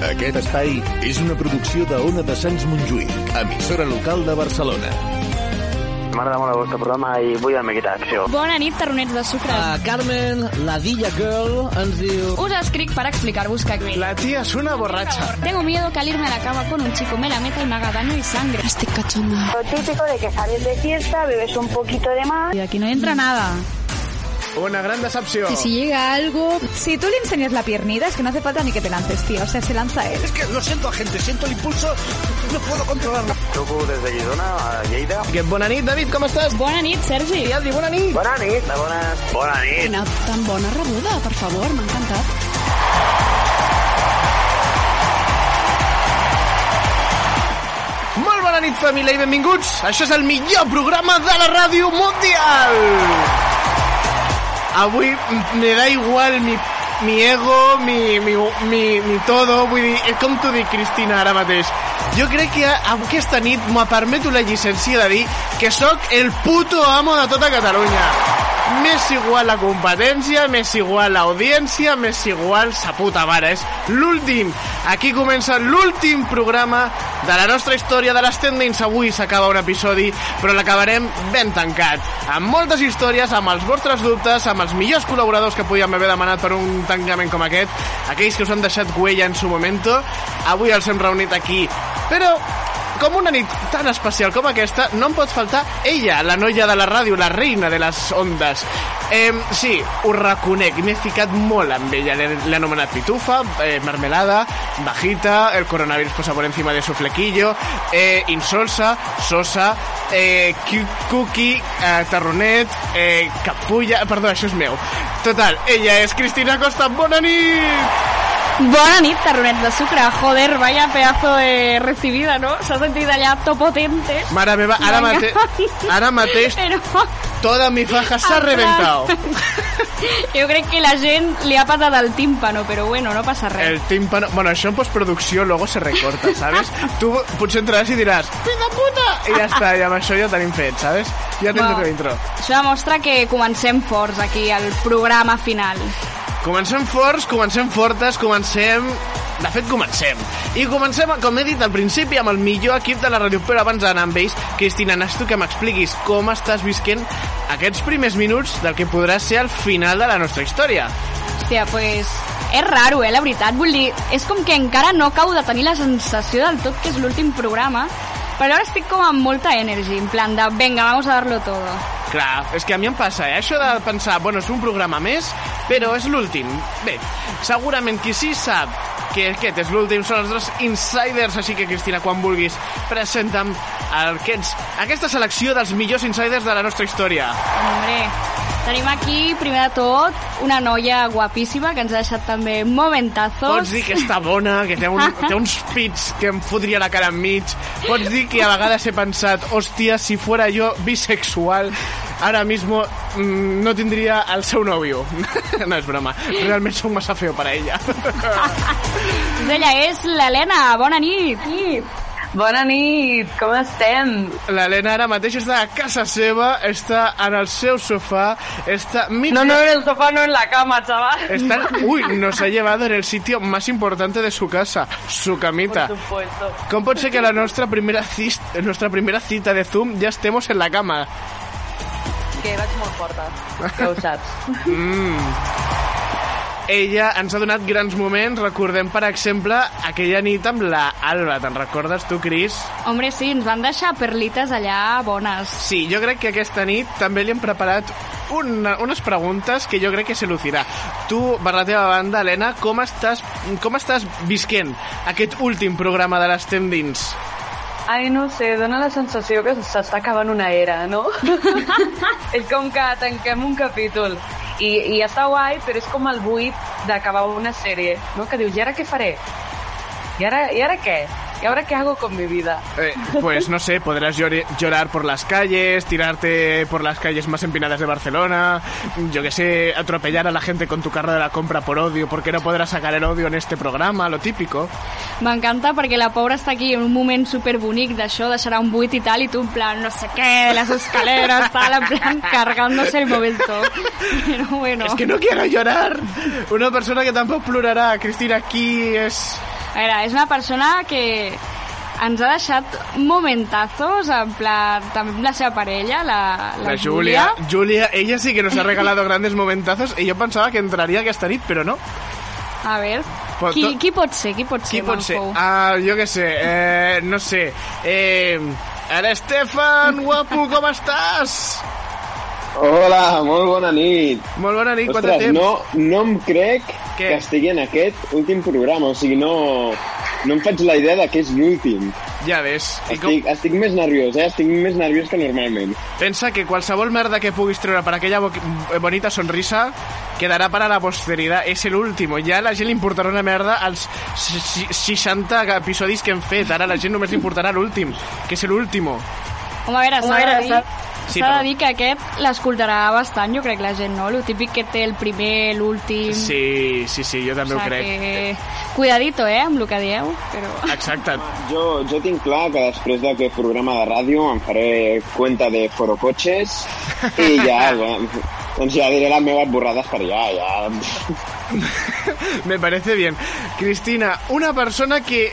Aquest espai és una producció de Ona de Sants Montjuïc, emissora local de Barcelona. M'agrada molt el vostre programa i vull el Mequita Acció. Bona nit, tarronets de sucre. Uh, Carmen, la Dilla Girl, ens diu... Us escric para explicar-vos que... La tía es una borracha. Tengo miedo que al irme a la cama con un chico me la meta y me haga daño y sangre. Estoy cachonda. Lo típico de que sales de fiesta, bebes un poquito de más. Y aquí no entra nada. Una gran decepción. Y si llega algo... Si tú le enseñas la piernita, es que no hace falta ni que te lances, tío. O sea, se lanza él. Es que lo siento, gente, siento el impulso, no puedo controlarlo. Truco des de Girona, a Lleida. Que bona nit, David, com estàs? Bona nit, Sergi. I Adri, bona nit. Bona nit. De bones. Bona nit. Quina tan bona rebuda, per favor, m'ha encantat. Molt bona nit, família, i benvinguts. Això és el millor programa de la ràdio mundial. Avui me da igual mi, mi ego, mi, mi, mi, mi todo, vull dir, com t'ho dic, Cristina, ara mateix. Jo crec que aquesta nit me permeto la llicència de dir que sóc el puto amo de tota Catalunya. M'és igual la competència, m'és igual l'audiència, m'és igual sa puta mare. És l'últim. Aquí comença l'últim programa de la nostra història de les tendins. Avui s'acaba un episodi, però l'acabarem ben tancat. Amb moltes històries, amb els vostres dubtes, amb els millors col·laboradors que podíem haver demanat per un tancament com aquest, aquells que us han deixat huella en su momento. Avui els hem reunit aquí. Però com una nit tan especial com aquesta, no em pot faltar ella, la noia de la ràdio, la reina de les ondes. Eh, sí, ho reconec, m'he ficat molt amb ella. L'he anomenat pitufa, eh, mermelada, bajita, el coronavirus posa por encima de su flequillo, eh, insolsa, sosa, eh, cookie, eh, tarronet, eh, capulla... Perdó, això és meu. Total, ella és Cristina Costa. Bona nit! Bona nit, tarronets de sucre. Joder, vaya pedazo de recibida, ¿no? S'ha sentit allà to potente. Mare meva, ara, mate ara mateix Però toda mi faja s'ha Atrás. reventado. jo crec que la gent li ha patat el tímpano, però bueno, no passa res. El tímpano... Bueno, això en postproducció luego se recorta, ¿sabes? Tu potser entraràs i diràs «Fill de puta!» I ja està, i amb això ja tenim fet, ¿sabes? Ja tens Wow. el teu intro. Això demostra que comencem forts aquí al programa final. Comencem forts, comencem fortes, comencem... De fet, comencem. I comencem, com he dit al principi, amb el millor equip de la ràdio. Però abans d'anar amb ells, Cristina, necessito que m'expliquis com estàs visquent aquests primers minuts del que podrà ser el final de la nostra història. Hòstia, pues... És raro, eh, la veritat. Vull dir, és com que encara no acabo de tenir la sensació del tot que és l'últim programa, però ara estic com amb molta energy, en plan de, venga, vamos a darlo todo. Clar, és que a mi em passa, eh? Això de pensar, bueno, és un programa més, però és l'últim. Bé, segurament qui sí sap que aquest és l'últim són els dos insiders, així que, Cristina, quan vulguis, presenta'm aquests, aquesta selecció dels millors insiders de la nostra història. Hombre, tenim aquí, primer de tot, una noia guapíssima que ens ha deixat també momentazos. Pots dir que està bona, que té, un, té uns pits que em fotria la cara enmig. Pots dir que a vegades he pensat, hòstia, si fuera jo bisexual, ara mismo mm, no tindria el seu nòvio. no és broma, realment sóc massa feo per a ella. Ella és l'Helena, bona nit. nit. Bona nit, com estem? L'Helena ara mateix està a casa seva, està en el seu sofà, està... Mig... No, no, en el sofá, no en la cama, chaval. Está... Uy, nos ha llevado en el sitio más importante de su casa, su camita. Por supuesto. Com pot ser que la nostra primera, cis... nuestra primera cita de Zoom ja estemos en la cama? Que vaig molt forta, que ho saps. Ella ens ha donat grans moments, recordem, per exemple, aquella nit amb la Alba. Te'n recordes tu, Cris? Hombre, sí, ens van deixar perlites allà bones. Sí, jo crec que aquesta nit també li hem preparat una, unes preguntes que jo crec que se lucirà. Tu, per la teva banda, Helena, com estàs, com estàs visquent aquest últim programa de l'Estem Dins? Ai, no sé, dona la sensació que s'està acabant una era, no? és com que tanquem un capítol i, i està guai, però és com el buit d'acabar una sèrie, no? Que dius, i ara què faré? I ara, i ara què? ¿Y ahora qué hago con mi vida? Eh, pues no sé, podrás llor- llorar por las calles, tirarte por las calles más empinadas de Barcelona, yo que sé, atropellar a la gente con tu carro de la compra por odio, porque no podrás sacar el odio en este programa, lo típico. M'encanta perquè la pobra està aquí en un moment superbonic d'això, deixarà un buit i tal, i tu en plan, no sé què, de les escaleres, tal, en plan, cargándose el momento. Pero bueno. Es que no quiero llorar. Una persona que tampoco plorará, Cristina, aquí es... A veure, és una persona que ens ha deixat momentazos, en plan, també amb la seva parella, la, la, La Júlia, Júlia, ella sí que nos ha regalado grandes momentazos y yo pensaba que entraría aquesta nit, però no. A veure, Però qui, qui pot ser? Qui pot ser, Qui pot ser? Ah, jo què sé, eh, no sé. Eh, ara, Estefan, guapo, com estàs? Hola, molt bona nit. Molt bona nit, quant de temps? no, no em crec Què? que estigui en aquest últim programa, o sigui, no, no em faig la idea de que és l'últim. Ja ves. I com, Estic, estic més nerviós, eh? Estic més nerviós que normalment. pensa que qualsevol merda que puguis treure per aquella bo bonita sonrisa quedarà para la posteridad. És l'últim. Ja a la gent li importarà una merda els si- 60 episodis que hem fet. Ara a la gent només li importarà l'últim, que és l'últim. Home, a veure, s'ha de dir... Sí, S'ha de dir que aquest l'escoltarà bastant, jo crec, la gent, no? Lo típic que té el primer, l'últim... Sí, sí, sí, jo també o ho crec. que... Cuidadito, eh, amb el que dieu, però... Exacte. Jo, jo tinc clar que després d'aquest programa de ràdio em faré cuenta de forocoches i ja, bueno, doncs ja diré les meves borrades per allà, ja... Me parece bien. Cristina, una persona que,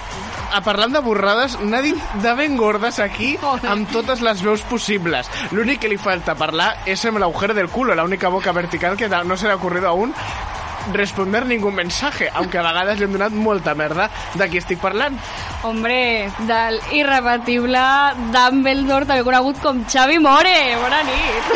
a parlant de borrades, n'ha dit de ben gordes aquí amb totes les veus possibles. L'únic que li falta parlar és amb l'agujero del culo, la única boca vertical que no se le ha ocurrido aún responder ningún mensaje, aunque a vegades li hem donat molta merda de qui estic parlant. Hombre, del irrebatible Dumbledore, també conegut com Xavi More. Bona nit.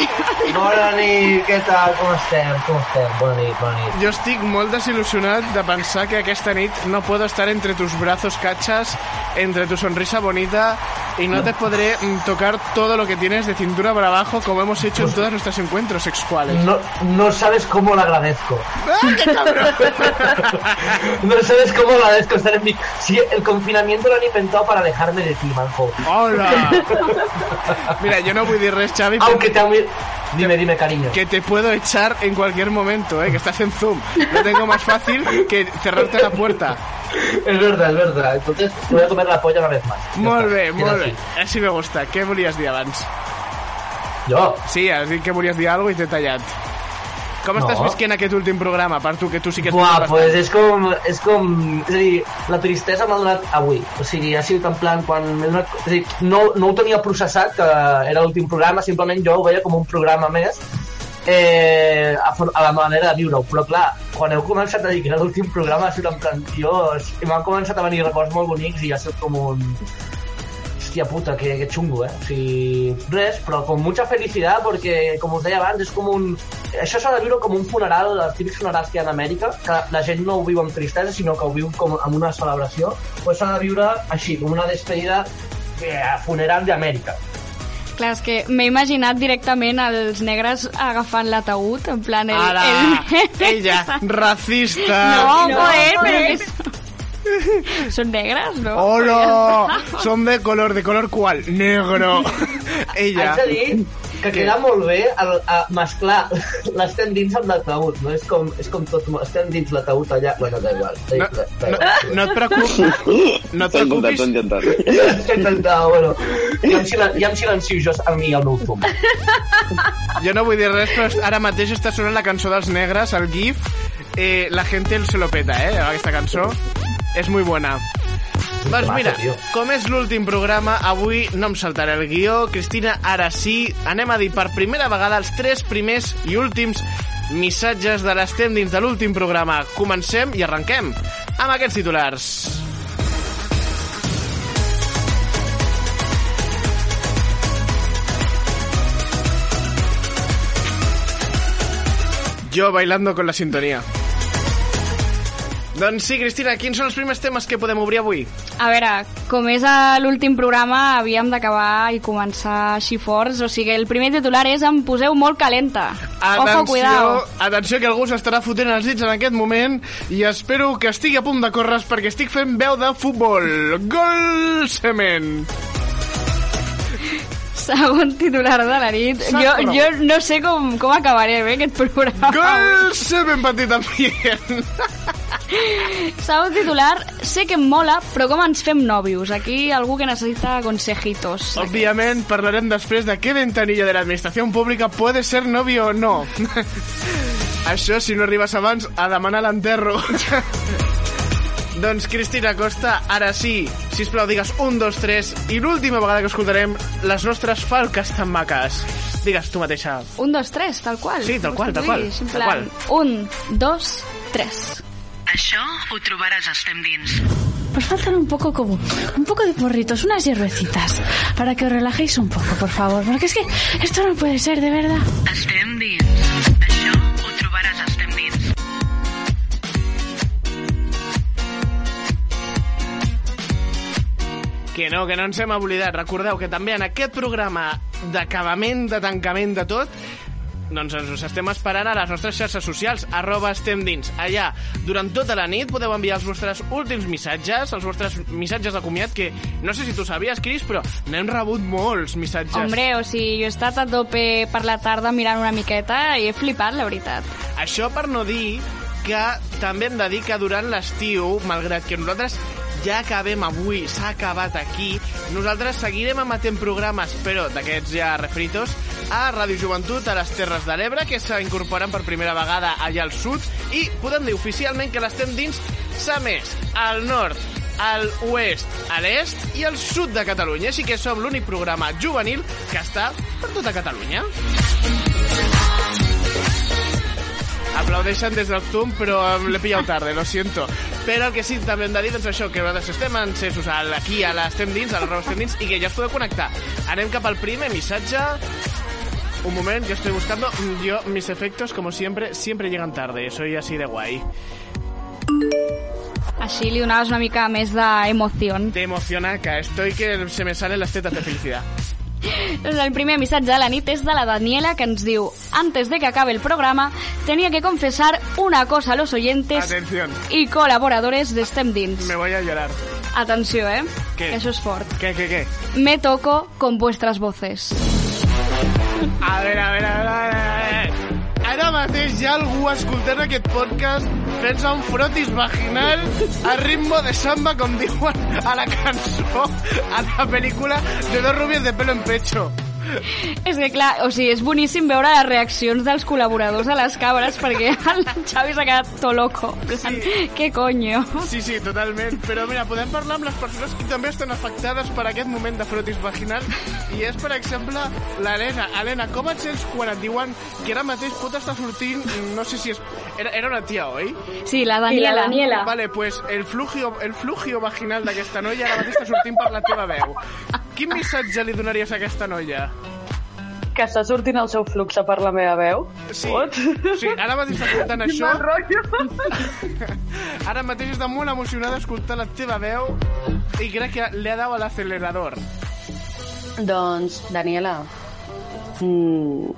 Bona nit, què tal? Com estem? Com estem? Bona nit, bona nit. Jo estic molt desilusionat de pensar que aquesta nit no puedo estar entre tus brazos cachas, entre tu sonrisa bonita y no te podré mm, tocar todo lo que tienes de cintura para abajo como hemos hecho en todos nuestros encuentros sexuales. No, no sabes cómo lo agradezco. No sabes cómo lo agradezco estar en mi... Sí, el confinamiento lo han inventado para alejarme de ti, Manjo. ¡Hola! Mira, yo no voy a decir res, Xavi, Aunque te... ami- Dime, dime, cariño. que te puedo echar en cualquier momento, ¿eh? que estás en Zoom. Lo tengo más fácil que cerrarte la puerta. Es verdad, es verdad. Entonces te voy a comer la polla una vez más. Molt bé, Queda molt bé. así. Així me gusta. Què volies dir abans? Jo? Sí, has dit que volies dir alguna cosa i t'he tallat. Com No. estàs visquent aquest últim programa, per tu, que tu sí que Buah, pues és com, és com... És a dir, la tristesa m'ha donat avui. O sigui, ha sigut en plan quan... m'he donat, és a dir, no, no ho tenia processat, que era l'últim programa, simplement jo ho veia com un programa més eh, a, a la manera de viure-ho. Però clar, quan heu començat a dir que era l'últim programa, ha sigut en plan, dios, i m'han començat a venir records molt bonics i ha sigut com un... Hòstia puta, que, que xungo, eh? O sigui, res, però con mucha felicidad, perquè, com us deia abans, és com un... Això s'ha de viure com un funeral, els típics funerals que hi ha a Amèrica, que la gent no ho viu amb tristesa, sinó que ho viu com amb una celebració, pues s'ha de viure així, com una despedida eh, funeral d'Amèrica. Clar, és que m'he imaginat directament els negres agafant l'ataúd, en plan... El, Ara, el... ella, racista. No, No, joder, però joder. que són... Són negres, no? Hola, son de color, de color cuál? Negro. Ella. Haig de dir que queda molt bé el, a mesclar l'estem dins amb l'ataúd, no? És com, és com tot, estem dins l'ataúd allà... Bueno, da igual. No, no, no et preocupis. No et intentat, preocupis. t'ho he intentat. He intentat, bueno, ja em, silen, ja em silencio jo a mi al meu zoom. Jo no vull dir res, però ara mateix està sonant la cançó dels negres, el GIF. Eh, la gente se lo peta, eh, aquesta cançó. És muy buena. Doncs mira, com és l'últim programa, avui no em saltaré el guió. Cristina, ara sí, anem a dir per primera vegada els tres primers i últims missatges de l'estem dins de l'últim programa. Comencem i arrenquem amb aquests titulars. Yo bailando con la sintonía. Doncs sí, Cristina, quins són els primers temes que podem obrir avui? A veure, com és l'últim programa, havíem d'acabar i començar així forts, o sigui, el primer titular és em poseu molt calenta. Ojo, cuidado. atenció que algú s'estarà fotent els dits en aquest moment i espero que estigui a punt de córrer perquè estic fent veu de futbol. Gol cement! Segon titular de la nit. Jo, jo no sé com, com acabaré bé aquest programa. Gol cement, petit ambient! Segon titular, sé que em mola, però com ens fem nòvios? Aquí algú que necessita consejitos. Òbviament parlarem després de què ventanilla de l'administració pública puede ser novio o no. Això, si no arribes abans, a demanar l'enterro. Doncs Cristina Costa, ara sí, si plau digues un, dos, tres, i l'última vegada que escoltarem les nostres falques tan maques. Digues tu mateixa. Un, dos, tres, tal qual. Sí, tal qual, tal qual, tal plan, un, dos, tres. Això ho trobaràs a Estem Dins. Pues faltan un poco como un poco de porritos, unas hierbecitas, para que os relajéis un poco, por favor, porque es que esto no puede ser, de verdad. Estem Dins. Que no, que no ens hem oblidat. Recordeu que també en aquest programa d'acabament, de tancament de tot, doncs ens us estem esperant a les nostres xarxes socials, arroba estem dins. Allà, durant tota la nit podeu enviar els vostres últims missatges, els vostres missatges de comiat, que no sé si tu sabies, Cris, però n'hem rebut molts missatges. Hombre, o sigui, jo he estat a tope per la tarda mirant una miqueta i he flipat, la veritat. Això per no dir que també hem de dir que durant l'estiu, malgrat que nosaltres ja acabem avui, s'ha acabat aquí, nosaltres seguirem emetent programes, però d'aquests ja refritos, a Ràdio Joventut, a les Terres de l'Ebre, que s'incorporen per primera vegada allà al sud, i podem dir oficialment que l'estem dins s'ha més al nord, al oest, a l'est i al sud de Catalunya. Així que som l'únic programa juvenil que està per tota Catalunya. Aplaudeixen des del Zoom, però l'he pillat tarde, lo siento. Però el que sí també hem de dir, doncs això, que nosaltres estem encesos al- aquí a l'Estem Dins, a l'arroba Estem Dins, i que ja us podeu connectar. Anem cap al primer missatge. Un moment, yo estoy buscando. Yo, mis efectos, como siempre, siempre llegan tarde. Soy así de guay. Li donaves una mica més d'emoció. De emocionaca. Estoy que se me salen las tetas de felicidad. Doncs el primer missatge de la nit és de la Daniela que ens diu Antes de que acabe el programa tenía que confesar una cosa a los oyentes Atención. y colaboradores de STEM Dins. Me voy a llorar. Atenció, eh? ¿Qué? Eso es fort. ¿Qué, qué, qué? Me toco con vuestras voces. A ver, a ver, a ver, a ver, a ver. Ara mateix hi ha algú escoltant aquest podcast fent un frotis vaginal a ritmo de samba, com diuen a la cançó, a la pel·lícula de dos rubios de pelo en pecho. És que, clar, o sigui, és boníssim veure les reaccions dels col·laboradors a les cabres perquè el Xavi s'ha quedat to loco. Plan, Què coño? Sí, sí, totalment. Però mira, podem parlar amb les persones que també estan afectades per aquest moment de frotis vaginal i és, per exemple, l'Helena. Helena, com et sents quan et diuen que ara mateix pot estar sortint, no sé si és... Era, era una tia, oi? Sí, la Daniela. Vale, pues el flugio, el flugio vaginal d'aquesta noia ara mateix està sortint per la teva veu. Quin missatge li donaries a aquesta noia? Que està sortint el seu flux per la meva veu? Sí, sí ara mateix està escoltant això. Ara mateix està molt emocionada escoltant la teva veu i crec que le ha dado al acelerador. Doncs, Daniela, mm,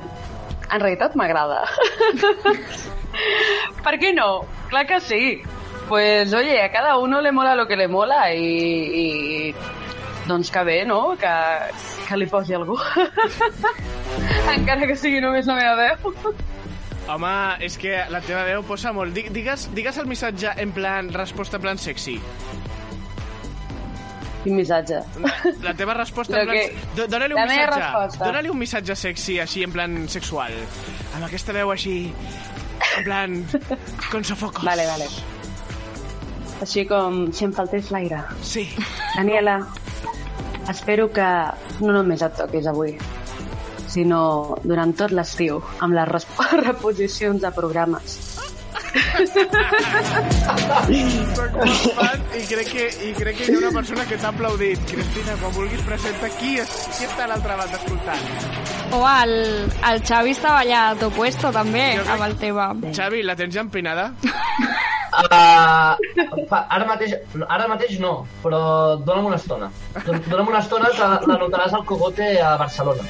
en realitat m'agrada. ¿Por qué no? Clar que sí. Pues oye, a cada uno le mola lo que le mola i, i doncs que bé, no? Que, que li posi algú. Encara que sigui només la meva veu. Home, és que la teva veu posa molt. Di- Digues, digues el missatge en plan resposta en plan sexy. Quin missatge. La teva resposta en plan... que- Dóna-li un missatge. Dóna-li un missatge sexy, així, en plan sexual. Amb aquesta veu així... En plan... Con sofocos. Vale, vale. Així com si em faltés l'aire. Sí. Daniela, espero que no només et toquis avui, sinó durant tot l'estiu, amb les reposicions de programes. Soc molt fan i crec, que, i crec que hi ha una persona que t'ha aplaudit. Cristina, quan vulguis presenta qui, és, qui està a l'altra banda escoltant. O el, el Xavi estava allà a tu puesto també, amb el tema. Xavi, la tens ja empinada? Uh, fa, ara, mateix, ara mateix no, però dona'm una estona. Don- Dona'm una estona que la notaràs al Cogote a Barcelona.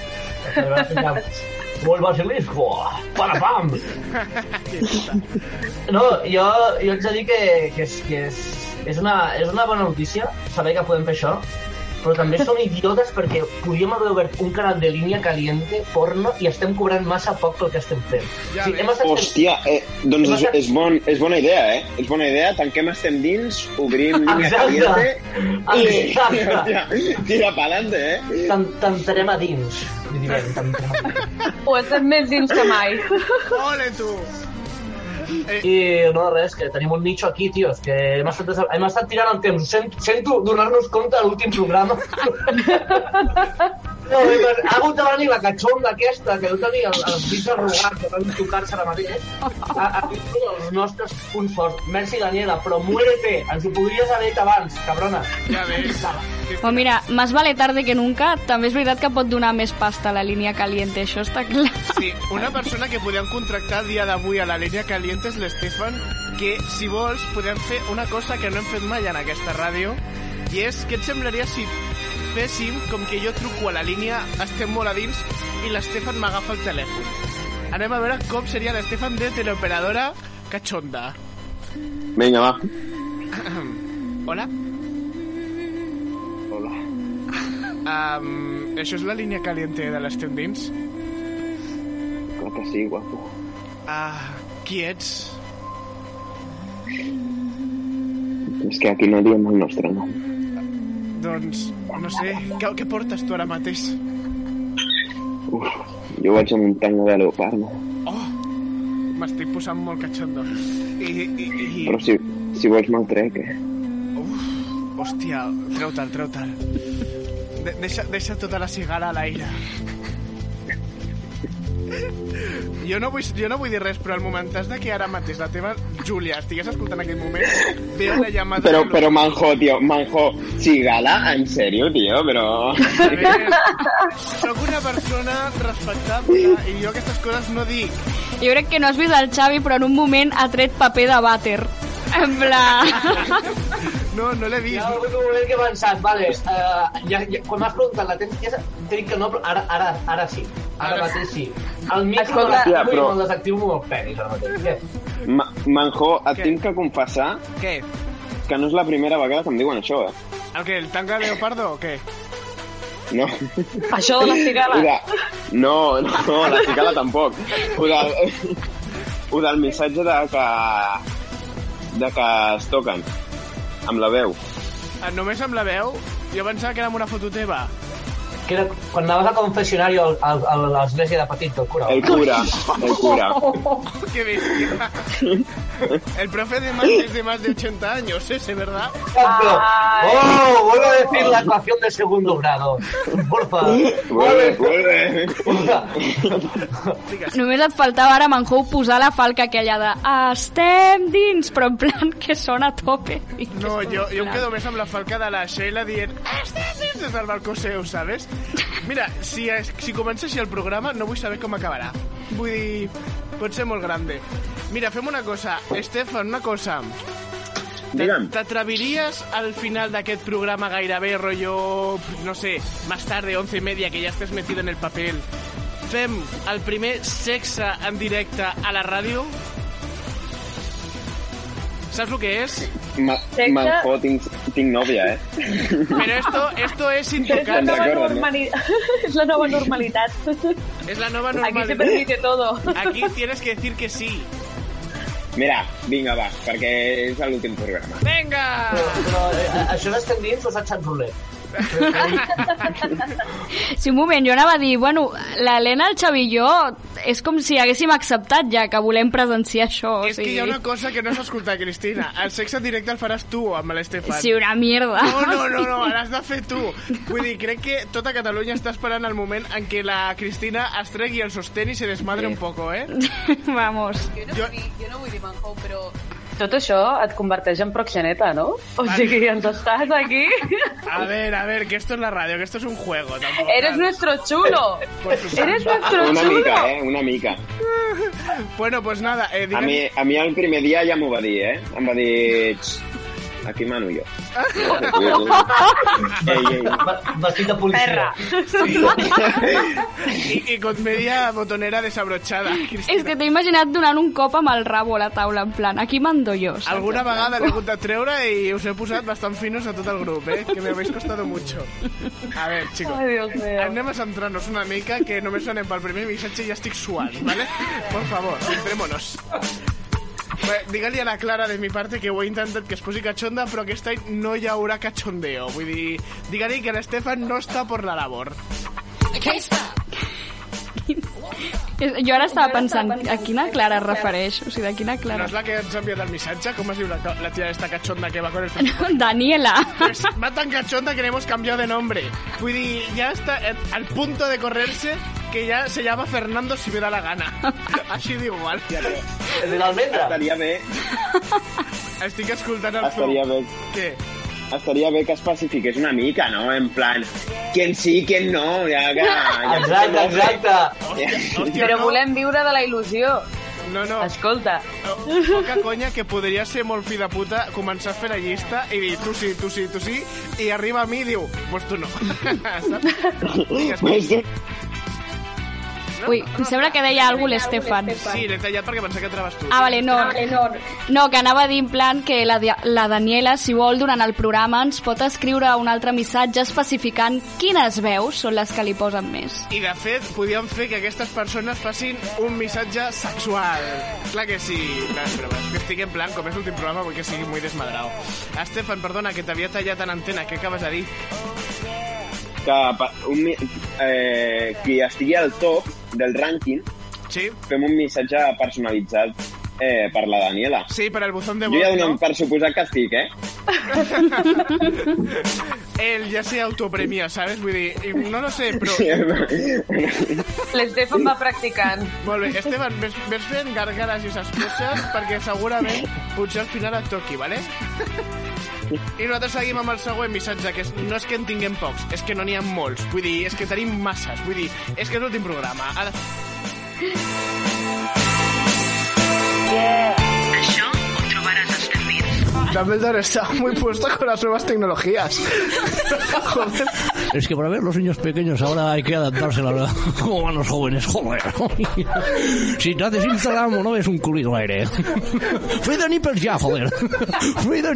Allà, Molt basilisco, para pam! No, jo, jo haig de dir que, que, és, que és, és, una, és una bona notícia saber que podem fer això, però també som idiotes perquè podíem haver obert un canal de línia caliente, porno, i estem cobrant massa poc pel que estem fent. Ja Sí, hem estat Hòstia, eh, doncs Hem és, estat- és, bon, és bona idea, eh? És bona idea, tanquem estem dins, obrim línia Exacte. caliente i... Exacte. Hòstia, tira pa'lante, eh? T'en- T'entrarem a dins, li direm. t'entrarem a dins. Ho estem més dins que mai. Ole, tu! I no, res, que tenim un nicho aquí, tios, que hem estat, hem estat tirant el temps. Sento, sento donar-nos compte a l'últim programa. No, ha hagut de venir la catxonda aquesta, que deu tenir el, els dits arrugats, que van tocar-se ara mateix, a, a dir els nostres punts forts. Merci, Daniela, però muérete, ens ho podries haver dit abans, cabrona. Ja ves. Pues mira, más vale tarde que nunca. També és veritat que pot donar més pasta a la línia caliente, això està clar. Sí, una persona que podem contractar dia d'avui a la línia caliente és l'Estefan, que, si vols, podem fer una cosa que no hem fet mai en aquesta ràdio, i és, què et semblaria si féssim com que jo truco a la línia, estem molt a dins, i l'Estefan m'agafa el telèfon. Anem a veure com seria l'Estefan de teleoperadora cachonda. Vinga, va. Hola? Hola. Um, això és la línia caliente de l'Estem dins? Clar que sí, guapo. Ah, qui ets? És que aquí no diem el nostre nom. Doncs, no sé, què, què portes tu ara mateix? Uf, jo vaig amb un tango de leopardo. Oh, m'estic posant molt catxondo. I, i, i... Però si, si vols me'l trec, eh? Hòstia, treu-te'l, treu-te'l. De deixa, deixa tota la cigara a l'aire. Jo no, vull, jo no vull dir res, però al momentàs de que ara mateix la teva Júlia estigués escoltant aquell moment, veo la llamada... Però, però Manjo, tío, Manjo, Chigala, en serio, tío, però... Veure, soc una persona respectable i jo aquestes coses no dic. Jo crec que no has vist el Xavi, però en un moment ha tret paper de vàter. En plan... No, no l'he vist. Algun moment que he pensat, vale, uh, ja, ja, quan m'has preguntat la tens, ja t'he dit que no, però ara, ara, ara sí. Ara, Ara mateix sí. El micro Escolta, ja, però- me'l desactivo amb el penis ara mateix. Què? Ma Manjo, et tinc que confessar Què? que no és la primera vegada que em diuen això, eh? El què, el tanga leopardo o què? No. Això de la cigala. De... No, no, la cigala tampoc. Ho, de... Ho del missatge de que... de que es toquen amb la veu. Ah, Només amb la veu? Jo pensava que era amb una foto teva. Que era quan anaves al confessionari al- al- a l'església de petit del cura. El cura, el cura. ¡Qué bestia! El profe de más es de más de 80 años, ese, ¿verdad? ¡Oh! Vuelvo a decir la ecuación de segundo grado. Por favor. Vuelve, vuelve. Només et faltava ara, Manjou, posar la falca aquella de estem dins, però en plan que sona a tope. No, jo, jo em quedo més amb la falca de la Sheila dient estem dins des del balcó seu, ¿sabes? Mira, si, es- si comença així el programa, no vull saber com acabarà. Vull dir, pot ser molt grande. Mira, fem una cosa. Estefan, una cosa. Digue'm. T'atreviries al final d'aquest programa gairebé rollo, no sé, más tarde, once y media, que ja estés metido en el papel, fem el primer sexe en directe a la ràdio? Saps el que és? Ma. Manjo, tinc, tinc nòvia, eh? Però esto, esto es Però és la nova, recordes, no? és la nova normalitat. Es la nueva Aquí se normalidad. permite todo. Aquí tienes que decir que sí. Mira, vinga, va, perquè és l'últim programa. ¡Venga! Però, però eh, això d'estem dins o és a xat roulette? Sí, un moment, jo anava a dir, bueno, l'Helena, el Xavi i jo, és com si haguéssim acceptat ja que volem presenciar això. o És que sigui... hi ha una cosa que no has escoltat, Cristina. El sexe en directe el faràs tu amb l'Estefan. Sí, una mierda. No, no, no, no, l'has de fer tu. Vull dir, crec que tota Catalunya està esperant el moment en què la Cristina es tregui el sostén i se desmadre un poco, eh? Vamos. Jo no, vull dir, jo no vull dir Manjou, però... Tot això et converteix en proxeneta, no? O sigui, ens estàs aquí... A ver, a ver, que esto es la radio, que esto es un juego. Tampoco, Eres nuestro chulo. Supuesto. Eres nuestro Una chulo. mica, eh? Una mica. Bueno, pues nada, eh, A mi, a mi el primer dia ja m'ho va dir, eh? Em va dir... "Xt, Aquí mano jo. ei, ei. Vestit de policia. Perra. I, I con media botonera desabrochada, Cristina. És que t'he imaginat donant un cop amb el rabo a la taula, en plan, aquí mando jo. saps? Alguna vegada l'he hagut de treure i us he posat bastant finos a tot el grup, eh? Que me habéis costado mucho. A ver, chicos. Ai, Dios mío. Anem a centrar-nos una mica, que només anem pel primer missatge i ja estic suant, ¿vale? Por favor, centrémonos. Bé, Digue-li a la Clara de mi parte que ho he intentat que es posi cachonda, però aquest any no hi haurà cachondeo. Vull dir, digue-li que l'Estefan no està por la labor. Jo ara estava pensant, a quina Clara es refereix? O sigui, de quina No Clara? és la que ens ha enviat el missatge? Com es diu la, la tia esta cachonda que va con el Facebook? Daniela. Pues va tan cachonda que le hemos cambiado de nombre. Vull dir, ya está eh, al punto de correrse que ya se llama Fernando si me da la gana. Així d'igual. El de l'almendra. Estaria bé, Estic escoltant el estaria bé, Què? Estaria bé que especifiqués una mica, no? En plan, quién sí, quién no, ja que... Ja Exacte, exacte. Hòstia, Però no, volem viure de la il·lusió. no, no. Escolta, Poca conya que podria ser molt fi de puta començar a fer la llista i dir tu sí, tu sí, tu sí, i arriba a mi i diu, pues tu no. Saps? Pues, Ui, em sembla que deia alguna cosa l'Estefan. Sí, l'he tallat perquè pensava que entraves tu. Ah, vale, no. No, que anava a dir en plan que la, la Daniela, si vol, durant el programa ens pot escriure un altre missatge especificant quines veus són les que li posen més. I de fet, podíem fer que aquestes persones facin un missatge sexual. Clar que sí. Clar, però és que estic en plan, com és l'últim programa, vull que sigui muy desmadrao. Estefan, perdona, que t'havia tallat en antena. Què acabes de dir? Que un, eh, qui estigui al top del rànquing Sí? fem un missatge personalitzat eh, per la Daniela. Sí, per el buzón de Jo voz, ja donem no? per suposat que estic, eh? Él ya se autopremia, ¿sabes? Vull dir, no lo sé, però... l'Estefan va practicant. Molt bé, Esteban, ves, ves fent gargares i esas coses perquè segurament potser al final et toqui, vale? I nosaltres seguim amb el següent missatge, que és, no és que en tinguem pocs, és que no n'hi ha molts. Vull dir, és que tenim masses. Vull dir, és que és l'últim programa. Ha de... Dumbledore está muy puesto con las nuevas tecnologías. Joder. Es que para ver los niños pequeños ahora hay que adaptarse a la como van los jóvenes, joder. Si te haces Instagram o no ves un culito aire. Free the nipples ya, joder. Free the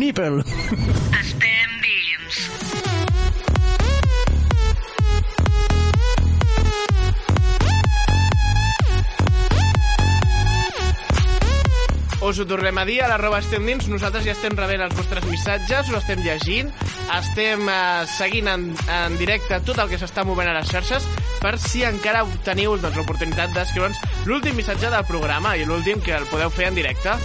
Us ho tornem a dir a l'arroba estem dins. Nosaltres ja estem rebent els vostres missatges, us estem llegint, estem eh, seguint en, en directe tot el que s'està movent a les xarxes per si encara teniu doncs, l'oportunitat d'escriure'ns l'últim missatge del programa i l'últim que el podeu fer en directe.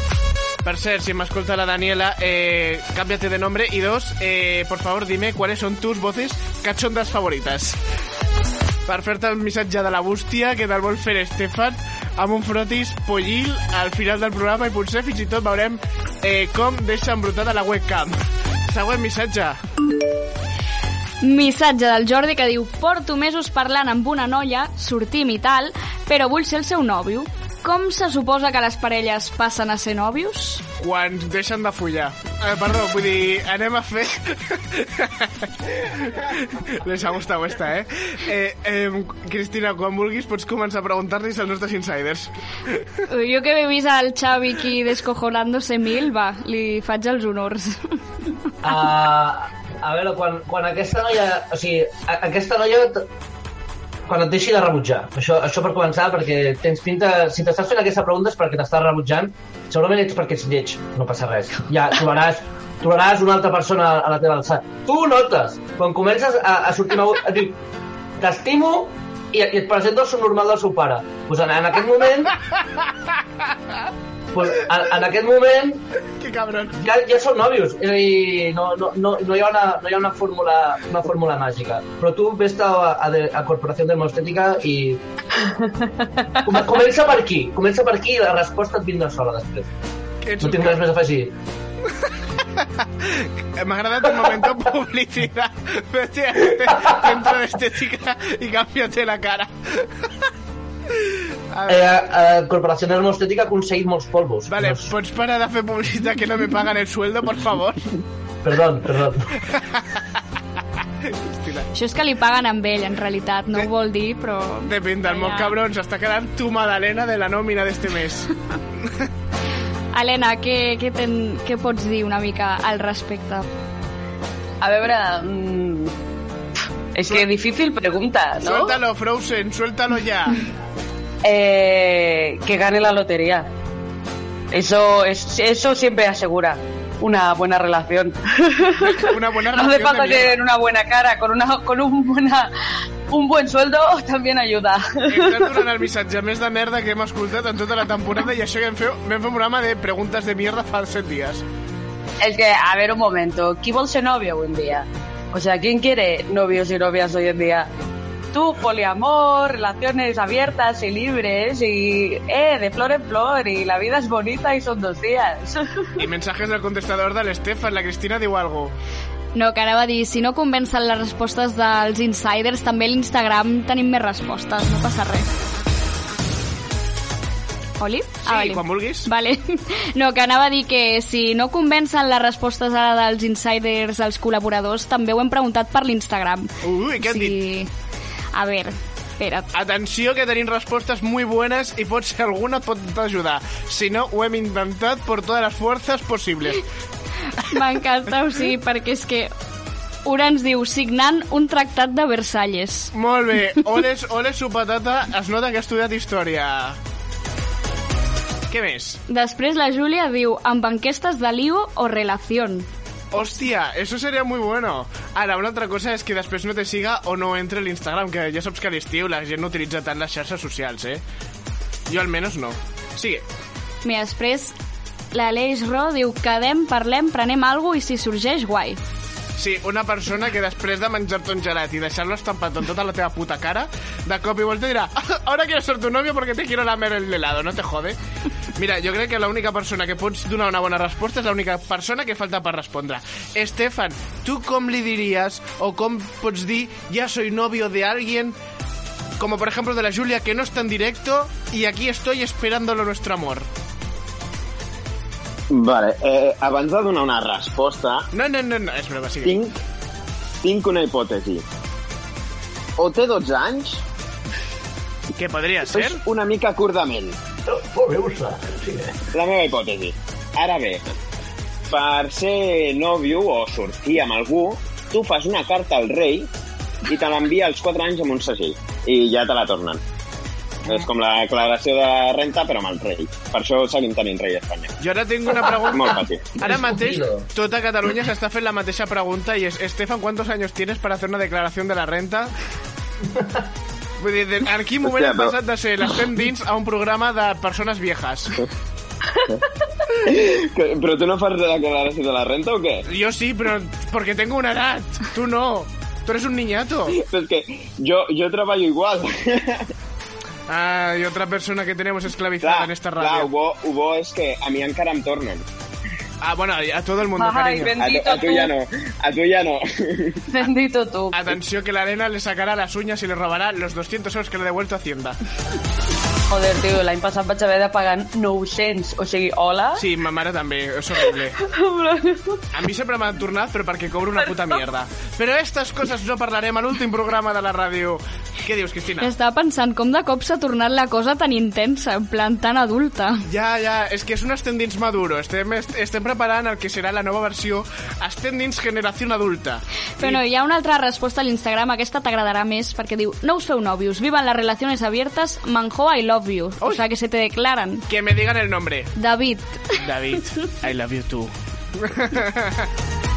Per cert, si m'escolta la Daniela, eh, cámbiate de nombre. Y dos, eh, por favor, dime cuáles son tus voces cachondas favoritas. Per fer-te el missatge de la bústia que te'l vol fer Estefan amb un frotis pollil al final del programa i potser fins i tot veurem eh, com deixa embrutada la webcam. Següent missatge. Missatge del Jordi que diu Porto mesos parlant amb una noia, sortim i tal, però vull ser el seu nòvio. Com se suposa que les parelles passen a ser nòvios? Quan deixen de follar. Eh, perdó, vull dir, anem a fer... Les ha gustat esta, eh? eh, eh Cristina, quan vulguis pots començar a preguntar-los als nostres insiders. Jo que he vist el Xavi aquí descojonándose mil, va, li faig els honors. Uh, a veure, quan, quan aquesta noia... O sigui, a, aquesta noia... Quan et deixi de rebutjar. Això, això per començar, perquè tens pinta... Si t'estàs fent aquesta pregunta és perquè t'estàs rebutjant. Segurament ets perquè ets lleig. No passa res. Ja trobaràs, trobaràs una altra persona a la teva alçada. Tu notes. Quan comences a, a sortir amb algú... T'estimo i, i et presenta el subnormal del seu pare. Pues en, en aquest moment... Pues en, en aquest moment Que cabron. ja, ja són nòvios, és a dir, no, no, no, no, hi ha una, no hi ha una fórmula, una fórmula màgica. Però tu vés a, a, de- a Corporació Dermostètica i... Come- Comença per aquí, comença per aquí i la resposta et vindrà sola després. No tinc res més a afegir. Me ha agradat el momento publicidad. Vete a centro de estética y cámbiate la cara. Eh, ver, a Corporació Dermostètica ha aconseguit molts polvos. vale, No, ¿pots parar de hacer publicidad que no me pagan el sueldo, por favor? perdó, perdó. Això és que li paguen amb ell, en realitat, no ho vol dir, però... Depèn del Ja. cabrón, s'està quedant tu Madalena de la nòmina d'este mes. Helena, què, què, ten, què pots dir una mica al respecte? A veure... Mm, és que difícil pregunta, ¿no? Suéltalo, Frozen, suéltalo ya. Eh, que gane la lotería. Eso, es, eso siempre asegura una buena relación. Una buena No hace falta tener una buena cara, con una, con un buena, un buen sueldo también ayuda. Donant el missatge més de merda que hem escoltat en tota la temporada i això que vam fer un programa de preguntes de mierda fa 7 dies. Es que, a ver, un momento, ¿quién ser novio hoy en día? O sea, ¿quién quiere novios y novias hoy en día? Tú, poliamor, relaciones abiertas y libres y, eh, de flor en flor y la vida es bonita y son dos días. I mensajes del contestador de l'Estefan, la Cristina diu algo. No, que anava a dir, si no convencen les respostes dels insiders, també a l'Instagram tenim més respostes, no passa res. Oli? Ah, Sí, quan vulguis. Vale. No, que anava a dir que si no convencen les respostes ara dels insiders als col·laboradors, també ho hem preguntat per l'Instagram. Ui, què han dit? A veure, espera't. Atenció que tenim respostes muy buenas i pot ser alguna pot ajudar. Si no, ho hem inventat por todas las fuerzas posibles. M'encanta, o sigui, perquè és que una ens diu signant un tractat de Versalles. Molt bé, ole, ole su patata, es nota que ha estudiat història. Què més? Després la Júlia diu amb enquestes de lío o relación. Hòstia, eso sería muy bueno. Ara, una altra cosa és que després no te siga o no entre a l'Instagram, que ja saps que a l'estiu la gent no utilitza tant les xarxes socials, eh? Jo almenys no. Sigue. Mira, després l'Aleix Ro diu quedem, parlem, prenem alguna i si sorgeix, guai. Sí, una persona que després de menjar-te un gelat i deixar-lo estampat en tota la teva puta cara, de cop i volta dirà "Ah, ahora quiero ser tu novio porque te quiero lamer el helado, no te jode? Mira, jo crec que l'única persona que pots donar una bona resposta és l'única persona que falta per respondre. Estefan, tu com li diries o com pots dir ja soy novio de alguien como por ejemplo de la Julia que no está en directo y aquí estoy esperándolo nuestro amor? Vale, eh, abans de donar una resposta, No, no, no, no, és broma, sigue. tinc, tinc una hipòtesi. O té 12 anys, Què podria ser? és una mica curt de ment. Ursa. Sí, eh? La meva hipòtesi. Ara bé, per ser nòvio o sortir amb algú, tu fas una carta al rei i te l'envia als 4 anys amb un segell. I ja te la tornen. És com la declaració de renta, però amb el rei. Per això seguim tenint rei a Espanya. Jo ara tinc una pregunta. Molt fàcil. Ara mateix tota Catalunya s'està fent la mateixa pregunta i és, Estefan, ¿cuántos años tienes para hacer una declaración de la renta? Vull dir, en quin moment Hòstia, hem però- passat de ser l'estem dins a un programa de persones viejas? Però tu no fas la declaració de la renta o què? Yo sí, pero porque tengo una edad. Tú no. Tú eres un niñato. És que jo, jo treballo igual. Ah, y otra persona que tenemos esclavizada Clar, en esta clar, radio. bo, ho bo és que a mi encara em tornen. Ah, bueno, a todo el mundo, Ay, cariño. A, tu- a ja no. A tu ja no. Bendito tú. Atención que la arena le sacará las uñas y le robará los 200 euros que le ha devuelto a Hacienda. Joder, tio, l'any passat vaig haver de pagar 900. O sigui, hola? Sí, ma mare també, és horrible. A mi sempre m'han tornat, però perquè cobro una puta mierda. Però estas coses no parlarem a l'últim programa de la ràdio. Què dius, Cristina? Estava pensant com de cop s'ha tornat la cosa tan intensa, en plan tan adulta. Ja, ja, és que és un estem dins maduro. Estem, est- estem preparant el que serà la nova versió estem dins generació adulta. Però no, hi ha una altra resposta a l'Instagram, aquesta t'agradarà més, perquè diu No us feu nòvios, vivan las relaciones abiertas, manjo I love you. O sea, que se te declaran. Que me digan el nombre. David. David, I love you too.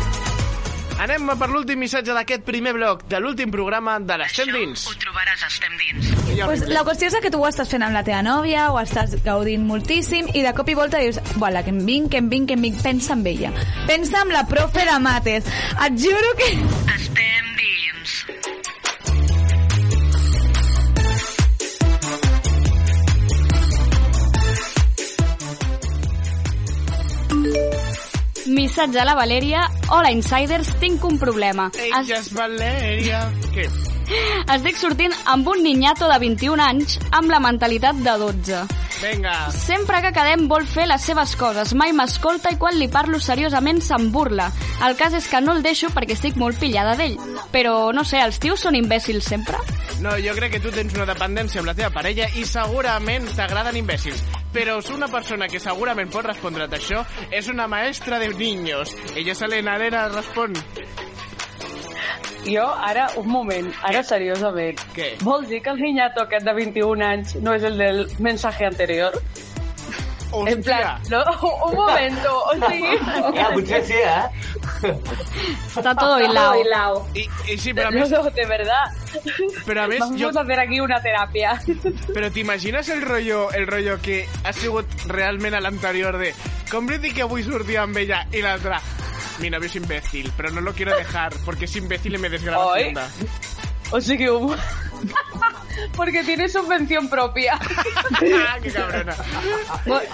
Anem per l'últim missatge d'aquest primer bloc de l'últim programa de l'Estem Dins. Ho trobaràs a Estem Dins. Pues la qüestió és que tu ho estàs fent amb la teva nòvia, o estàs gaudint moltíssim, i de cop i volta dius, voilà, que em vinc, que em vinc, que em vinc, pensa en ella. Pensa en la profe de mates. Et juro que... Estem dins. Missatge a la Valèria. Hola, insiders, tinc un problema. Ella és Valeria. Què? Estic sortint amb un niñato de 21 anys amb la mentalitat de 12. Vinga. Sempre que quedem vol fer les seves coses, mai m'escolta i quan li parlo seriosament se'n burla. El cas és que no el deixo perquè estic molt pillada d'ell. Però, no sé, els tios són imbècils sempre? No, jo crec que tu tens una dependència amb la teva parella i segurament t'agraden imbècils. Però una persona que segurament pot respondre't això és una maestra de niños. Ella és Helena. Helena, respon. Jo, ara, un moment, ara seriosament. Què? Vols dir que el niñato aquest de 21 anys no és el del mensaje anterior? Hòstia. En plan, no, un momento, o sigui... Ja, potser sí, eh? Está todo hilado. hilado. I, i sí, però a més, no, de verdad. però a més Vamos jo, a hacer aquí una terapia. Però t'imagines el rotllo, el rotllo que ha sigut realment a l'anterior de com li dic que avui sortia amb ella i l'altra mi novio es imbécil, pero no lo quiero dejar porque es imbécil y me desgraba. Hacienda. O sigui que... hubo- Porque tiene subvención propia. ah, que cabrona.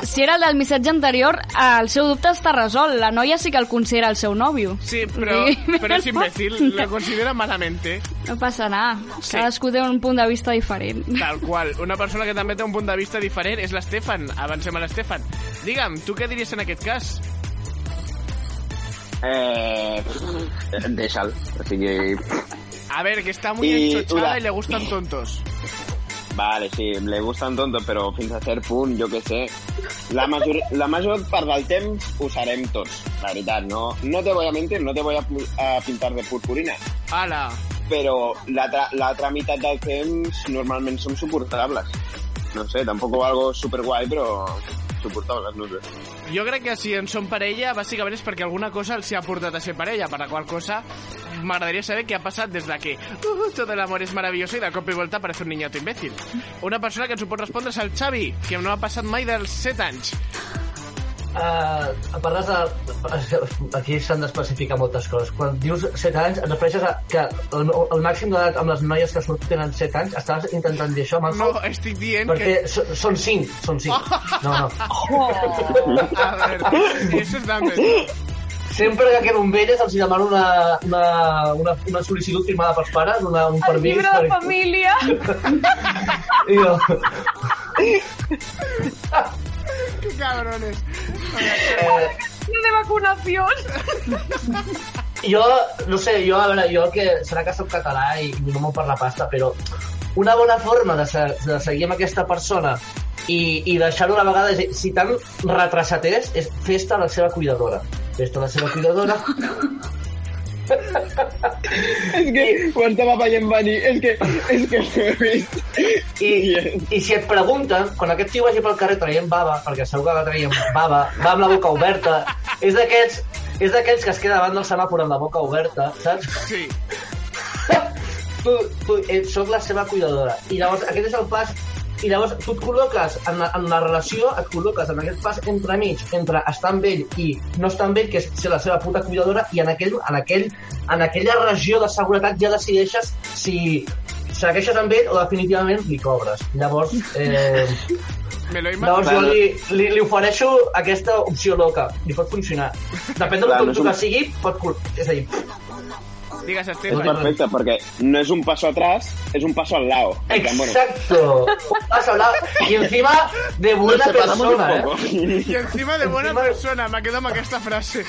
Si era el del missatge anterior, el seu dubte està resolt. La noia sí que el considera el seu nòvio. Sí, però, però és imbécil, lo considera malamente. No passa nada. Sí. Cadascú té un punt de vista diferent. Tal qual. Una persona que també té un punt de vista diferent és l'Estefan. Avancem a l'Estefan. Digue'm, tu què diries en aquest cas? Eh, deixa'l. O sigui, A ver, que está muy Y enchochada y le gustan tontos. Vale, sí, le gustan tontos, però fins a cert punt, jo que sé. La major, la major part del temps ho serem tots, la veritat. No, no te voy a mentir, no te voy a, pintar de purpurina. Ala. Però l'altra meitat del temps normalment som suportables. No sé, tampoc algo superguai, però suportables, no sé. Jo crec que si en som parella, bàsicament és perquè alguna cosa els ha portat a ser parella, per la qual cosa m'agradaria saber què ha passat des de que uh, tot el amor és maravilloso i de cop i volta aparece un niñato imbécil. Una persona que ens ho pot respondre és el Xavi, que no ha passat mai dels 7 anys. Uh, parles de... Aquí s'han d'especificar moltes coses. Quan dius 7 anys, et refereixes a que el, el màxim d'edat amb les noies que surt tenen 7 anys? Estàs intentant dir això, Manfred? No, estic dient Perquè que... so- són 5, són 5. No, no. A veure, eso està bé. Sempre que quedo amb elles els demano una, una, una, una sol·licitud firmada pels pares, una, un El permís. llibre de família. I jo, cabrones. de vacunación. jo, no sé, jo, a veure, jo que serà que soc català i, no m'ho per la pasta, però una bona forma de, se, de seguir amb aquesta persona i, i deixar-ho una vegada, si tan retrasat és, és festa a la seva cuidadora. Festa a la seva cuidadora. És que ho estava veient venir, és que, és que ho he vist. I, I si et pregunten, quan aquest tio vagi pel carrer traient bava, perquè segur que va traient bava, va amb la boca oberta, és d'aquests és d'aquells que es queda davant del semàfor amb la boca oberta, saps? Sí. tu, tu eh, soc la seva cuidadora. I llavors aquest és el pas i llavors tu et col·loques en la, en la relació, et col·loques en aquest pas entremig, entre estar amb ell i no estar amb ell, que és ser la seva puta cuidadora, i en, aquell, en, aquell, en aquella regió de seguretat ja decideixes si segueixes amb ell o definitivament li cobres. Llavors, eh, Me lo he llavors jo li, li, li ofereixo aquesta opció loca. I pot funcionar. Depèn del Clar, no és un- que sigui, pot... És a dir, Digues, És Estefan. perfecte, perquè no és un paso atrás, és un paso al lado. En plan, bueno, Exacto. Vas a hablar y encima de buena nos separamos un persona, ¿eh? poco. I encima de buena persona, m'ha quedat amb aquesta frase.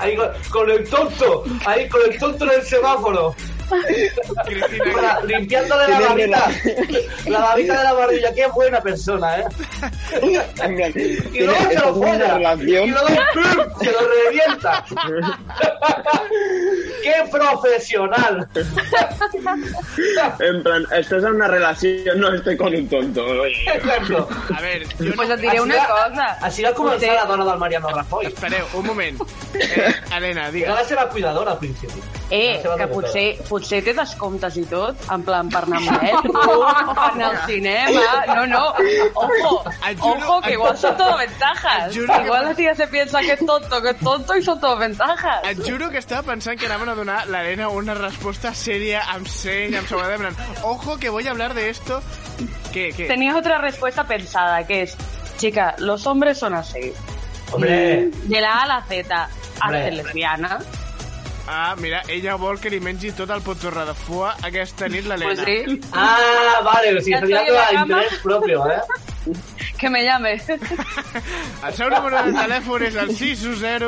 Ahí con, con el tonto, ahí con el tonto en el semáforo. Para- limpiándole la babita. La babita de la barbilla. Qué buena persona, ¿eh? Y luego se lo folla. relación. Y luego se lo revienta. ¡Qué profesional! En plan, estás en una relación, no estoy con un tonto. Oye. Exacto. A ver, jo Pues et diré una va- cosa. Així va començar Vostè- la dona del Mariano Rajoy. Espereu, un moment. Eh, Helena, Era digues. la seva cuidadora al principi. Eh, que potser, potser té descomptes i tot, en plan per anar amb metro, anar al cinema... No, no, ojo, ojo, que igual son todo ventajas. Igual la tía se piensa que es tonto, que es tonto y son todo ventajas. Et juro que estava pensant que anaven a donar l'Helena una resposta sèria, amb seny, amb seguretat, en plan, ojo que voy a hablar de esto. ¿Qué, qué? Tenías otra respuesta pensada, que es, chica, los hombres son así. Hombre, De la A a la Z, hazte lesbiana. Ah, mira, ella vol que li mengi tot el potorra de fua aquesta nit l'Helena. Pues sí, Ah, vale, o sigui, estoy de cama. interès propio, eh? que me llame. El seu número de telèfon és el 610...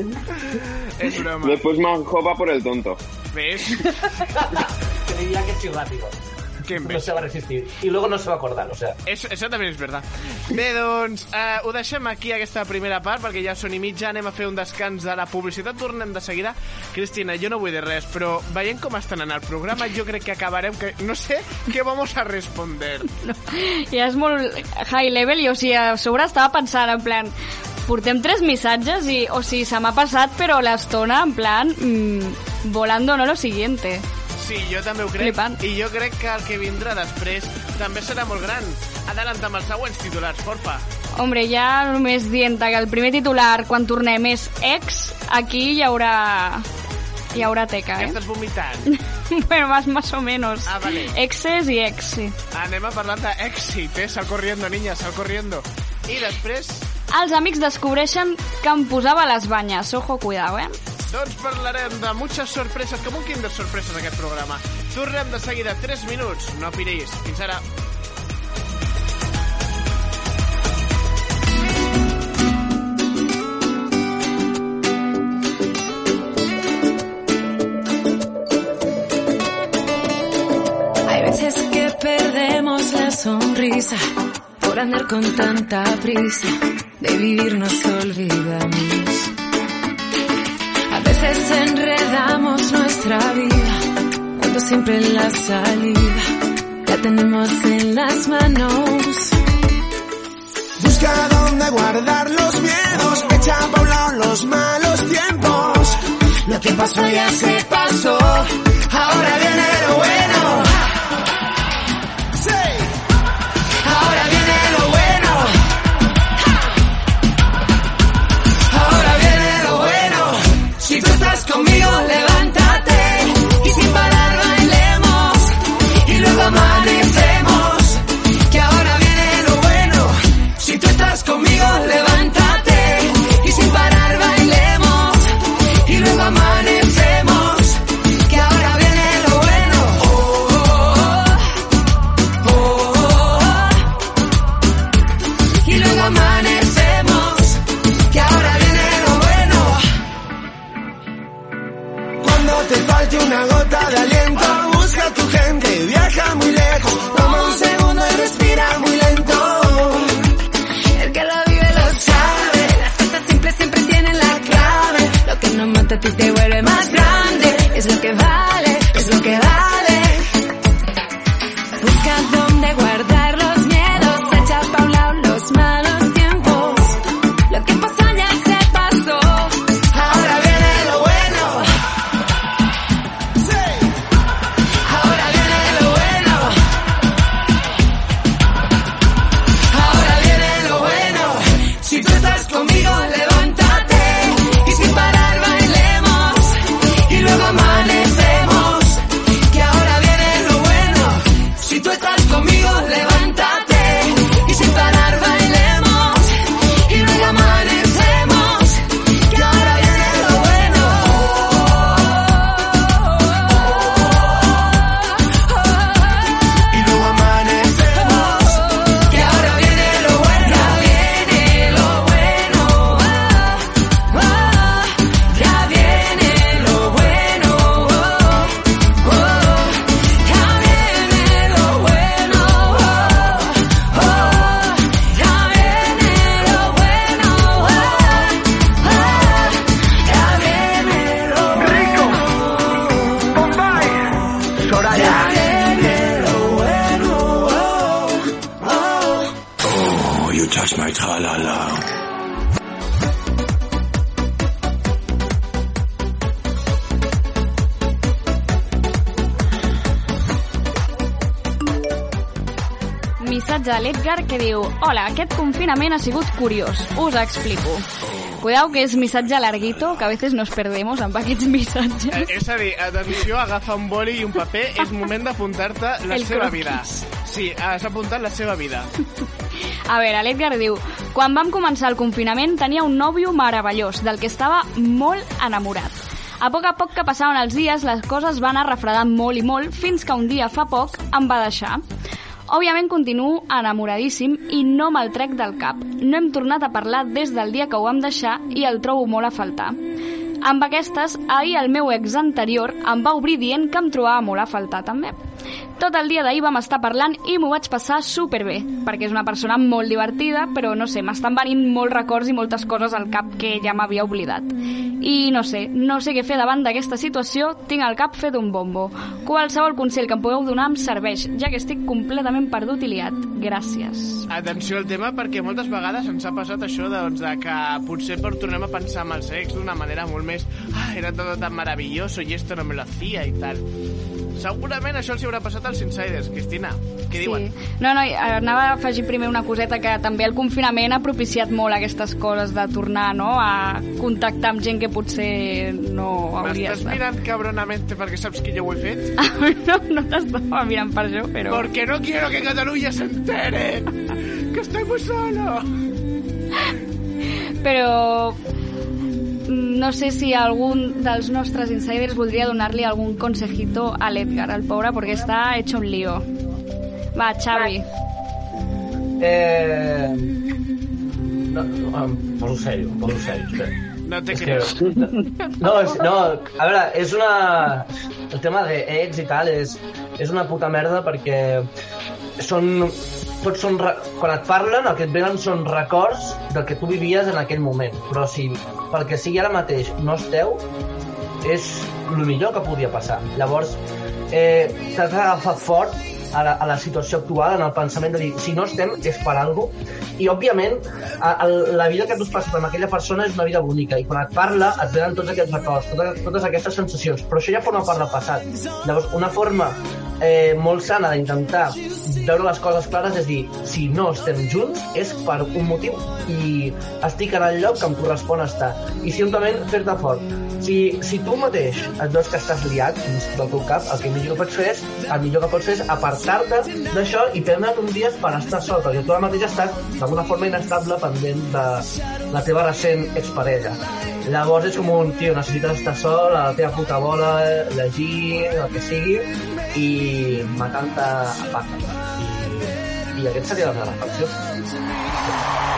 és broma. Después Manjopa por el tonto. ¿Ves? Te diría que sí rápido. Que No se va a resistir. Y luego no se va a acordar, o sea. Eso, eso també és verdad. Bé, doncs, eh, ho deixem aquí, aquesta primera part, perquè ja són i mitja, anem a fer un descans de la publicitat, tornem de seguida. Cristina, jo no vull dir res, però veient com estan en el programa, jo crec que acabarem, que no sé què vamos a responder. Ja és molt high level i, o sigui, a sobre estava pensant en plan portem tres missatges i, o sigui, se m'ha passat, però l'estona, en plan, mm, volando no lo siguiente. Sí, jo també ho crec. Flipant. I jo crec que el que vindrà després també serà molt gran. Adelanta amb els següents titulars, porfa. Hombre, ja només dient que el primer titular, quan tornem, és ex, aquí hi haurà... Hi haurà teca, Ja eh? estàs vomitant. bueno, más, más o menos. Ah, vale. Exes i ex, sí. Anem a parlar d'èxit, eh? Sal corriendo, niña, sal corriendo. I després, Els amics descobreixen que em posava les banyes. Ojo, cuidao, eh? Doncs parlarem de muchas sorpreses, com un kinder sorpreses aquest programa. Tornem de seguida 3 minuts, no piris. Fins ara. Hay veces que perdemos la sonrisa por andar con tanta prisa. De vivir nos olvidamos. Veces nuestra vida cuando siempre la salida la tenemos en las manos. Busca dónde guardar los miedos, echa pa' un lado los malos tiempos. Lo que pasó ya se pasó, ahora viene lo bueno. Toma un segundo y respira muy lento. El que lo vive lo sabe. Las cosas simples siempre tienen la clave. Lo que no mata a ti te vuelve más grande. Es lo que vale, es lo que vale. Busca dónde guardar Hola, aquest confinament ha sigut curiós. Us explico. Cuidao que és missatge larguito, que a veces nos perdemos amb aquests missatges. Eh, és a dir, atenció, agafa un boli i un paper, és moment d'apuntar-te la El seva croquis. vida. Sí, has apuntat la seva vida. A veure, l'Edgar diu Quan vam començar el confinament tenia un nòvio meravellós, del que estava molt enamorat. A poc a poc que passaven els dies, les coses van anar refredant molt i molt, fins que un dia fa poc em va deixar. Òbviament continuo enamoradíssim i no me'l trec del cap. No hem tornat a parlar des del dia que ho vam deixar i el trobo molt a faltar. Amb aquestes, ahir el meu ex anterior em va obrir dient que em trobava molt a faltar també. Tot el dia d'ahir vam estar parlant i m'ho vaig passar superbé, perquè és una persona molt divertida, però no sé, m'estan venint molts records i moltes coses al cap que ja m'havia oblidat. I no sé, no sé què fer davant d'aquesta situació, tinc el cap fet un bombo. Qualsevol consell que em podeu donar em serveix, ja que estic completament perdut i liat. Gràcies. Atenció al tema, perquè moltes vegades ens ha passat això doncs, de que potser per tornem a pensar en el sex d'una manera molt més ah, era tot tan maravilloso i esto no me lo hacía i tal. Segurament això els hi haurà passat als insiders, Cristina. Què diuen? No, no, i anava a afegir primer una coseta que també el confinament ha propiciat molt aquestes coses de tornar no, a contactar amb gent que potser no hauries M'estàs de... mirant cabronamente perquè saps que jo ho he fet? no, no t'estava mirant per això, però... Porque no quiero que Cataluña se entere que estoy muy solo. Però no sé si algun dels nostres insiders voldria donar-li algun consejito a l'Edgar, al pobre, perquè està hecho un lío. Va, Xavi. Eh... No, no, em poso sèrio, em poso sèrio, espera. No te creo. que- No, és, no, a veure, és una... El tema de ex i tal és, és una puta merda perquè són... Tots són... Quan et parlen, el que et venen són records del que tu vivies en aquell moment. Però si pel que sigui ara mateix no esteu, és el millor que podia passar. Llavors, eh, t'has d'agafar fort a la, a la situació actual, en el pensament de dir, si no estem, és per cosa. I, òbviament, a, a, la vida que tu has passat amb aquella persona és una vida bonica, i quan et parla et venen tots aquests records, totes, totes aquestes sensacions, però això ja forma part del passat. Llavors, una forma eh, molt sana d'intentar veure les coses clares és dir, si no estem junts és per un motiu i estic en el lloc que em correspon estar. I simplement fer-te fort. Si, si tu mateix et veus que estàs liat dins del teu cap, el que millor que pots fer és, el millor que pots fer és apartar-te d'això i prendre't un dia per estar sol, perquè tu ara mateix estàs d'alguna forma inestable pendent de la teva recent exparella. Llavors és com un, tio, necessites estar sol, a la teva puta bola, llegir, el que sigui, i matant-te a pacte. I, I aquest seria la meva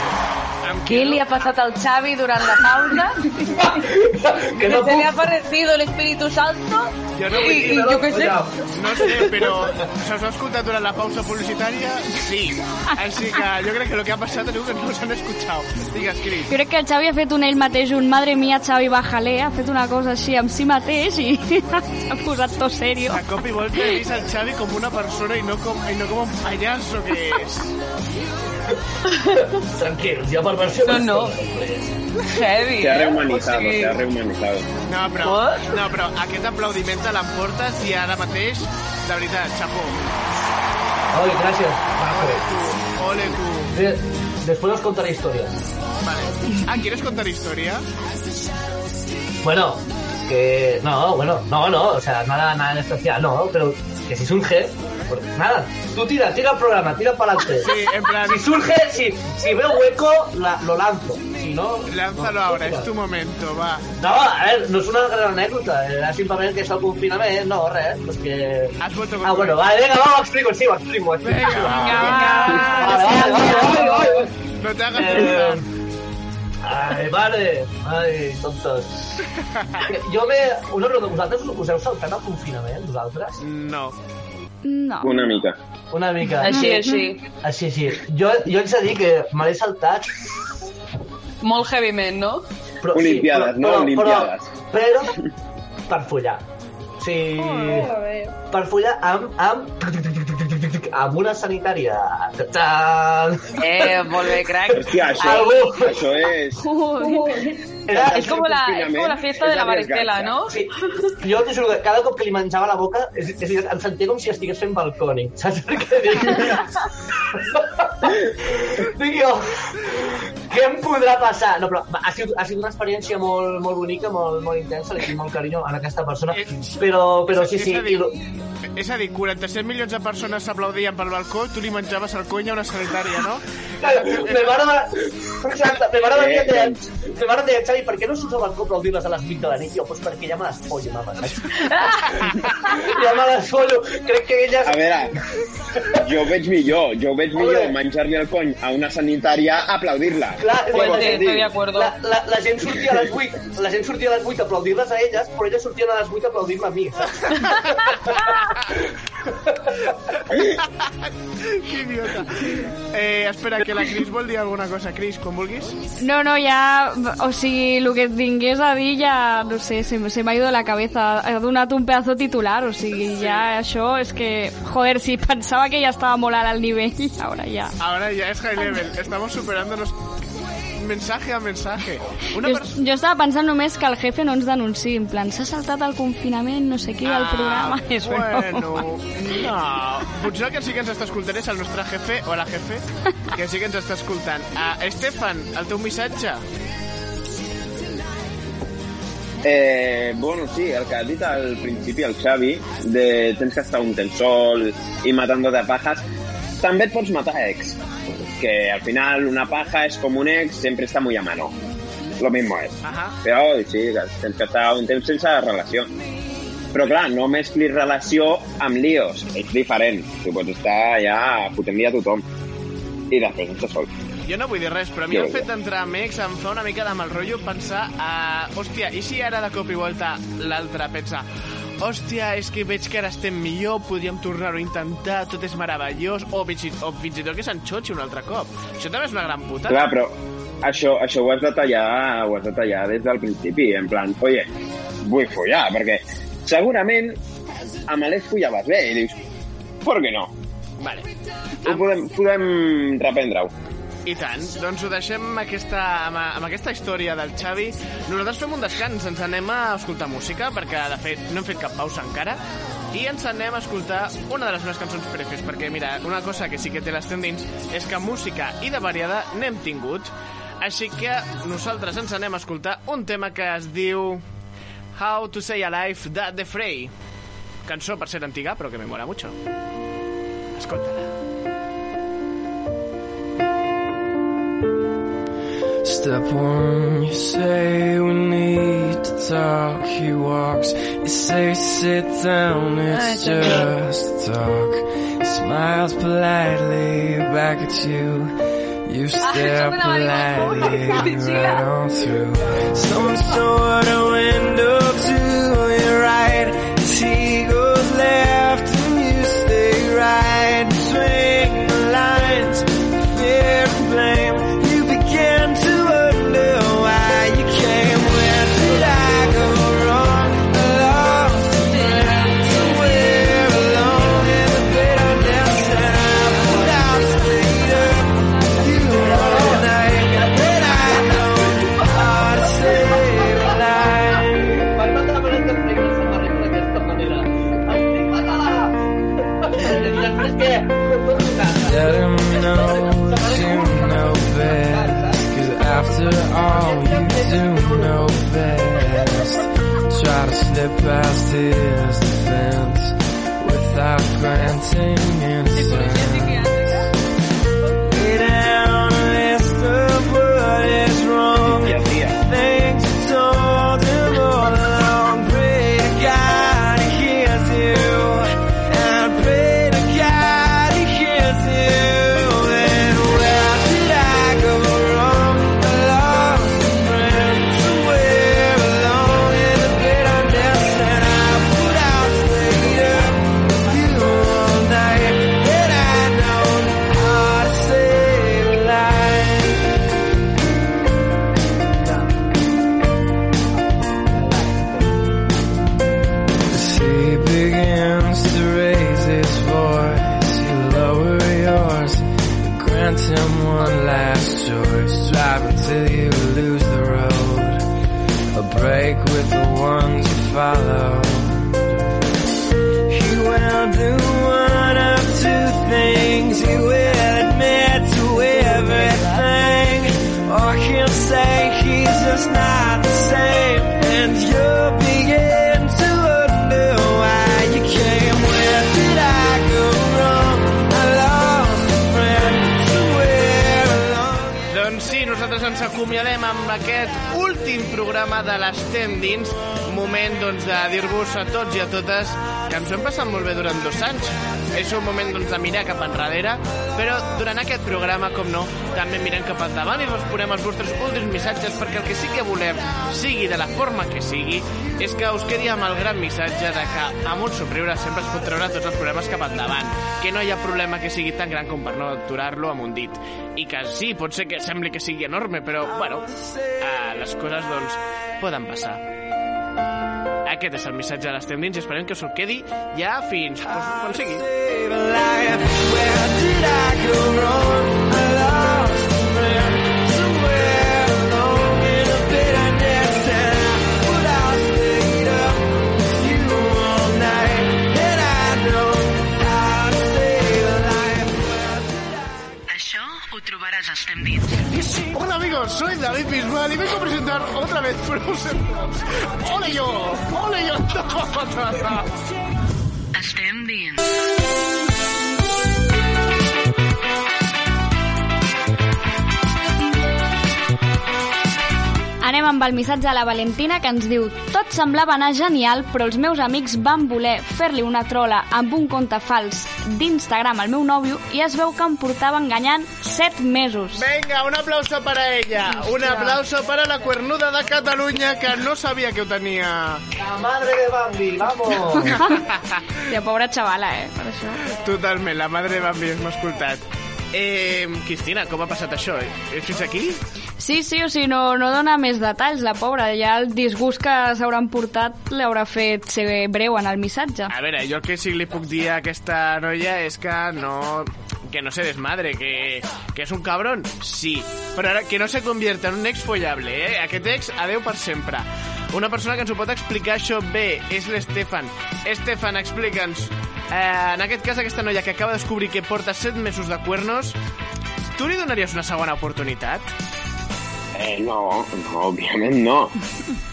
¿Qué le ha pasado al Xavi durante la pausa? Que no se le puc. ha aparecido el Espíritu Santo Jo no vull y, dir, y yo qué sé. No sé, però se us ha escoltat durant la pausa publicitària? Sí. Així que jo crec que el que ha passat és que no us han escuchat. Digues, Cris. Jo crec que el Xavi ha fet un ell mateix, un madre mía, Xavi, bájale, ha fet una cosa així amb si mateix i s'ha posat tot serio. A cop i volta he vist el Xavi com una persona i no com, i no com un pallasso que és. Tranquils, hi ha perversió. No, no. Heavy, Se ha eh? rehumanizado, O sigui, se ha rehumanizado. No, però, no, però aquest aplaudiment te l'emportes i ara mateix, de veritat, xapó. Oi, gràcies. Ole tu, ole tu. De, después os contaré historias. Vale. Ah, ¿quieres contar historia? Bueno, que... No, bueno, no, no, o sea, nada, nada en especial, no, pero que si surge, pues nada, tú tira, tira el programa, tira para adelante. Sí, en plan- Si surge, si, si veo hueco, la- lo lanzo. Si no... Lánzalo no, ahora, no, es tu momento, va. No, a ver, no és una gran anècdota, era simplement que és el confinament, no, res, perquè... Has vuelto con Ah, bueno, vale, venga, va, ho explico, sí, explico, explico. Venga, Vale, vale, vale, vale, vale. No te hagas Eh. Ai, vale. Ai, tontos. Jo me... Una pregunta, vosaltres us heu saltat el confinament, vosaltres? No. No. Una mica. Una mica. Així, així. Així, així. Jo, jo haig de dir que me l'he saltat, Molt heavyment, no? però... Olimpiades, sí, no? però, Olimpiades. Però, però per follar. O sigui, per follar amb, amb, amb una sanitària. Ta-tan. Eh, molt bé, crac. Hòstia, això, Algú- això és... Era, Es como la, es como la fiesta de la varicela, ¿no? Sí. Jo t'ho juro que cada cop que li menjava la boca és, és, em sentia com si estigués fent balconi. Saps què dic? dic jo, què em podrà passar? No, però ha sigut, ha sigut una experiència molt, molt bonica, molt, molt intensa, li tinc molt carinyo a aquesta persona, però, però sí, sí, És a i, lo- és a dir 47 milions de persones s'aplaudien pel balcó, tu li menjaves el cony a una sanitària, no? me mare de... Exacte, me mare de Eh, deia, me mare deia, Xavi, per què no s'usa balcó aplaudir-les a les 8 de la nit? Jo, doncs perquè ja me les follo, mama, ja me les follo. Crec que elles... A veure, jo ho veig millor, jo ho veig millor menjar-li el cony a una sanitària a aplaudir-la. Clar, Pues la, sí, gent, estoy de acuerdo. la, la, la gent sortia a les 8, la gent sortia a les 8 a aplaudir-les a elles, però elles sortien a les 8 a aplaudir-me a mi, que idiota. Eh, espera, que que la Cris vol dir alguna cosa. Cris, quan vulguis. No, no, ja... O sigui, el que tingués a dir ja, no sé, se, se m'ha ido de la cabeza. Ha donat un pedazo titular, o sigui, ja això és que... Joder, si pensava que ja estava molt alt al nivell, ara ja. Ahora ya es high level. Estamos superándonos mensaje a mensaje. Una Jo, jo estava pensant només que el jefe no ens denunciï, en plan, s'ha saltat el confinament, no sé què, del programa. És Ah, Bueno, no. Potser el que sí que ens està escoltant és el nostre jefe, o la jefe, que sí que ens està escoltant. Uh, Estefan, el teu missatge. Eh, bueno, sí, el que ha dit al principi el Xavi, de tens que estar un temps sol i matando de pajas, també et pots matar ex. Que al final una paja és com un ex, sempre està muy a mano. Lo mismo es. Ajá. Però sí, tens que estar un temps sense relació. Però clar, no mesclis relació amb líos. És diferent. Tu pots estar ja fotent-li a tothom. I després estar sol. Jo no vull dir res, però a mi el fet d'entrar amb ex em fa una mica de mal rotllo pensar a... hòstia, i si ara de cop i volta l'altre pensa hòstia, és que veig que ara estem millor, podríem tornar-ho a intentar, tot és meravellós, o fins, i- o fins i tot que s'enxotxi un altre cop. Això també és una gran putada. Clar, però això, això ho has de tallar, ho has de tallar des del principi, en plan, oye, vull follar, perquè segurament amb l'Eix follaves bé i dius, per què no? Vale. Ho podem, podem reprendre-ho. I tant, doncs ho deixem aquesta, amb, amb aquesta història del Xavi. Nosaltres fem un descans, ens anem a escoltar música, perquè de fet no hem fet cap pausa encara, i ens anem a escoltar una de les meves cançons prefes, perquè mira, una cosa que sí que té les tendins és que música i de variada n'hem tingut, així que nosaltres ens anem a escoltar un tema que es diu How to Say Alive de The Fray. Cançó per ser antiga, però que me mola mucho. Escolta-la. Step one, you say we need to talk. He walks, you say sit down, it's just talk. He smiles politely back at you. You stare politely right on through some sort of window to your right. As he goes left les Tendins. un moment doncs, de dir-vos a tots i a totes que ens ho hem passat molt bé durant dos anys. És un moment doncs, de mirar cap enrere, però durant aquest programa, com no, també mirem cap endavant i responem els vostres últims missatges perquè el que sí que volem, sigui de la forma que sigui, és que us quedi amb el gran missatge de que amb un somriure sempre es pot treure tots els problemes cap endavant, que no hi ha problema que sigui tan gran com per no aturar-lo amb un dit. I que sí, pot ser que sembli que sigui enorme, però, bueno, eh, les coses, doncs, poden passar. Aquest és el missatge de l'Estem Dins i esperem que us quedi ja fins quan sigui. Això ho trobaràs a Estem Dins. Hola soy David Bisbal y vengo a presentar otra vez Frozen 2. ¡Ole yo! ¡Ole yo! Estem Dins. Anem amb el missatge a la Valentina que ens diu Tot semblava anar genial, però els meus amics van voler fer-li una trola amb un compte fals d'Instagram al meu nòvio i es veu que em portava enganyant 7 mesos. Venga, un aplauso para ella. Un aplauso para la cuernuda de Cataluña que no sabía que ho tenia. La madre de Bambi, vamos! Tia, pobra xavala, eh, per això. Totalment, la madre de Bambi m'ha escoltat. Eh, Cristina, com ha passat això? Eh, Fins aquí? Sí, sí, o sigui, no, no dona més detalls, la pobra. Ja el disgust que s'hauran portat l'haurà fet ser breu en el missatge. A veure, jo el que sí que li puc dir a aquesta noia és que no que no se desmadre, que, que és un cabron, sí, però ara que no se convierta en un ex follable, eh? Aquest ex, adeu per sempre. Una persona que ens ho pot explicar això bé és l'Estefan. Estefan, explica'ns, eh, en aquest cas aquesta noia que acaba de descobrir que porta 7 mesos de cuernos, tu li donaries una segona oportunitat? Eh, no, no, òbviament no.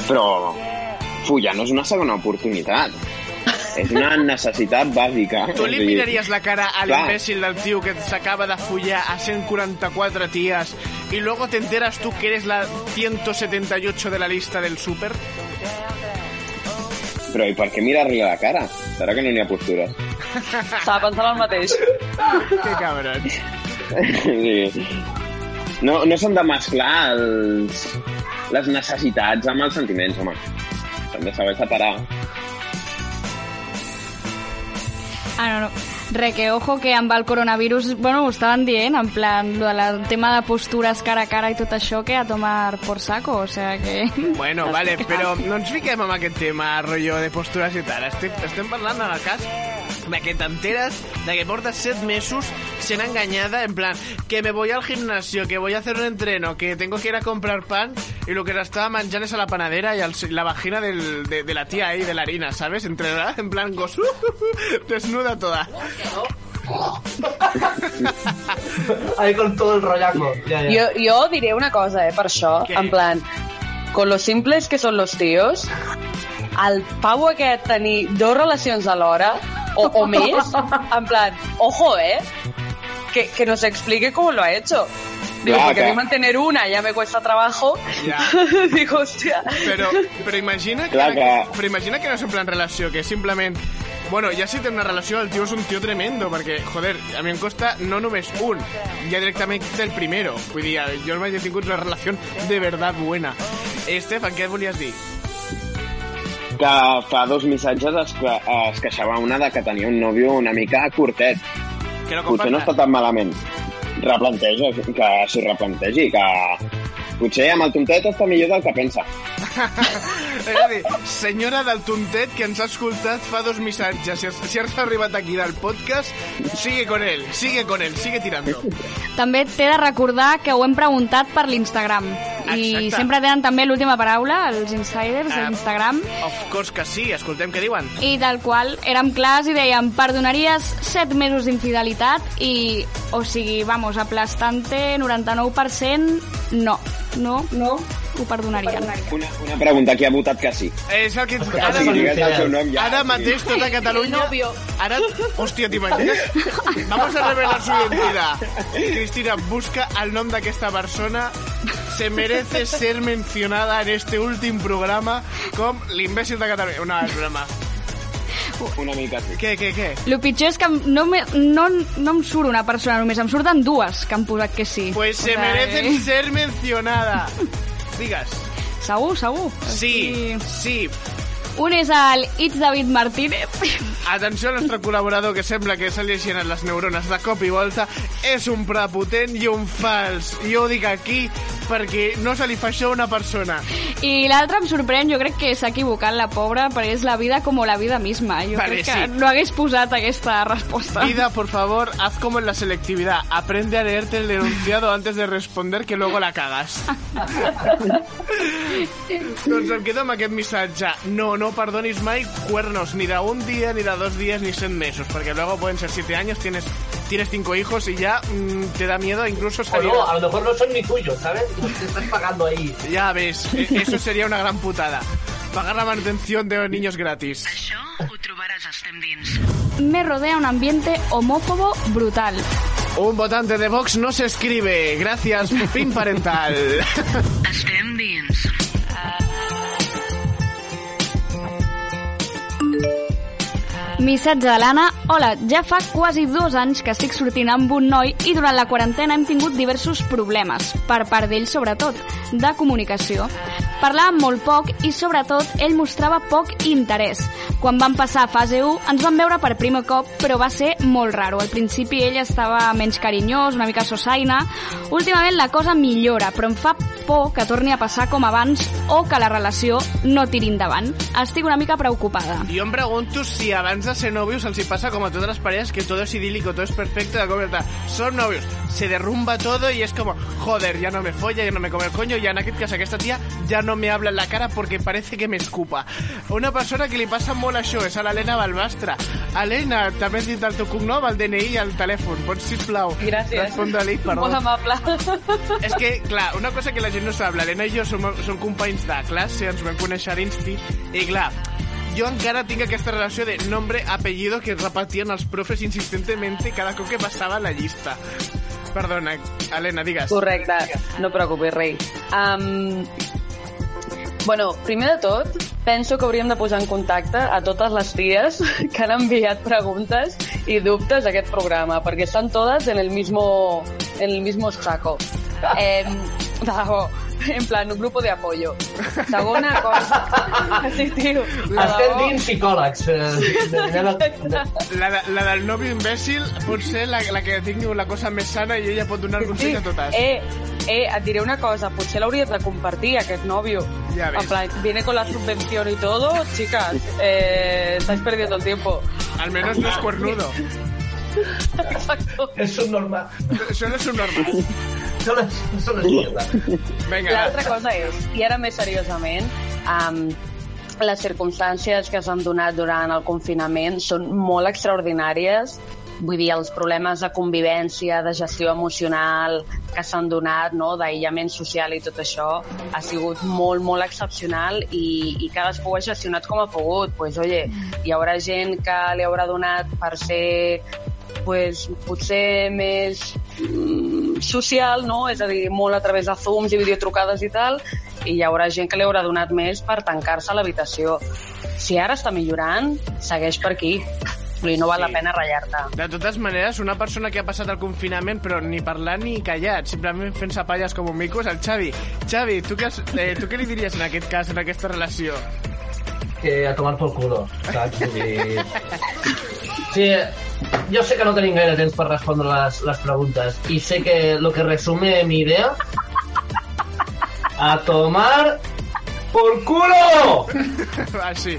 Però follar no és una segona oportunitat. És una necessitat bàsica. Tu li miraries la cara a l'imbècil del tio que s'acaba de follar a 144 tías y luego te enteras tú que eres la 178 de la lista del súper? Però i per què mirar-li la cara? Serà que no n'hi ha postures? Estava pensant el mateix. Que cabrons. Sí. No, no s'han de mesclar els, les necessitats amb els sentiments, home. S'han de saber separar. Ah, no, no. Re, que ojo que amb el coronavirus, bueno, ho estaven dient, en plan, lo del tema de postures cara a cara i tot això, que a tomar por saco, o sea que... Bueno, vale, però no ens fiquem amb aquest tema, rotllo de postures i tal. Estem, estem parlant en el cas de que t'enteres de que portes set mesos sent enganyada, en plan, que me voy al gimnasio, que voy a hacer un entreno, que tengo que ir a comprar pan, y lo que la estaba manchando es a la panadera y al, la vagina del, de, de la tía ahí, de la harina, ¿sabes? Entrenada, en plan, gos, desnuda toda. Ahí con todo el rollaco. Ja, ja. Jo, jo diré una cosa, eh, per això, Què? en plan, con lo simples que són los tíos, el pavo aquest tenir dos relacions alhora, o, o més, en plan, ojo, eh, que, que nos explique cómo lo ha hecho. Digo, Clar, porque a que- mí mantener una ya me cuesta trabajo. Ya. Digo, hostia. Però, però imagina que, Clar que- però imagina que no és en plan relació, que és simplement... Bueno, ja si té una relació, el tio és un tio tremendo, perquè, joder, a mi em costa no només un, ja directament el primero. Vull dir, jo mai he tingut una relació de verdad buena. Estefan, què volies dir? Que fa dos missatges es, que, es queixava una de que tenia un nòvio una mica curtet. Que no Potser no està tan malament. Replanteja, que s'ho replantegi, que potser amb el tontet està millor del que pensa. És a dir, senyora del tontet que ens ha escoltat fa dos missatges. Si has, si has arribat aquí del podcast, sigue con él, sigue con él, sigue tirando. També t'he de recordar que ho hem preguntat per l'Instagram. I sempre tenen també l'última paraula, els insiders Ah. d'Instagram. Of course que sí, escoltem què diuen. I del qual érem clars i dèiem perdonaries 7 mesos d'infidelitat i, o sigui, vamos, aplastante 99% no, no, no ho perdonarien. Una, una pregunta, qui ha votat que sí? És el que... Ara, Ara, si digués el seu nom ja... ara mateix tota Catalunya... Ara, hòstia, t'imagines? Vamos a revelar su identidad. Cristina, busca el nom d'aquesta persona se merece ser mencionada en este últim programa com l'imbècil de Catalunya. No, és broma. Una mica sí. Què, què, què? El pitjor és que no, me, no, no em surt una persona només, em surten dues que han posat que sí. Pues se O merecen eh, ser mencionada. Digues. Segur, segur. Sí, sí. Un és el It's David Martínez. Atenció al nostre col·laborador que sembla que se li hagin les neurones de cop i volta. És un prepotent i un fals. Jo ho dic aquí perquè no se li fa això a una persona. I l'altre em sorprèn, jo crec que s'ha equivocat la pobra, perquè és la vida com la vida misma. Jo Vale, crec que sí. no hagués posat aquesta resposta. Vida, por favor, haz como en la selectividad. Aprende a leerte el enunciado antes de responder, que luego la cagas. doncs em quedo amb aquest missatge. No, no perdonis mai cuernos, ni de un día, ni de dos días, ni seis meses, porque luego pueden ser siete años, tienes, tienes cinco hijos y ya mm, te da miedo incluso O no, a lo mejor no son ni tuyos, ¿sabes? Los que estás pagando ahí. Ya ves, e- eso sería una gran putada. Pagar la manutención de niños gratis. Me rodea un ambiente homófobo brutal. Un votante de Vox no se escribe. Gracias, fin parental. Missatge de l'Anna. Hola, ja fa quasi dos anys que estic sortint amb un noi i durant la quarantena hem tingut diversos problemes, per part d'ell sobretot, de comunicació. Parlàvem molt poc i sobretot ell mostrava poc interès. Quan vam passar a fase 1 ens vam veure per primer cop, però va ser molt raro. Al principi ell estava menys carinyós, una mica sosaina. Últimament la cosa millora, però em fa por que torni a passar com abans o que la relació no tiri endavant. Estic una mica preocupada. Yo me pregunto si abans de ser novios els hi pasa como a todas las parejas que todo es idílico, todo es perfecto, de cómo está. Son novios, se derrumba todo y es como, joder, ya no me folla, ya no me come el coño, ya en aquest cas aquesta tia ja no me habla en la cara porque parece que me escupa. Una persona que li passa molt això és a l'Helena Balbastra. Helena, també has dit el teu cognom, el DNI i el telèfon. Pots, sisplau, Gràcies. respondre-li, perdó. Molt amable. És que, clar, una cosa que la gent no sap, l'Helena i jo som, som companys de classe, ens vam conèixer a l'Insti, i clar, jo encara tinc aquesta relació de nombre, apellido que repetien els profes insistentemente cada cop que passava la llista. Perdona, Helena, digues. Correcte, no preocupis, rei. Um, bueno, primer de tot, penso que hauríem de posar en contacte a totes les ties que han enviat preguntes i dubtes a aquest programa, perquè estan totes en el mismo, en el mismo saco. Eh, no, en plan, un grupo de apoyo. Segona cosa... Sí, tio. Estem dins psicòlegs. Eh, La, la del nòvio imbècil pot ser la, la que tingui la cosa més sana i ella pot donar consell a totes. Eh, eh, et diré una cosa, potser l'hauries de compartir, aquest nòvio. Ves. En plan, viene con la subvención y todo, chicas, eh, estáis perdiendo el tiempo. Al menos no es cuernudo. Exacto. És un normal. Això no és un normal. Això no, és- això no és mierda. Vinga, L'altra cosa és, i ara més seriosament, um, les circumstàncies que s'han donat durant el confinament són molt extraordinàries. Vull dir, els problemes de convivència, de gestió emocional que s'han donat, no? d'aïllament social i tot això, ha sigut molt, molt excepcional i, i cadascú ho ha gestionat com ha pogut. Pues, oye, hi haurà gent que li haurà donat per ser pues, potser més mm, social, no? és a dir, molt a través de zooms i videotrucades i tal, i hi haurà gent que li haurà donat més per tancar-se a l'habitació. Si ara està millorant, segueix per aquí. Vull dir, no val Sí. la pena ratllar-te. De totes maneres, una persona que ha passat el confinament però ni parlant ni callat, simplement fent-se palles com un mico, és el Xavi. Xavi, tu què, has, eh, tu què li diries en aquest cas, en aquesta relació? que a tomar por culo, saps? Vull dir... Sí, jo sé que no tenim gaire temps per respondre les, les preguntes i sé que lo que resume mi idea a tomar por culo! ah, sí.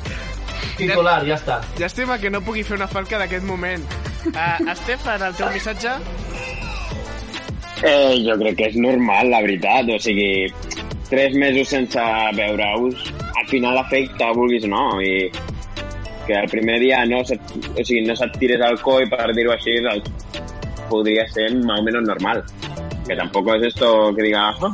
Titular, ja està. Llàstima que no pugui fer una falca d'aquest moment. Uh, Estefan, el teu missatge? Eh, jo crec que és normal, la veritat. O sigui, tres mesos sense veure-us, al final afecta, vulguis o no, i que el primer dia no o no se't tires al coll, per dir-ho així, ser más o menos normal. Que tampoco es esto que diga, "Ah",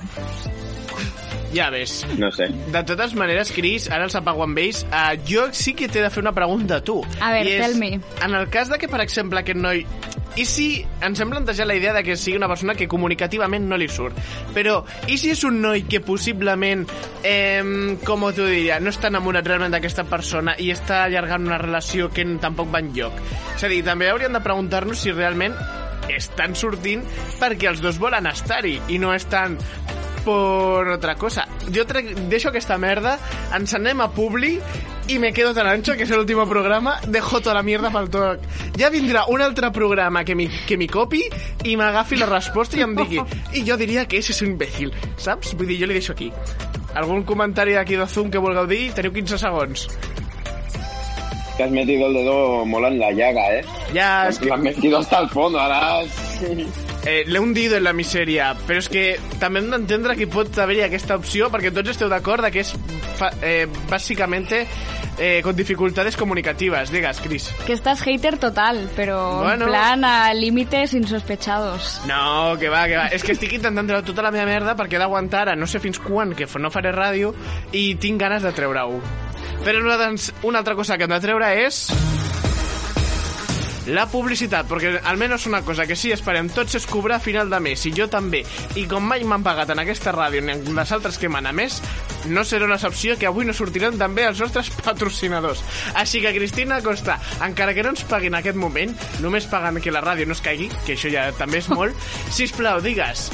Ja ves. no sé. De totes maneres, Cris, ara els apago amb ells. Uh, jo sí que t'he de fer una pregunta a tu. A veure, tell me. En el cas de que, per exemple, aquest noi I si ens hem plantejat la idea de que sigui una persona que comunicativament no li surt, però i si és un noi que possiblement, eh, com t'ho diria, no està enamorat realment d'aquesta persona i està allargant una relació que tampoc va enlloc? És a dir, també hauríem de preguntar-nos si realment estan sortint perquè els dos volen estar-hi i no estan por otra cosa. Jo trec, deixo aquesta merda, ens anem a Publi i me quedo tan ancho, que és l'últim programa, dejo tota la mierda pel toc. Ja vindrà un altre programa que mi, que mi copi i m'agafi la resposta i em digui i jo diria que ese és un imbècil, saps? Vull dir, jo li deixo aquí. Algun comentari d'aquí de Zoom que vulgueu dir? Teniu 15 segons. Que has metido el dedo mola en la llaga, ¿eh? Ya, es que... Lo has metido hasta el fondo, ahora... Eh, L'he hundido en la misèria, però és que també hem d'entendre que pot haver-hi aquesta opció perquè tots esteu d'acord que és eh, bàsicament eh, con dificultades comunicativas. Digues, Cris. Que estás hater total, pero Bueno. en plan a límites insospechados. No, que va, que va. És que estic intentant treure tota la meva merda perquè he d'aguantar ara no sé fins quan, que no faré ràdio, i tinc ganes de treure-ho. Però nosaltres, una altra cosa que hem de treure és... La publicitat, perquè almenys una cosa que sí esperem tots és cobrar a final de mes, i jo també. I com mai m'han pagat en aquesta ràdio ni en les altres que m'han a més, no serà una excepció que avui no sortiran també els nostres patrocinadors. Així que, Cristina Costa, encara que no ens paguin en aquest moment, només pagant que la ràdio no es caigui, que això ja també és molt, si plau, digues,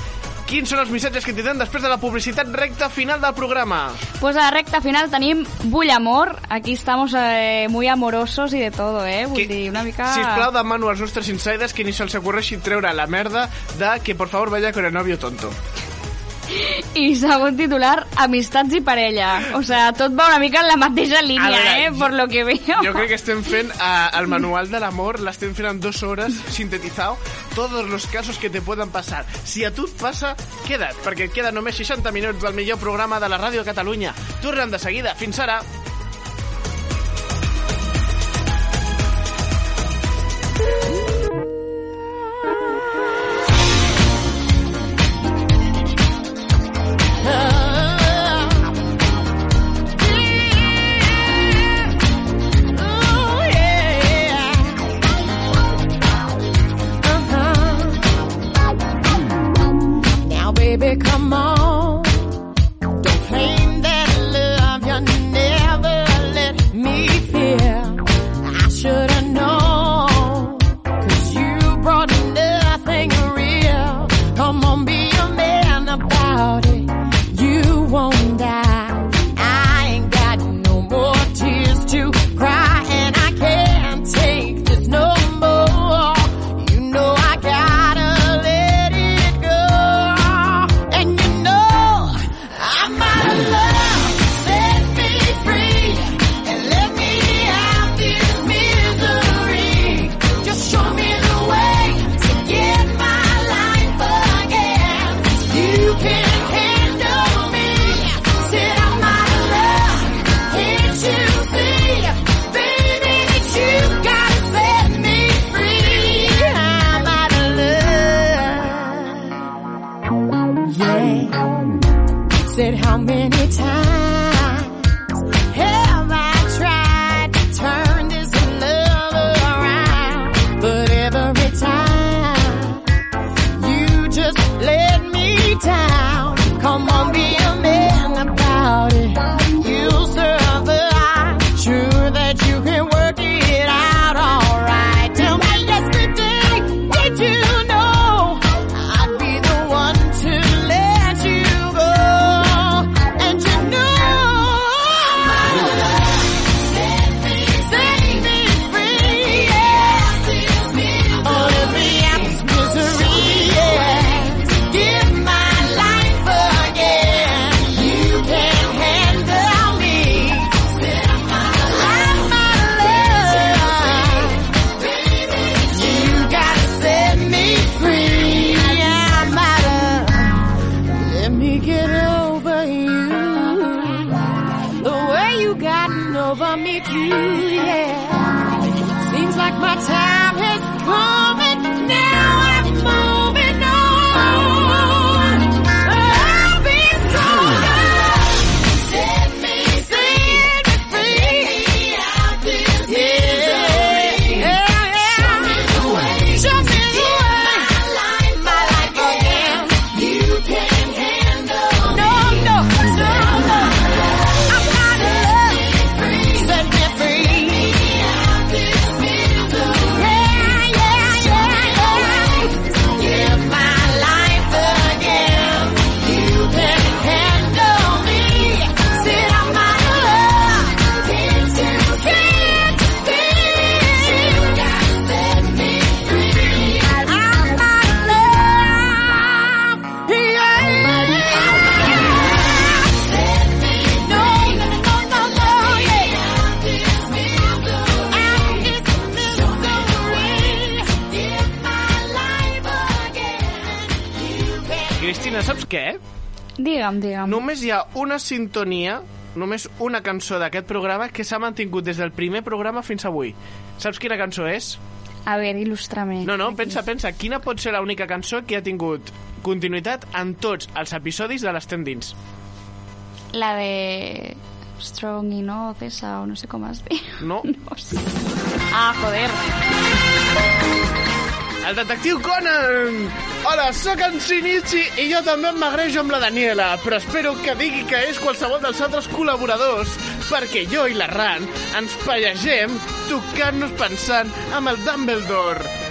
quins són els missatges que tindrem després de la publicitat recta final del programa? Pues a la recta final tenim Bull Amor. Aquí estamos eh, muy amorosos y de todo, eh? Vull dir, una mica... Si plau, demano als nostres insiders que ni se'ls ocorreixi treure la merda de que por favor vaya con el novio tonto. I segon titular, amistats i parella. O sea, tot va una mica en la mateixa línia, veure, eh? Por lo que veo. Jo crec que estem fent eh, el manual de l'amor, l'estem fent en dues hores, sintetizado, todos los casos que te puedan pasar. Si a tu et passa, queda't, perquè et queden només 60 minuts del millor programa de la ràdio a Catalunya. Tornem de seguida. Fins ara. Digue'm, digue'm. Només hi ha una sintonia, només una cançó d'aquest programa que s'ha mantingut des del primer programa fins avui. Saps quina cançó és? A veure, il·lustra'm. No, no, pensa, pensa, quina pot ser l'única cançó que ha tingut continuïtat en tots els episodis de l'Estem Dins? La de... Strong i no, Cesa, o no sé com es diu. No? No sé. Ah, joder. El detectiu Conan! Hola, sóc en Shinichi i jo també m'agrejo amb la Daniela, però espero que digui que és qualsevol dels altres col·laboradors, perquè jo i la Ran ens pallegem tocant-nos pensant amb el Dumbledore.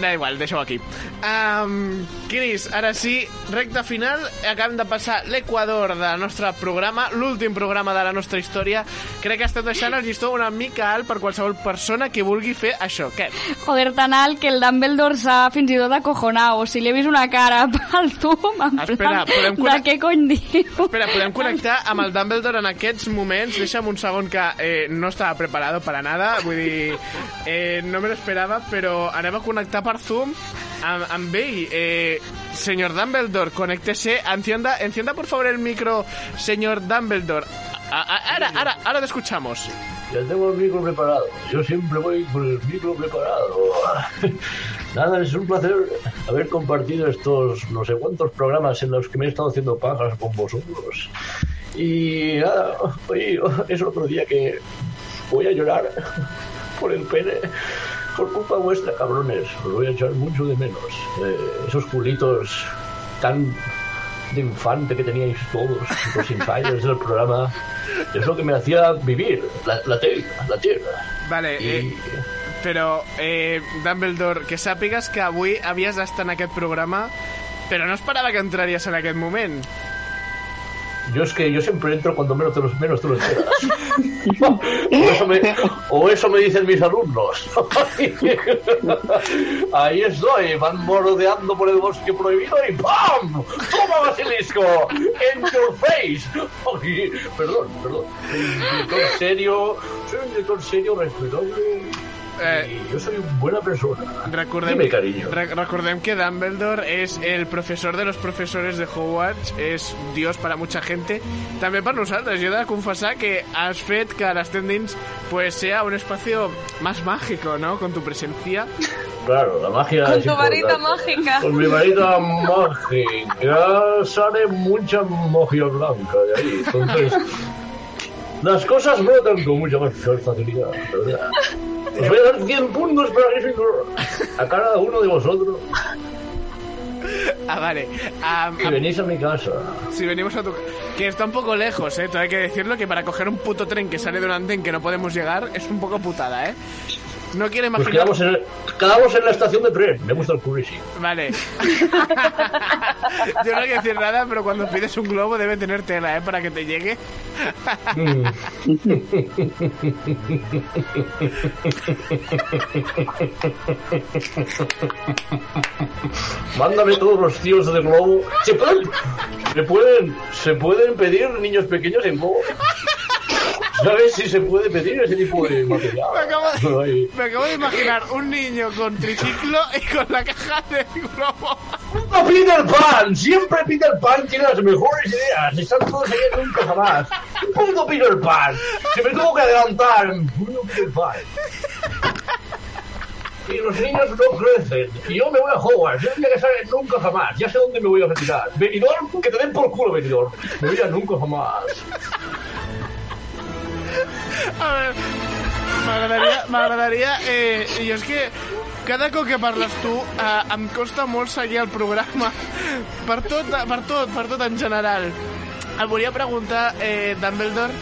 Da igual, deixa-ho aquí. Um, Cris, ara sí, recta final. Acabem de passar l'equador del nostre programa, l'últim programa de la nostra història. Crec que estem deixant el llistó una mica alt per qualsevol persona que vulgui fer això. Què? Joder, tan alt que el Dumbledore s'ha fins i tot acojonat. O si li he vist una cara pel Zoom, en Espera, plan, de què cony diu? Espera, podem connectar amb el Dumbledore en aquests moments. Deixa'm un segon que eh, no estava preparado para nada. Vull dir, eh, no me lo esperava, però anem a connectar per Zoom amb, amb ell. Eh, señor Dumbledore, conéctese. Encienda, encienda por favor el micro, señor Dumbledore. A- a- ahora, ahora, ahora te escuchamos. Ya tengo el micro preparado. Yo siempre voy con el micro preparado. Nada, es un placer haber compartido estos no sé cuántos programas en los que me he estado haciendo pajas con vosotros. Y nada, hoy es otro día que voy a llorar por el pene. Por culpa vuestra, cabrones. Os voy a echar mucho de menos. Eh, esos culitos tan de infante que teníais todos, los insiders del programa. Es lo que me hacía vivir, la, la tela, la tierra. Vale, eh, però, eh, Dumbledore, que sàpigues que avui havies d'estar en aquest programa, però no esperava que entraries en aquest moment. Yo es que yo siempre entro cuando menos te, los, menos te lo esperas. o, eso me, dicen mis alumnos. Ahí estoy, van morodeando por el bosque prohibido y ¡pam! ¡Toma basilisco! ¡En your face! Perdón, perdón. Soy un director serio, director serio, respetable. Y yo soy una buena persona. Recordem, Dime, cariño. re- recordem que Dumbledore és el professor de los professores de Hogwarts, és dios para mucha gente. També per nosaltres, jo he de confessar que has fet que l'Estem Dins pues, sea un espacio más mágico, ¿no? Con tu presencia. Claro, la magia Con es tu varita mágica. Con mi varita mágica sale mucha magia blanca de ahí. Entonces, las cosas brotan con mucha más facilidad, ¿verdad? Os voy a dar 100 puntos para Gryffindor a cada uno de vosotros Ah, vale. Si am- venís a mi casa. si venimos a tu... Que está un poco lejos, ¿eh? Todo hay que decirlo que para coger un puto tren que sale de un andén que no podemos llegar es un poco putada, ¿eh? No quiero Pues imaginar... quedamos en, quedamos en la estación de tren. Me gusta el currísimo. Vale. Yo no quiero decir nada, pero cuando pides un globo debe tener tela, ¿eh? Para que te llegue. Mándame todos los tíos de globo. ¿Se pueden, se pueden, se pueden pedir niños pequeños en globo? ¿Sabes si se puede pedir ese tipo de material? Me acabo, de, me acabo de imaginar un niño con triciclo y con la caja de globo. ¡No Peter Pan! Siempre Peter Pan tiene las mejores ideas. Están todos ahí en nunca jamás. ¡Puto Peter Pan! Se me tuvo que adelantar. ¡Puto Peter Pan! Y los niños no crecen. Y yo me voy a Hogwarts. Yo que estar en nunca jamás. Ya sé dónde me voy a retirar. Benidorm, que te den por culo, Benidorm. Me voy a nunca jamás. A veure, m'agradaria... M'agradaria... Eh, jo és que cada cop que parles tu eh, em costa molt seguir el programa per tot, per tot, per tot en general. Et volia preguntar, eh, Dumbledore,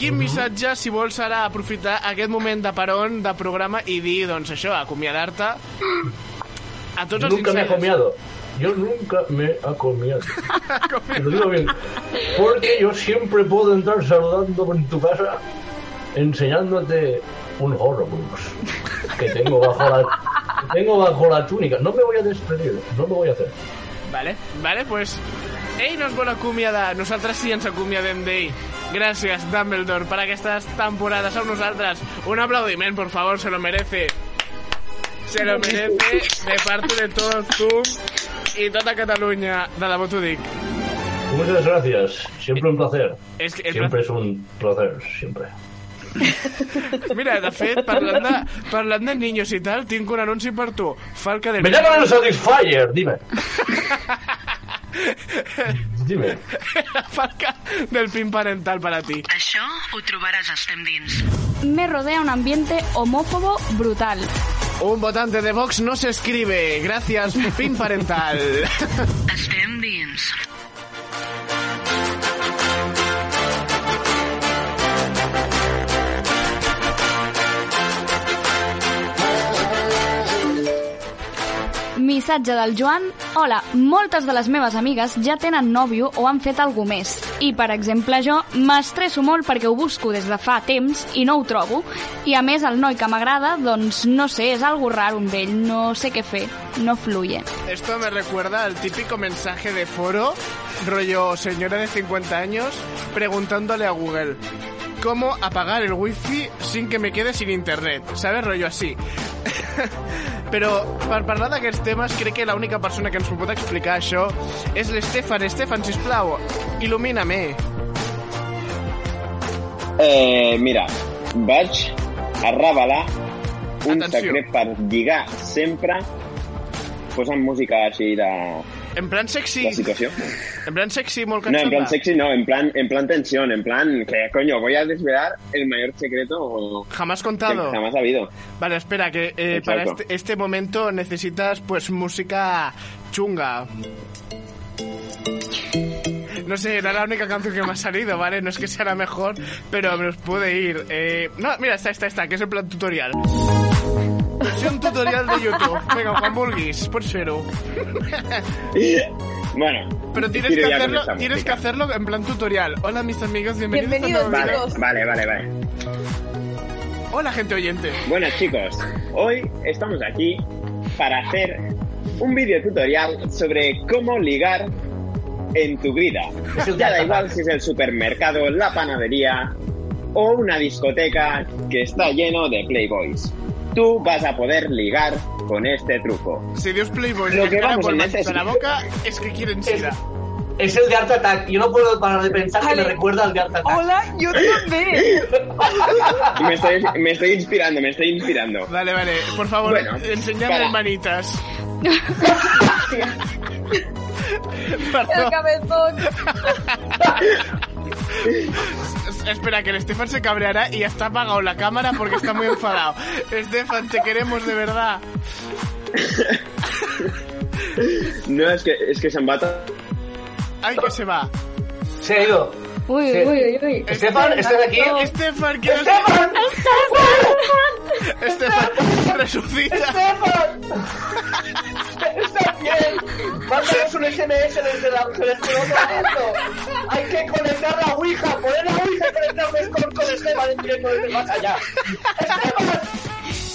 quin missatge, si vols ara aprofitar aquest moment de peron de programa i dir, doncs això, acomiadar-te a tots els Nunca me he insiders. comiado. Yo nunca me he comiado. Te lo digo bien. Porque yo siempre puedo entrar saludando en tu casa, enseñándote un Horrocrux que tengo bajo la, que tengo bajo la túnica. No me voy a despedir, no lo voy a hacer. Vale, vale, pues ell no es vol acomiadar, nosaltres sí ens acomiadem d'ell. Gràcies, Dumbledore, per aquestes temporades amb nosaltres. Un aplaudiment, por favor, se lo merece. Se lo merece de parte de todos tú. i tota Catalunya. De debò t'ho dic. Muchas gracias. Siempre un placer. Es que- Siempre es un placer, siempre. Mira, de fet, parlant de, parlant de niños i tal, tinc un anunci per tu. Falca del... Me llaman el Satisfyer, dime. Dime. Falca del pin parental para ti. Això ho trobaràs a Estem Dins. Me rodea un ambiente homófobo brutal. Un votante de Vox no se escribe. Gracias, pin parental. Estem Dins. Missatge del Joan. Hola, moltes de les meves amigues ja tenen nòvio o han fet algú més. I, per exemple, jo m'estresso molt perquè ho busco des de fa temps i no ho trobo. I, a més, el noi que m'agrada, doncs, no sé, és algo raro amb ell. No sé què fer. No fluye. Esto me recuerda al típico mensaje de foro, rollo señora de 50 años, preguntándole a Google cómo apagar el wifi sin que me quede sin internet. ¿Sabes? Rollo así. Però per parlar d'aquests temes crec que l'única persona que ens ho pot explicar això és l'Estefan. Estefan, sisplau, il·lumina-me. Eh, mira, vaig a revelar un Atenció. secret per lligar sempre posant música així de, En plan sexy. de situació. En plan sexy, molt No, en plan sexy no, en plan, en plan tensión, en plan que coño, voy a desvelar el mayor secreto Jamás contado. que jamás ha habido. Vale, espera, que eh, para este, este momento necesitas pues música chunga. No sé, era la única canción que me ha salido, ¿vale? No es que sea la mejor, pero me los puede ir. Eh, no, mira, está, está, está, que es en plan tutorial. Es un tutorial de YouTube. Venga, Juan Burguis, por cero. Bueno, Pero tienes que, hacerlo, tienes que hacerlo en plan tutorial. Hola, mis amigos, bienvenidos, a Bienvenidos, nuevo Vale, video. vale, vale, vale. Hola, gente oyente. Bueno, chicos, hoy estamos aquí para hacer un vídeo tutorial sobre cómo ligar en tu vida. Ya da igual si es el supermercado, la panadería o una discoteca que está lleno de playboys. Tú vas a poder ligar con este truco. Si Dios Playboy Lo le que vamos a la boca, es que quieren sida. Es el de Art Attack. Yo no puedo parar de pensar que me recuerda al de Art Attack. Hola, yo también. Me estoy, me estoy inspirando, me estoy inspirando. Vale, vale, por favor, Bueno, enséñame para- hermanitas. El cabezón. Es- Espera, que el Estefan se cabreará y ya está apagado la cámara porque está muy enfadado. Estefan, te queremos de verdad. No, es que, es que se embata. Ay, que se va. Se ha ido. Uy, Sí. uy, uy. Estefan, ¿estás aquí? Estefan, que ¡Estefan! Estefan, resucita. ¡Estefan! ¡Está bien! Mándanos un SMS desde, la, desde el otro lado. Hay que conectar la Ouija, poner la Ouija y conectar Discord con Esteban en directo desde más allá.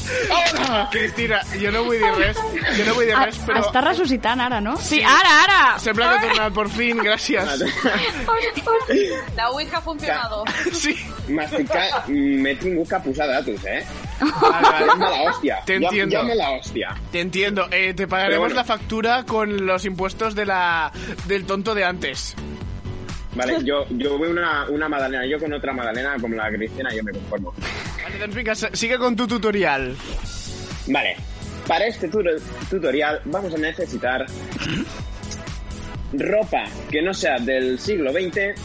Cristina, jo no vull dir res, jo no vull dir Ah, res, però... Està ressuscitant ara, no? Sí, ara, ara! Sembla que ha tornat por fin, gràcies. La Ouija ha funcionado. Sí. M'estic ca... M'he tingut que posar datos, eh? Llame la hostia. Te entiendo. La hostia. Te entiendo. Eh, te pagaremos bueno. la factura con los impuestos de la del tonto de antes. Vale, yo, yo veo una, una magdalena, yo con otra magdalena como la Cristina, yo me conformo. Vale, doncs vinga, sigue con tu tutorial. Vale, para este tu- tutorial vamos a necesitar ropa que no sea del siglo XX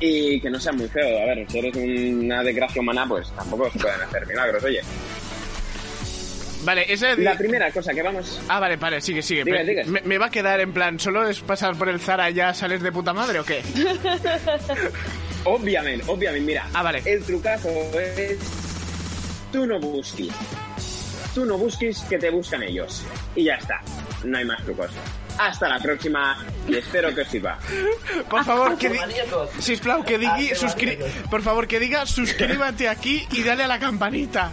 y que no sea muy feo. A ver, si eres una desgracia humana, pues tampoco se pueden hacer milagros, oye. Vale, ese... La primera cosa que vamos... Ah, vale, vale, sigue, sigue. Diga, Me- diga. Me, me va a quedar en plan, ¿solo es pasar por el Zara y ya sales de puta madre o qué? Obviamente, obviamente, mira. Ah, vale. El trucazo es... Tú no busques. Tú no busques que te buscan ellos. Y ya está. No hay más trucos. Hasta la próxima y espero que os sirva. Por favor, que di... Maníacos. Sisplau, que maníacos. Por favor, que diga suscríbete aquí y dale a la campanita.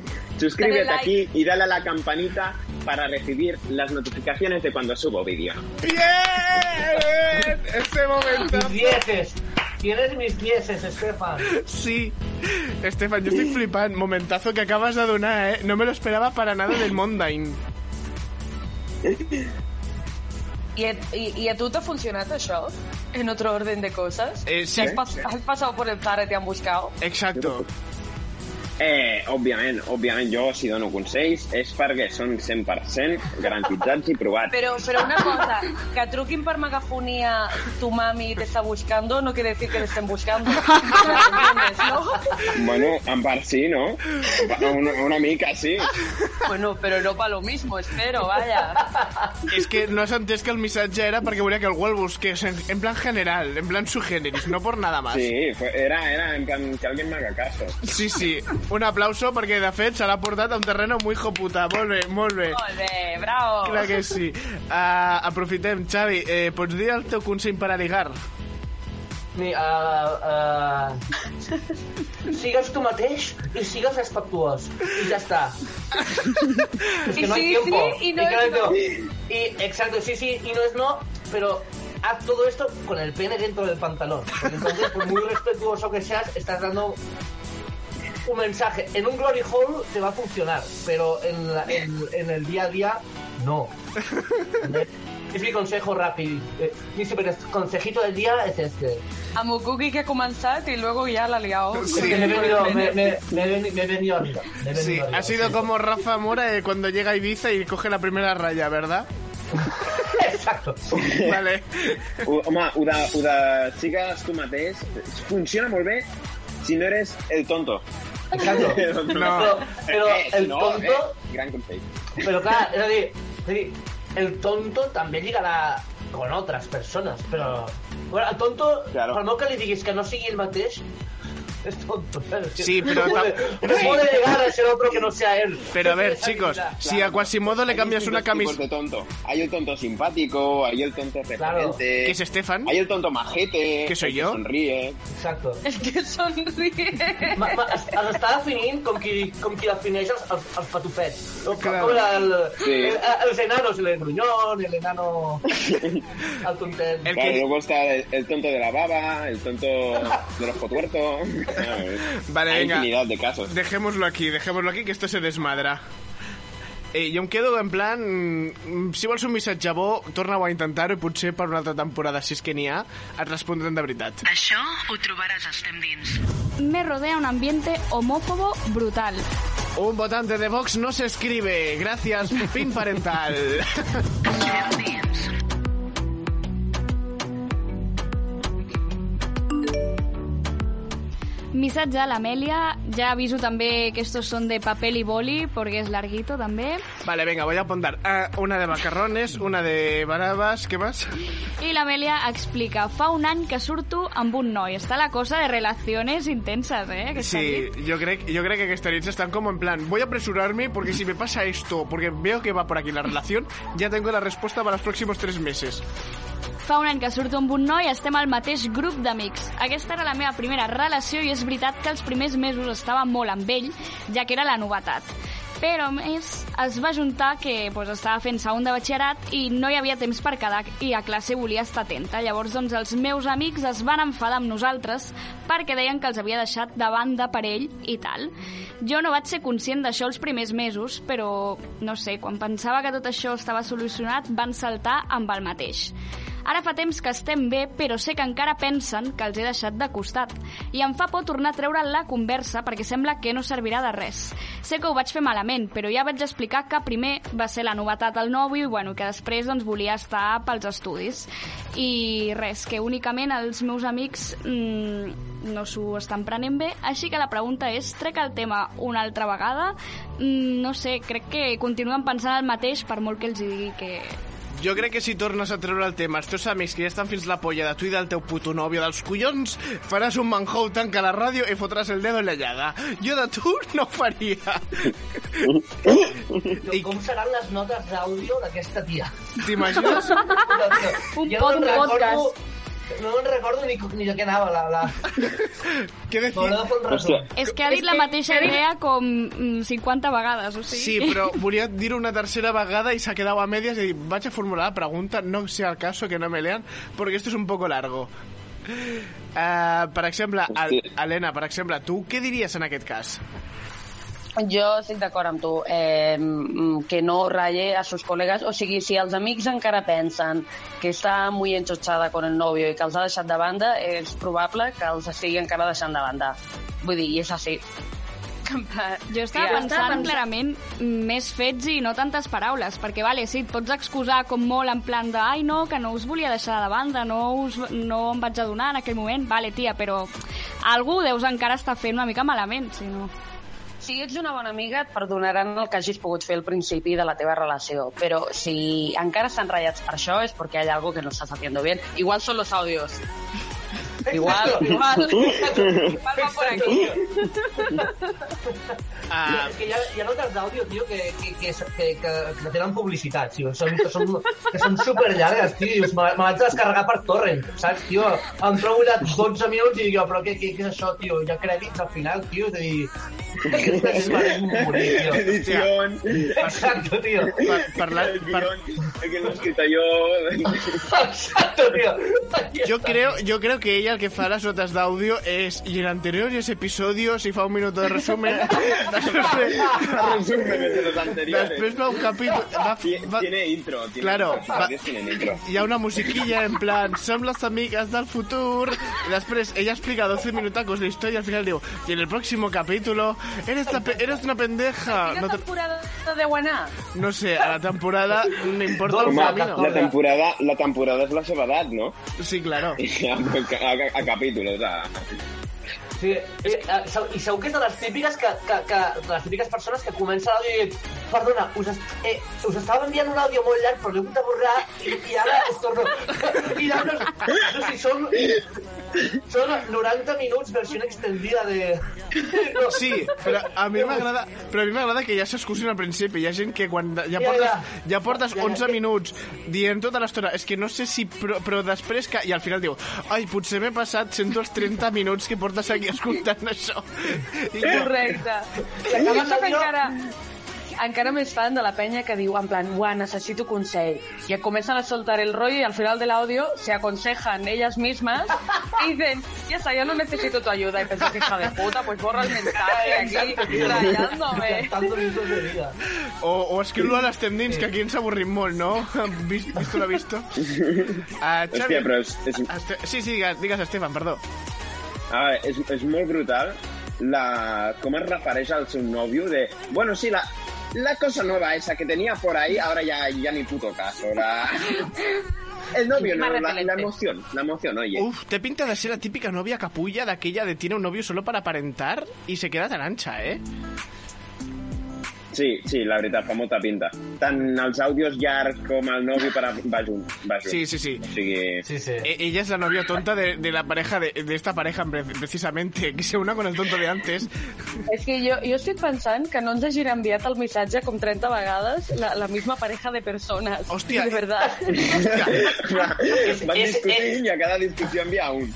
Suscríbete like. aquí y dale a la campanita para recibir las notificaciones de cuando subo vídeo. ¡Bien! Este momento. Mis dieces. Tienes mis dieces, Estefan. Sí. Estefan, yo estoy flipando. Momentazo que acabas de donar, ¿eh? No me lo esperaba para nada del Mondain. ¿Y, a- y, y a tú te ha funcionado això? En otro orden de cosas? Eh, sí. ¿Has, pas- has pasado por el Zara y te han buscado? Exacto. Eh, òbviament, òbviament, jo si dono consells és perquè són 100% garantitzats i provats. Pero, pero una cosa, que truquin per megafonía tu mami te está buscando no quiere decir que te estén buscando. ¿Entiendes, no? Bueno, en part sí, no? Una, una mica sí. Bueno, pero no para lo mismo, espero, vaya. És que no has entès que el missatge era perquè volia que algú el busqués en, en plan general, en plan su generis, no por nada más. Sí, fue- era, era en plan que alguien me haga caso. Sí, sí. Un aplauso perquè, de fet, se l'ha portat a un terreno muy hijo puta. Molt bé, molt bé. Molt bé, bravo. Clar que sí. Uh, aprofitem, Xavi, eh, pots dir el teu consell per a ligar? Ni, uh, uh, sigues tu mateix i sigues respectuós. I ja està. Es que no hay sí, tiempo. sí, y no es no. tiempo. Y, exacto, sí, sí, y no es no, pero haz todo esto con el pene dentro del pantalón. Porque entonces, por muy respetuoso que seas, estás dando un mensaje. En un glory hole te va a funcionar, pero en, la- en, en el día a día, no. Es mi consejo rápido. Eh, mi super consejito del día es este. A Mukuki que ha comenzado y luego ya la ha liado. Porque me he venido, me, me- me he veni- me he venido arriba. Me he venido Sí, arriba. ha sido como Rafa Mora eh, cuando llega a Ibiza y coge la primera raya, ¿verdad? Exacto. Vale. Ho, home, ho de, ho de sigues tu mateix funciona molt bé si no eres el tonto. Exacto. Pero, pero Eh, el no, tonto, Eh, gran consell. pero claro, es decir, es decir, el tonto también llegará con otras personas, pero bueno, el tonto, Claro. per molt que li diguis que no sigui el mateix, es tonto. Que Sí, pero no puede, no sí. puede llegar a ser otro que no sea él. Pero a ver, chicos, habilidad. si a Quasimodo le cambias una de tonto. Hay el tonto simpático, hay el tonto referente. ¿Qué es Estefan? Hay el tonto majete. ¿Qué soy el que yo? sonríe. Exacto. El que sonríe. Ma, ma, es, es està definint com qui, com qui defineix els, els, els patufets. No? Com, Claro. com el, Sí. el, els enanos, el gruñón, el enano... el content. El claro, que- luego está el, el tonto de la baba, el tonto del ojo tuerto. Vale, Hay venga. infinidad de casos. Dejémoslo aquí, dejémoslo aquí, que esto se desmadra. Eh, jo em quedo en plan... mm, Si vols un missatge bo, torna-ho a intentar-ho i potser per una altra temporada, si és que n'hi ha, et respondrem de veritat. Això ho trobaràs a Estem Dins. Me rodea un ambiente homófobo brutal. Un votante de Vox no se escribe. Gracias, pin parental. Estem Dins. Missatge a l'Amèlia. Ya aviso també que estos son de papel y boli, porque es larguito també. Vale, venga, voy a apuntar. Ah, una de macarrones, una de barabas, ¿qué más? I l'Amèlia explica, fa un any que surto amb un noi. Està la cosa de relaciones intenses, eh? Aquesta Sí, yo creo, yo creo que aquesta nit están como en plan, voy a apresurarme porque si me pasa esto, porque veo que va por aquí la relación, ya tengo la respuesta para los próximos tres meses. Fa un any que surto amb un noi, estem al mateix grup d'amics. Aquesta era la meva primera relació i és veritat que els primers mesos estava molt amb ell, ja que era la novetat. Però, a més, es va juntar que doncs, estava fent segon de batxillerat i no hi havia temps per quedar i a classe volia estar atenta. Llavors, doncs, els meus amics es van enfadar amb nosaltres perquè deien que els havia deixat de banda per ell i tal. Jo no vaig ser conscient d'això els primers mesos, però, no sé, quan pensava que tot això estava solucionat, van saltar amb el mateix. Ara fa temps que estem bé, però sé que encara pensen que els he deixat de costat. I em fa por tornar a treure la conversa perquè sembla que no servirà de res. Sé que ho vaig fer malament, però ja vaig explicar que primer va ser la novetat al nòvio i bueno, que després doncs, volia estar pels estudis. I res, que únicament els meus amics mmm, no s'ho estan prenent bé, així que la pregunta és, trec el tema una altra vegada? Mm, no sé, crec que continuen pensant el mateix per molt que els digui que, Jo crec que si tornes a treure el tema als teus amics que ja estan fins la polla de tu i del teu puto nòvio dels collons, faràs un manjou, tanca la ràdio i fotràs el dedo en la llaga. Jo de tu no ho faria. I com seran les notes d'àudio d'aquesta tia? T'imagines? Un pod- no me'n recordo- podcast. No me'n recordo ni, ni de què anava la... la... Què de fer. És que ha dit la mateixa idea com mm, 50 vegades, o sigui... Sí, però volia dir una tercera vegada i s'ha quedat a medias i dic, vaig a formular la pregunta, no sea el caso que no me lean, porque esto es un poco largo. Uh, per exemple, Al Helena, per exemple, tu què diries en aquest cas? Jo estic d'acord amb tu, eh, mm, que no raye a sus col·legues. O sigui, si els amics encara pensen que està muy enxotxada con el novio i que els ha deixat de banda, és probable que els estigui encara deixant de banda. Vull dir, i és així. Jo estava Ja. pensant clarament més fets i no tantes paraules, perquè vale, sí, et pots excusar com molt en plan de ai no, que no us volia deixar de banda, no, us, no em vaig adonar en aquell moment, vale tia, però algú deus encara estar fent una mica malament, si no... Si ets una bona amiga, et perdonaran el que hagis pogut fer al principi de la teva relació, però si encara estan ratllats per això és perquè hi ha algo que no estás haciendo bien. Igual son los audios. Igual, igual. igual va por aquí. Ah. Que hi ha, hi ha notes d'àudio, tio, que, que, que, que, que, que tenen publicitat, tio. Són, que, són, que són superllargues, tio. Dius, me, me vaig descarregar per torrent, saps, tio? Em trobo allà 12 minuts i dic, jo, però què, què, què és això, tio? Hi ha crèdits al final, tio? És a dir, és. Edición. Exacto, tío. Parlar, que lo he escrito yo. Exacto, tío. Yo creo, yo creo que ella el que fa las notas de audio es y en anteriores episodios y fa un minuto de resumen Resumen de los anteriores. Després va un capítol... Va, va, Tiene intro. Tiene Claro, los va, intro. hi ha una musiquilla en plan som les amigues del futur i després ella explica 12 minutacos de historia al final diu y en el próximo capítulo eres, la pe- eres una pendeja no, te- temporada deu anar? no sé, a la temporada no importa un camino la temporada, la temporada és la seva edat, no? Sí, claro. A, a, a capítulos, a... Sí, eh, eh, i segur que és de les típiques que, que, que de les típiques persones que comença l'àudio i dic, perdona, us, est eh, us estava enviant un àudio molt llarg però l'he hagut de borrar i, i ara us torno i ara no, no sé, són són 90 minuts versió extendida de no. Sí, però a mi m'agrada però a mi m'agrada que ja s'excusin al principi. Hi ha gent que quan ja portes, ja. portes Ja, ja. 11 minuts dient tota l'estona, és que no sé si... Però, però després que... I al final diu, ai, potser m'he passat, sento els 30 minuts que portes aquí escoltant això. I Correcte. I acaba sóc encara encara més fan de la penya que diu en plan, uah, necesito consell. I comencen a soltar el rollo y al final del audio se aconsejan ellas mismas y dicen, ya está, ya no necesito tu ayuda. Y pensás, hija de puta, pues borra el mensaje aquí, rayándome. O, o escriu-lo a les tendins, que aquí ens avorrim molt, no? Vist, visto lo visto. Uh, Hòstia, però és, és, Este... Sí, sí, digues, digues, Estefan, perdó. A veure, és, és molt brutal la, com es refereix al seu nòvio de... Bueno, sí, la, la cosa nueva esa que tenía por ahí, ahora ya, ya ni puto caso. La... El novio, no, la, la emoción, la emoción, oye. Uf, te pinta de ser la típica novia capulla de aquella de tiene un novio solo para aparentar y se queda tan ancha, ¿eh? Sí, sí, la veritat, fa molta pinta. Tant els àudios llargs com el nòvio per a... va junt, va junt. Sí, sí, sí. O sigui... Sí, sí. E- ella es la novia tonta de, de la pareja, de, de esta pareja pre- precisamente, que se una con el tonto de antes. És que jo, jo estic pensant que no ens hagin enviat el missatge com 30 vegades la, la misma pareja de persones. Hòstia. De verdad. Van discutint i a cada discussió envia un.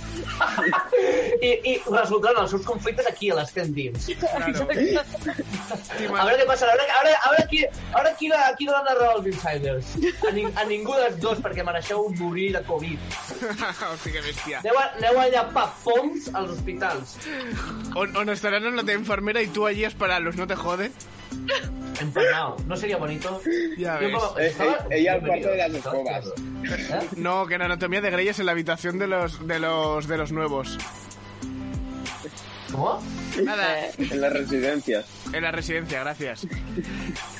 I, i resoldran els seus conflictes aquí a les tendins. Claro. A veure què passa, veure, a veure, a veure qui, a veure qui, la, qui dona raó als insiders. A, ning, a ningú dels dos, perquè mereixeu morir de Covid. Hòstia, que bèstia. Aneu, a, aneu allà pa poms als hospitals. On, on estarán en la de enfermera y tú allí esperarlos, ¿no te jode? Empanado. ¿No sería bonito? Ya Yo ves. como- Eh, eh, ella al cuarto de las escobas. ¿Eh? No, que en Anatomía de Grey es en la habitación de los, de los, de los nuevos. ¿Cómo? Nada, En les residències. en la residencia, gracias.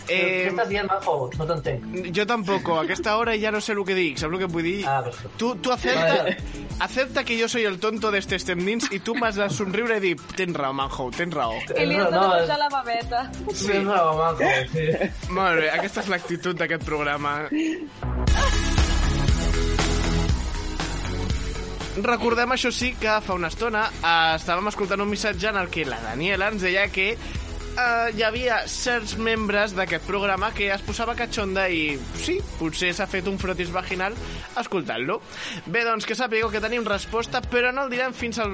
¿Qué Eh, estás dient, Majo? No t'entenc. jo tampoco, a aquesta hora ja no sé el que dic, saps el que vull dir? Ah, perfecte. Tu, tu acepta, Vale. acepta que jo soy el tonto d'estes temnins i tu m'has de somriure i dir tens raó, Manho, tens raó. I li has de No, no, posar la babeta. Sí. Tens raó, Majo, sí. Molt bé, aquesta és l'actitud d'aquest programa. Recordem, això sí, que fa una estona eh, estàvem escoltant un missatge en el que la Daniela ens deia que eh, hi havia certs membres d'aquest programa que es posava catxonda i sí, potser s'ha fet un frotis vaginal escoltant-lo. Bé, doncs que sàpigueu que tenim resposta, però no el direm fins, al,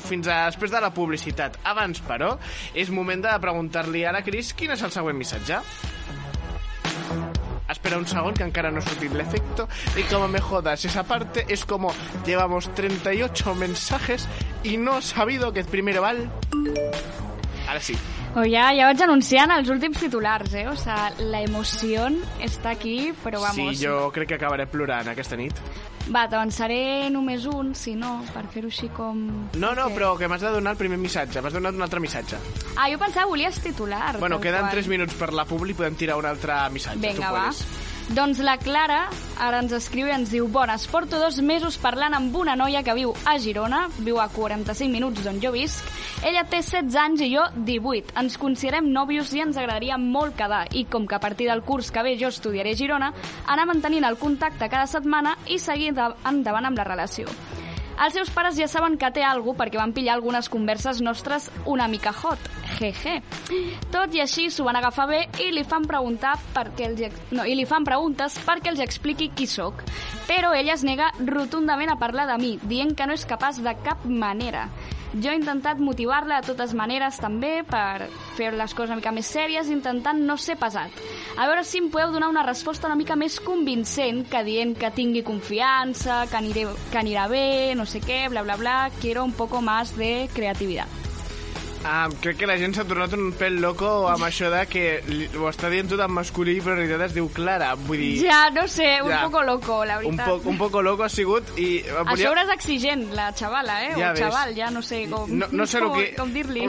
fins a després de la publicitat. Abans, però, és moment de preguntar-li a la Cris quin és el següent missatge. Espera un segundo que encara no ha sortit l'efecto y como me jodas esa parte es como llevamos 38 mensajes y no he sabido que primero va el... Ahora sí. O ja, ja vaig anunciant els últims titulars, eh? O sea, la emoció està aquí, però vamos. Sí, jo crec que acabaré plorant aquesta nit. Va, t'avançaré només un, si no, per fer-ho així com... No, no, però que m'has de donar el primer missatge. M'has donat un altre missatge. Ah, jo pensava que volies titular. Bueno, queden qual. 3 minuts per la publi, podem tirar un altre missatge. Vinga, va. puedes. Doncs la Clara ara ens escriu i ens diu Bones, porto dos mesos parlant amb una noia que viu a Girona, viu a 45 minuts d'on jo visc. Ella té 16 anys i jo 18. Ens considerem nòvios i ens agradaria molt quedar. I com que a partir del curs que ve jo estudiaré a Girona, anar mantenint el contacte cada setmana i seguir endavant amb la relació. Els seus pares ja saben que té alguna perquè van pillar algunes converses nostres una mica hot. Jeje. Tot i així s'ho van agafar bé i li fan preguntar perquè els, no, i li fan preguntes perquè els expliqui qui sóc. Però ella es nega rotundament a parlar de mi, dient que no és capaç de cap manera. Jo he intentat motivar-la de totes maneres també per fer les coses una mica més sèries, intentant no ser pesat. A veure si em podeu donar una resposta una mica més convincent que dient que tingui confiança, que, aniré, que anirà bé, no sé què, bla, bla, bla. Quiero un poco más de creatividad. Ah, crec que la gent s'ha tornat un pèl loco amb això de que li- ho està dient tot en masculí però en realitat es diu Clara. Vull dir, Ja, no sé, un Ja. poco loco, la un, veritat. poc, un poco loco ha sigut i... eh, A sobre és exigent, la xavala, eh? Ja o ves. xaval, ja no sé com, No, no sé com, que... com dir-li.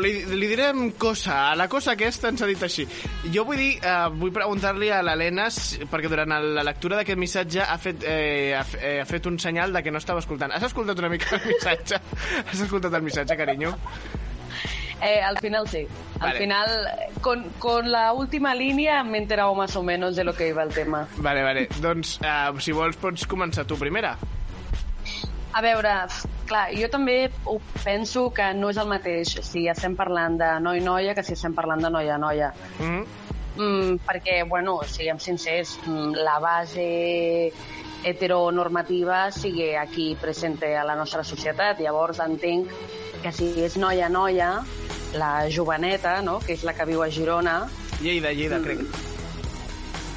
Li, li direm cosa. La cosa aquesta ens ha dit així. Jo vull dir, eh, vull preguntar-li a l'Helena, perquè durant la lectura d'aquest missatge ha fet, eh, ha, eh, ha fet un senyal de que no estava escoltant. Has escoltat una mica el missatge? Has escoltat el missatge, carinyo? Eh, al final sí. Al Vale. final, con, con la última línea me he enterado más o menos de lo que iba el tema. Vale, vale. Doncs, eh, si vols, pots començar tu primera. A veure, clar, jo també penso que no és el mateix si estem parlant de noi-noia que si estem parlant de noia-noia. Mm -hmm. Mm, perquè, bueno, siguem sincers, mm, la base heteronormativa sigue aquí presente a la nostra societat. Llavors entenc que si és noia-noia, la joveneta, no?, que és la que viu a Girona... Lleida, Lleida, crec.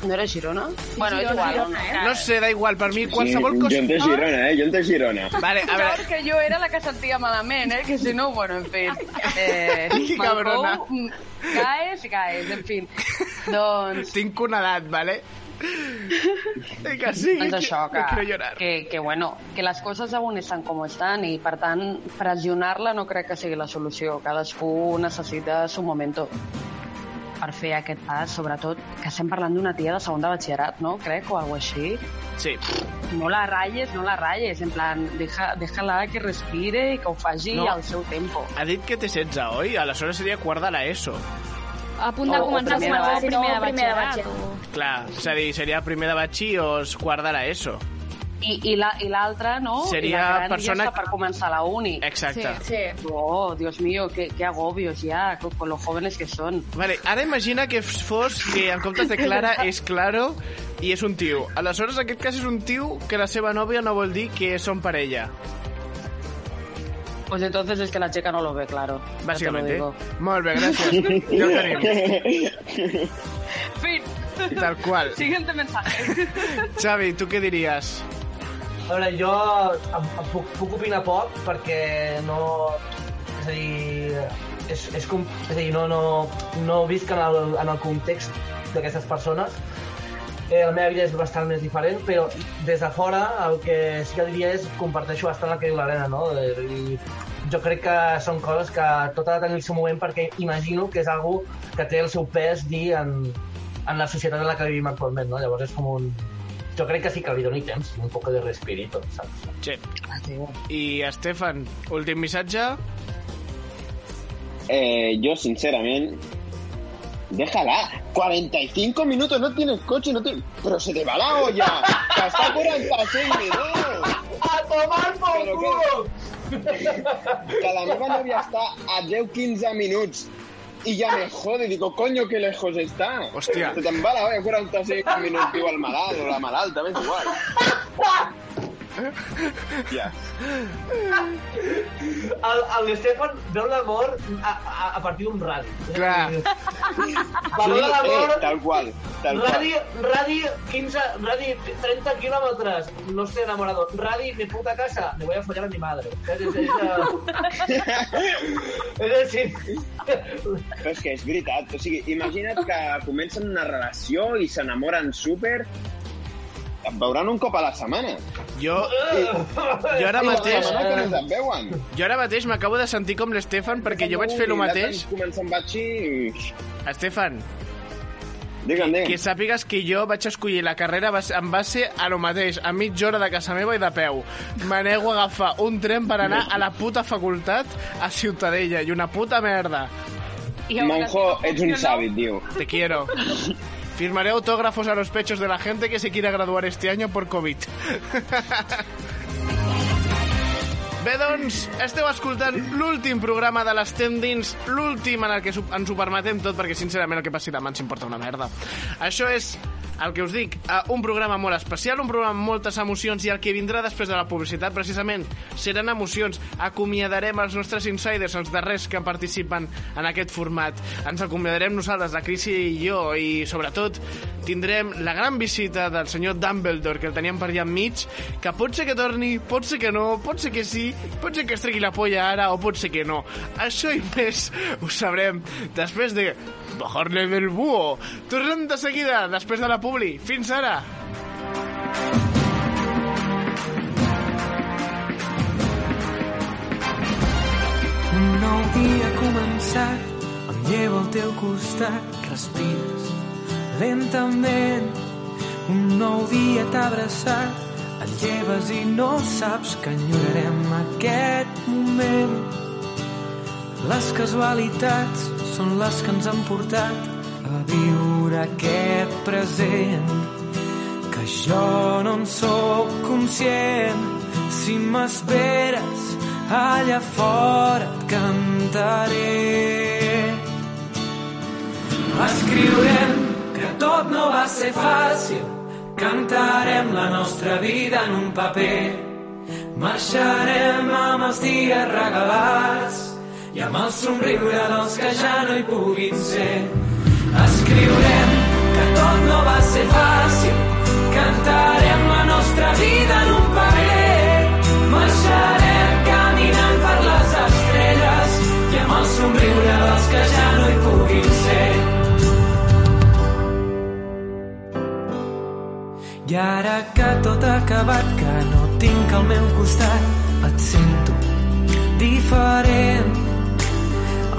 No era Girona? bueno, és Girona, igual. Girona, No sé, da igual, per mi Sí, qualsevol cosa... jo en té Girona, eh? Jo en té Girona. Vale, a veure... Que jo era la que sentia malament, eh? Que si no, bueno, en fi. Eh, cabrona. Mm, caes caes, en fi. Doncs... Tinc una edat, vale? Que sí, doncs que- això, que, que que, que, bueno, que les coses aún estan com estan i, per tant, pressionar-la no crec que sigui la solució. Cadascú necessita su momento per fer aquest pas, sobretot que estem parlant d'una tia de segon de batxillerat, no? Crec, o alguna així. Sí. No la ratlles, no la ratlles, en plan, deja, déjala que respire i que ho faci No. al seu tempo. Ha dit que té 16, oi? Aleshores seria quart de l'ESO. A punt de O- o començar primer a batxi- primer de o primer de batxillerat. batxillerat. Clar, és a dir, seria primer de batxi o es quart de l'ESO. I, i la- i l'altra, no? Seria I la gran persona- ja per començar la uni. Exacte. Sí, sí. Oh, Dios mío, qué, qué agobios ya, con, con lo jóvenes que son. Vale, ara imagina que fos que en comptes de Clara és Claro i és un tio. Aleshores, en aquest cas és un tio que la seva nòvia no vol dir que són parella. Pues entonces es que la chica no lo ve claro. ya te lo Bàsicament, digo. Molt bé, gràcies. Ja ho tenim. Fin. Tal qual. Siguiente mensaje. Xavi, tu què diries? A veure, jo em, em puc, puc opinar poc perquè no... És a dir, és, és, com, és a dir no, no, no visc en el, en el context d'aquestes persones. Eh, la meva vida és bastant més diferent, però des de fora el que sí que diria és comparteixo bastant el que diu l'Helena, no? Eh, I jo crec que són coses que tot ha de tenir el seu moment perquè imagino que és algo que té el seu pes dir en, en la societat en la que vivim actualment, no? Llavors és com un... Jo crec que sí que li doni temps, un poc de respirito, saps? Sí. I Estefan, últim missatge? Eh, yo, sinceramente, déjala. 45 minutos, no tienes coche, no tienes... Pero se te va la olla. Que hasta 46 minutos. A tomar por culo! Que la meva nòvia està a 10-15 minuts y ya me jode. Digo, coño, qué lejos está. Hostia. Se te'n va la olla 45 minuts, diu el malalt o la malalta, m'és igual. Ja. El, el Stefan veu l'amor a, a, a partir d'un radi. Clar. Valor de l'amor... eh, tal qual, tal qual. Radi, radi 15, radi 30 kilómetros, no estoy enamorado. Radi, mi puta casa, me voy a follar a mi madre. És, és, és. Però és que és veritat. O sigui, imagina't que comencen una relació i s'enamoren súper veuran un cop a la setmana. Jo, I, jo ara la mateix... que veuen. Jo ara mateix m'acabo de sentir com l'Estefan perquè jo vaig fer el mateix. Comença amb batxi i... Estefan, Digue'm, digue'm. que sàpigues que jo vaig escollir la carrera en base a lo mateix, a mitja hora de casa meva i de peu. Me nego a agafar un tren per anar a la puta facultat a Ciutadella i una puta merda. Monjo, ets un savi, tio. Te quiero. Firmaré autógrafos a los pechos de la gente que se quiera graduar este año por COVID. Bé, doncs, esteu escoltant l'últim programa de l'Estem dins, l'últim en el que ens ho permetem tot, perquè sincerament el que passi demà ens importa una merda. Això és el que us dic, eh, un programa molt especial, un programa amb moltes emocions i el que vindrà després de la publicitat, precisament, seran emocions. Acomiadarem els nostres insiders, els darrers que participen en aquest format. Ens acomiadarem nosaltres, la Crisi i jo, i sobretot tindrem la gran visita del senyor Dumbledore, que el teníem per allà enmig, que pot ser que torni, pot ser que no, pot ser que sí, pot ser que es tregui la polla ara o pot ser que no. Això i més ho sabrem després de Bajarle del búho. Tornem de seguida, després de la publi. Fins ara! Un nou dia començat, em llevo al teu costat, respires lentament. Un nou dia t'ha abraçat, et lleves i no saps que enyorarem aquest moment. Les casualitats són les que ens han portat a viure aquest present. Que jo no en sóc conscient. Si m'esperes allà fora et cantaré. Escriurem que tot no va ser fàcil cantarem la nostra vida en un paper. Marxarem amb els dies regalats i amb el somriure dels que ja no hi puguin ser. Escriurem que tot no va ser fàcil, cantarem la nostra vida en un paper, marxarem caminant per les estrelles i amb el somriure dels que ja no I ara que tot ha acabat, que no tinc al meu costat, et sento diferent.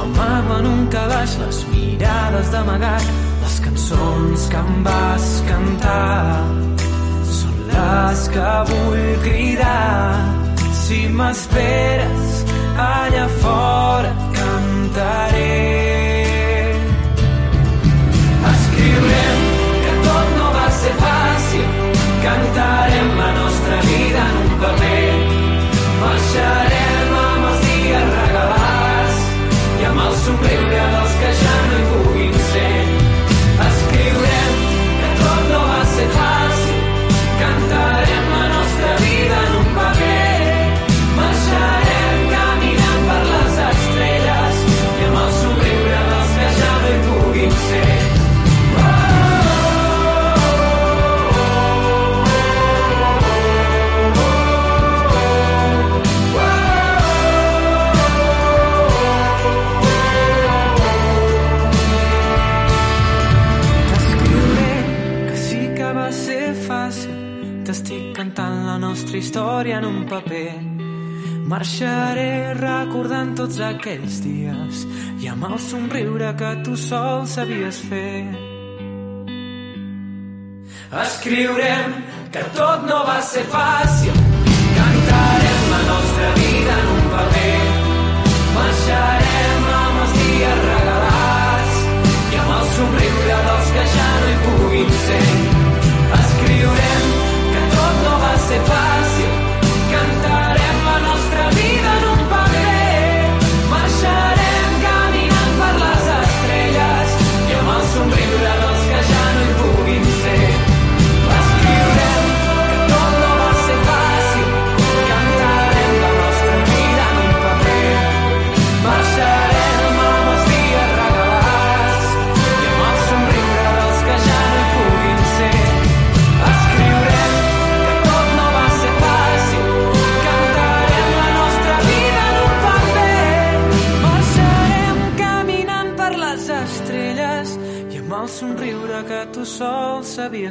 Amago en un calaix les mirades d'amagat, les cançons que em vas cantar. Són les que vull cridar. Si m'esperes allà fora cantaré. Vida aquells dies i amb el somriure que tu sol sabies fer. Escriurem que tot no va ser fàcil.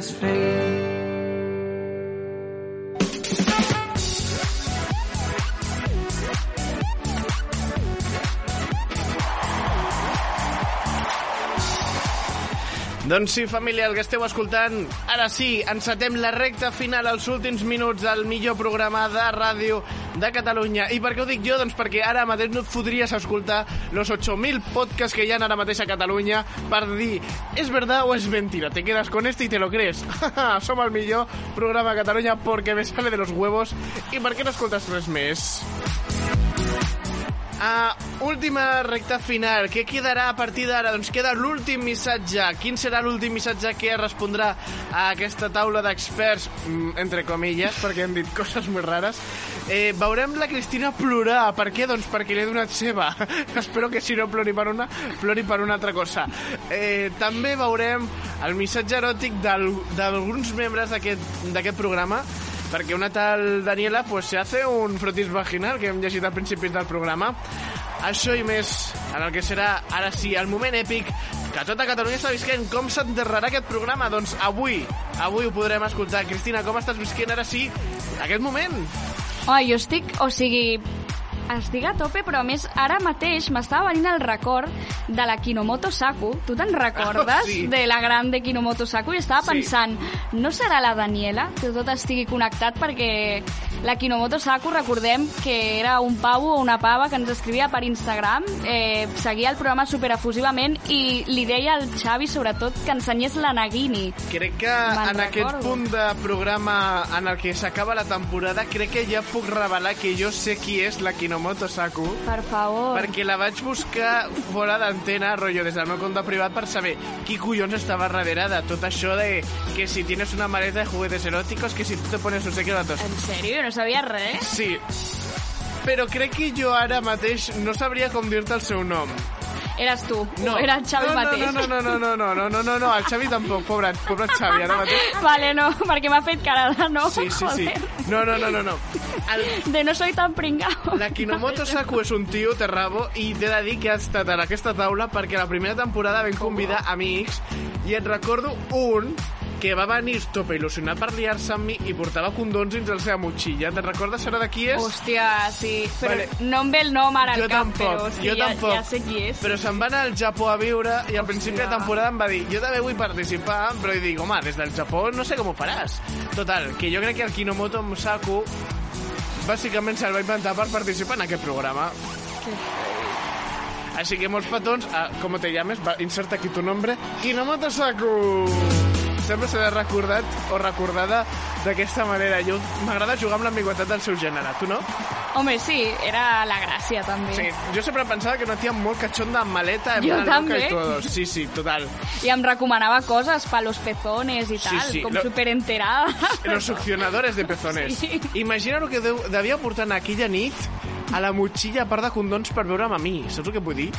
Sabies fer. Doncs sí, família, el que esteu escoltant, ara sí, encetem la recta final, als últims minuts del millor programa de ràdio de Catalunya. I per què ho dic jo? Doncs perquè ara mateix no et podries escoltar los 8.000 podcasts que hi ha ara mateix a Catalunya per dir, és verdad o és mentira, te quedas con este y te lo crees. Som el millor programa de Catalunya porque me sale de los huevos. I per què no escoltes res més? Uh, última recta final. Què quedarà a partir d'ara? Doncs queda l'últim missatge. Quin serà l'últim missatge que respondrà a aquesta taula d'experts, mm, entre comilles, perquè hem dit coses molt rares? Eh, veurem la Cristina plorar. Per què? Doncs perquè li he donat seva. Espero que si no plori per una, plori per una altra cosa. Eh, també veurem el missatge eròtic d'al- d'alguns membres d'aquest programa perquè una tal Daniela pues, se hace un frotis vaginal que hem llegit al principi del programa. Això i més en el que serà, ara sí, el moment èpic que tota Catalunya està visquent. Com s'enterrarà aquest programa? Doncs avui, avui ho podrem escoltar. Cristina, com estàs visquent ara sí aquest moment? Oh, jo estic, o sigui, estic a tope, però a més ara mateix m'estava venint el record de la Kinomoto Saku. Tu te'n recordes Oh, sí. de la gran de Kinomoto Saku? I estava Sí. pensant, no serà la Daniela que tot estigui connectat perquè la Kinomoto Saku, recordem que era un pavo o una pava que ens escrivia per Instagram, eh, seguia el programa superefusivament i li deia al Xavi, sobretot, que ensenyés la Nagini. Crec que en aquest recordo. punt de programa en el que s'acaba la temporada, crec que ja puc revelar que jo sé qui és la Kinomoto Saku. Per favor. Perquè la vaig buscar fora d'antena, rotllo, des del meu compte privat, per saber qui collons estava darrere de tot això de que si tienes una maleta de juguetes eróticos, que si tú te pones no sé datos. En sèrio? No sabia res? Sí. Però crec que jo ara mateix no sabria com dir-te el seu nom. Eres tu, no. o era el Xavi no, mateix. No, no, no, no, no, no, no, no, no, no, el Xavi tampoc, pobre, pobre Xavi, ara mateix. Vale, no, perquè m'ha fet cara de no, Sí, sí, sí. No, no, no, no, no. El, De no soy tan pringao. La Kinomoto Saku és un tio, té rabo, i t'he de dir que ha estat en aquesta taula perquè la primera temporada vam convidar amics i et recordo un que va venir tope il·lusionat per liar-se amb mi i portava condons dins la seva motxilla. Te'n recordes ara de qui és? Hòstia, sí. Però Vale. no em ve el nom ara al jo cap, tampoc, però sí, jo ja, tampoc. ja sé qui és. Però se'n va anar al Japó a viure i al principi de temporada em va dir jo també vull participar, però li dic, home, des del Japó no sé com ho faràs. Total, que jo crec que el Kinomoto Musaku bàsicament se'l va inventar per participar en aquest programa. Així que molts petons, ah, com te llames? Va, inserta aquí tu nombre. Kinomoto Saku! Sempre serà recordat o recordada d'aquesta manera. Jo M'agrada jugar amb l'ambigüetat del seu gènere, tu no? Home, sí, era la gràcia, també. Sí, jo sempre pensava que no tenia molt cachonda amb maleta, en Jo també. y todo. Sí, sí, total. I em recomanava coses pa los pezones i Sí, tal, sí, com lo- superenterada. Los succionadores de pezones. Sí. Imagina el que deu, devia portar en aquella nit a la motxilla a part de condons per veure'm a mi. Saps el que vull dir?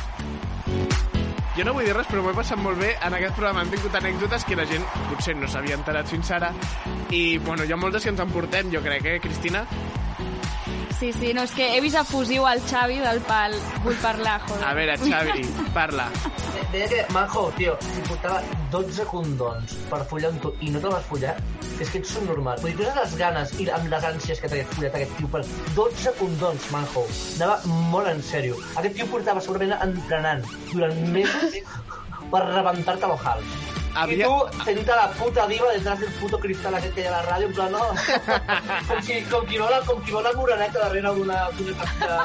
Jo no vull dir res, però m'ho he passat molt bé en aquest programa. Han tingut anècdotes que la gent potser no s'havia enterat fins ara. I, bueno, hi ha moltes que ens emportem, jo crec, eh, Cristina? Sí, sí, no, és que he vist efusiu al Xavi del pal. Vull parlar, joder. A veure, Xavi, parla. Deia que, Manjo, tio, si portava 12 condons per follar amb tu i no te vas follar, és que ets un normal. Vull dir, tu les ganes i amb les ànsies que t'hagués follat aquest tio per 12 condons, Manjo. Anava molt en sèrio. Aquest tio portava segurament entrenant durant mesos per rebentar-te l'ojal. Havia- I tu, fent-te la puta diva detrás del puto cristal aquest que hi ha a la ràdio, en plan, no? com, si, com, qui vol, com qui vol la moreneta darrere d'una d'una partida.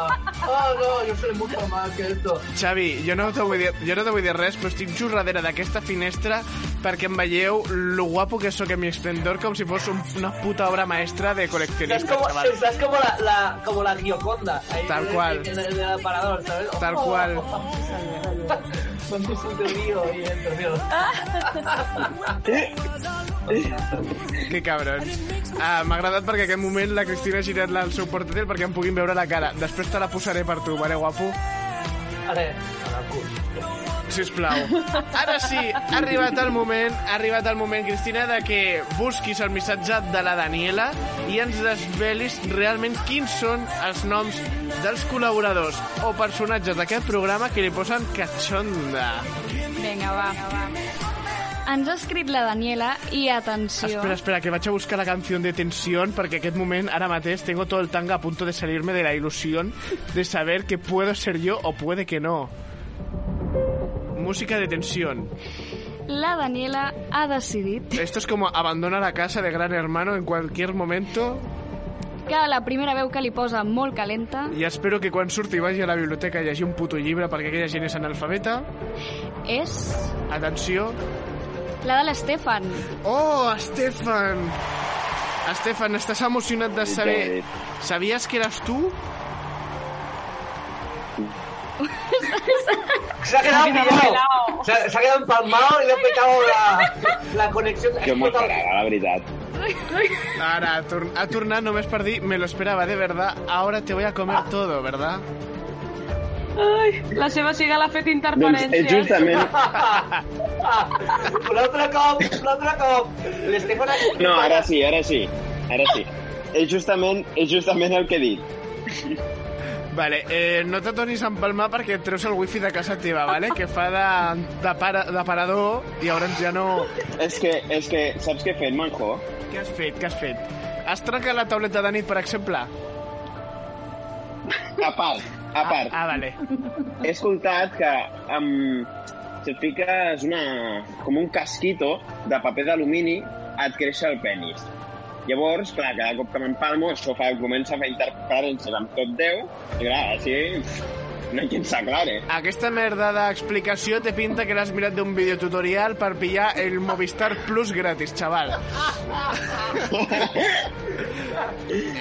Oh, no, jo soy mucho más que esto. Xavi, jo no te vull dir, jo no te vull dir res, però estic just darrere d'aquesta finestra perquè em veieu lo guapo que sóc en mi esplendor com si fos un, una puta obra maestra de coleccionista, como, chaval. estás como la, la, como la Gioconda. ahí Tal en- cual. En el, en el aparador, ¿sabes? Tal cual. Con tu río y entre ríos. Que cabrons. Ah, M'ha agradat perquè en aquest moment la Cristina ha girat el seu portàtil perquè em puguin veure la cara. Després te la posaré per tu, vale, guapo? Vale, a la cul. Sisplau. Ara sí, ha arribat el moment, ha arribat el moment, Cristina, de que busquis el missatge de la Daniela i ens desvelis realment quins són els noms dels col·laboradors o personatges d'aquest programa que li posen catxonda. Vinga, va. Ens ha escrit la Daniela i atenció. Espera, espera, que vaig a buscar la canción de tensión perquè aquest moment, ara mateix, tengo todo el tanga a punto de salirme de la ilusión de saber que puedo ser yo o puede que no. Música de tensión. La Daniela ha decidit Esto es como abandona la casa de Gran Hermano en cualquier momento que la primera veu que li posa molt calenta i espero que quan surti vagi a la biblioteca a llegir un puto llibre perquè aquella gent és analfabeta. és Atenció. La de l'Estefan. Oh, Estefan! Estefan, estàs emocionat de saber... Sabies que eres tu? Se ha quedado pillado. Se, ha- se ha quedado empalmado y le ha petado la, la conexión. Jo m'ho esperava, la veritat. Ara, ha, tor ha tornat només per dir me lo esperaba de verdad, ahora te voy a comer todo, ¿verdad? Ai, la seva siga l'ha fet Doncs interferència. és justament... Un altre cop, un altre cop. L'Estefan. No, ara sí, ara sí. Ara sí. És justament, és justament el que he dit. Vale, eh, no te tornis a empalmar perquè et treus el wifi de casa teva, vale? que fa de, de, para, de parador i llavors ja no... És que, és que, saps què he fet, Manjo? Què has fet, què has fet? Has trencat la tauleta de nit, per exemple? A part, a part. Ah, ah vale. He escoltat que um, si et fiques una, com un casquito de paper d'alumini et creix el penis. Llavors, clar, cada cop que m'empalmo, això fa, comença a fer interferències amb tot Déu, i clar, així no hi ha qui ens aclare. Aquesta merda d'explicació te pinta que l'has mirat d'un videotutorial per pillar el Movistar Plus gratis, xaval.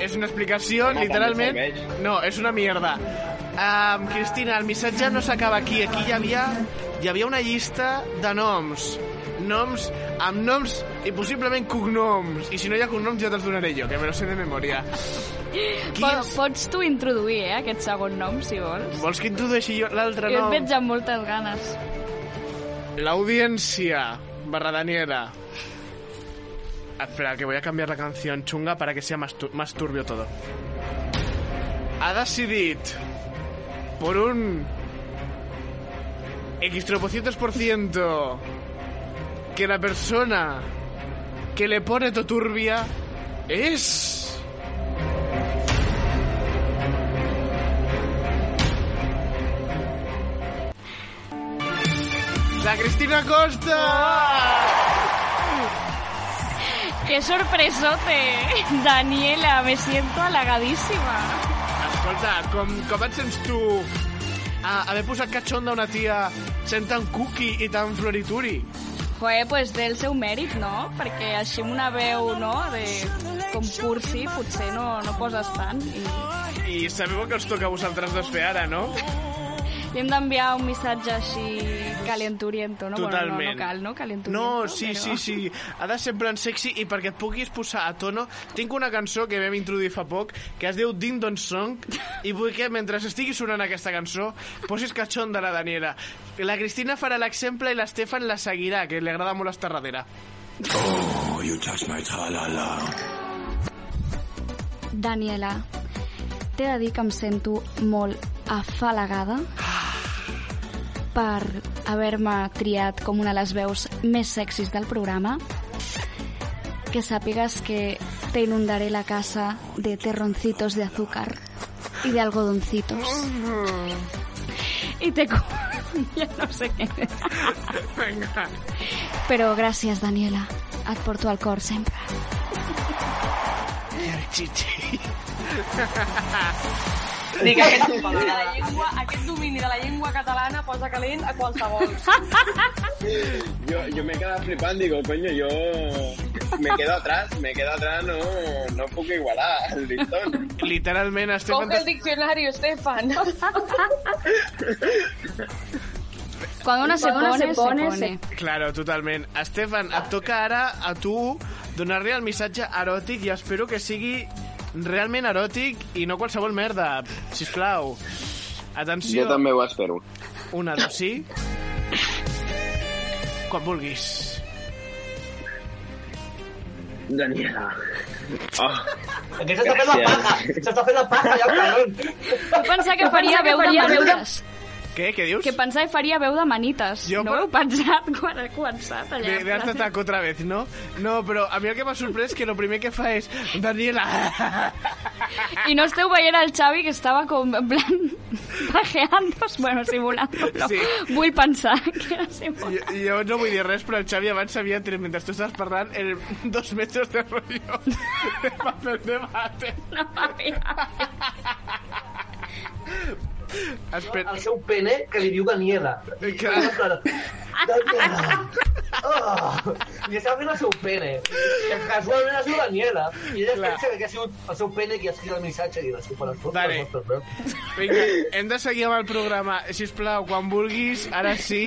és una explicació, Home, literalment... No, és una mierda. Um, Cristina, el missatge no s'acaba aquí. Aquí hi havia, hi havia una llista de noms. Noms amb noms i possiblement cognoms. I si no hi ha cognoms ja te'ls donaré jo, que me lo sé de memòria. Po pots tu introduir, eh, aquest segon nom, si vols. Vols que introdueixi jo l'altre Jo et nom? veig amb moltes ganes. La barra Daniela. Espera, que voy a cambiar la canción chunga para que sea más, tu- más turbio todo. Ha decidit por un X tropocientos por ciento que la persona que le pone to turbia es... La Cristina Costa! ¡Qué sorpresote! Daniela, me siento halagadísima. Escolta, com, com et sents tu a haver posat catxonda una tia sent tan cookie i tan florituri? Joder, pues té el seu mèrit, no? Perquè així amb una veu, no?, de concursi, potser no, no poses tant. I I sabeu que us toca a vosaltres dos fer ara, no? Li hem d'enviar un missatge així calenturiento, no? Bueno, no, Totalment. no cal, no? Calenturiento, No, sí, però... sí, sí. Ha de ser en plan sexy i perquè et puguis posar a tono, tinc una cançó que vam introduir fa poc que es diu Ding Dong Song i vull que mentre estigui sonant aquesta cançó posis catxon de la Daniela. La Cristina farà l'exemple i l'Estefan la seguirà, que li agrada molt estar darrere. Oh, you touch my tra-la-la. Daniela, t'he de dir que em sento molt afalagada per haver-me triat com una de les veus més sexis del programa. Que sàpigues que te inundaré la casa de terroncitos de azúcar y de algodoncitos. Y te... ja no sé què. Vinga. Però gràcies, Daniela. Et porto al cor sempre. Chichi. Dic, aquest, domini de la llengua, aquest domini de la llengua catalana posa calent a qualsevol. Yo, yo me he quedado flipando, digo, coño, yo me quedo atrás, me quedo atrás, no, no puc igualar el listón. Literalment, Estefan... Coge el diccionario, Estefan. Cuando una se pone, se se pone, pone. Claro, totalment. Estefan, et toca ara a tu donar-li el missatge eròtic i espero que sigui realment eròtic i no qualsevol merda. Sisplau. Atenció. Jo també ho espero. Una, dos, sí. Quan vulguis. Daniela. Oh, Aquest s'està fent la paja. S'està fent la paja, ja, cabrón. Jo pensava que faria veu de menudes. Què? Què dius? Que pensava que faria veu de manites. Jo no per- ho heu pensat quan he començat allà? De, de Art Attack otra vez, ¿no? No, però a mi el que m'ha sorprès és que el primer que fa és Daniela... I no esteu veient el Xavi que estava com en plan pajeando, bueno, simulando, no. Sí. Vull pensar que era simulant. Jo, jo no vull dir res, però el Xavi abans s'havia tret, mentre tu estaves parlant, el dos metres de rotllo de paper de bate. No, mira. Espera. El seu pene que li diu Daniela. Clar. Daniela. Oh, li està fent el seu pene. Que casualment es diu Daniela. I ella pensa que ha sigut el seu pene qui ha escrit el missatge i les fotos. Vale. Vinga, hem de seguir amb el programa. Sisplau, quan vulguis, ara sí.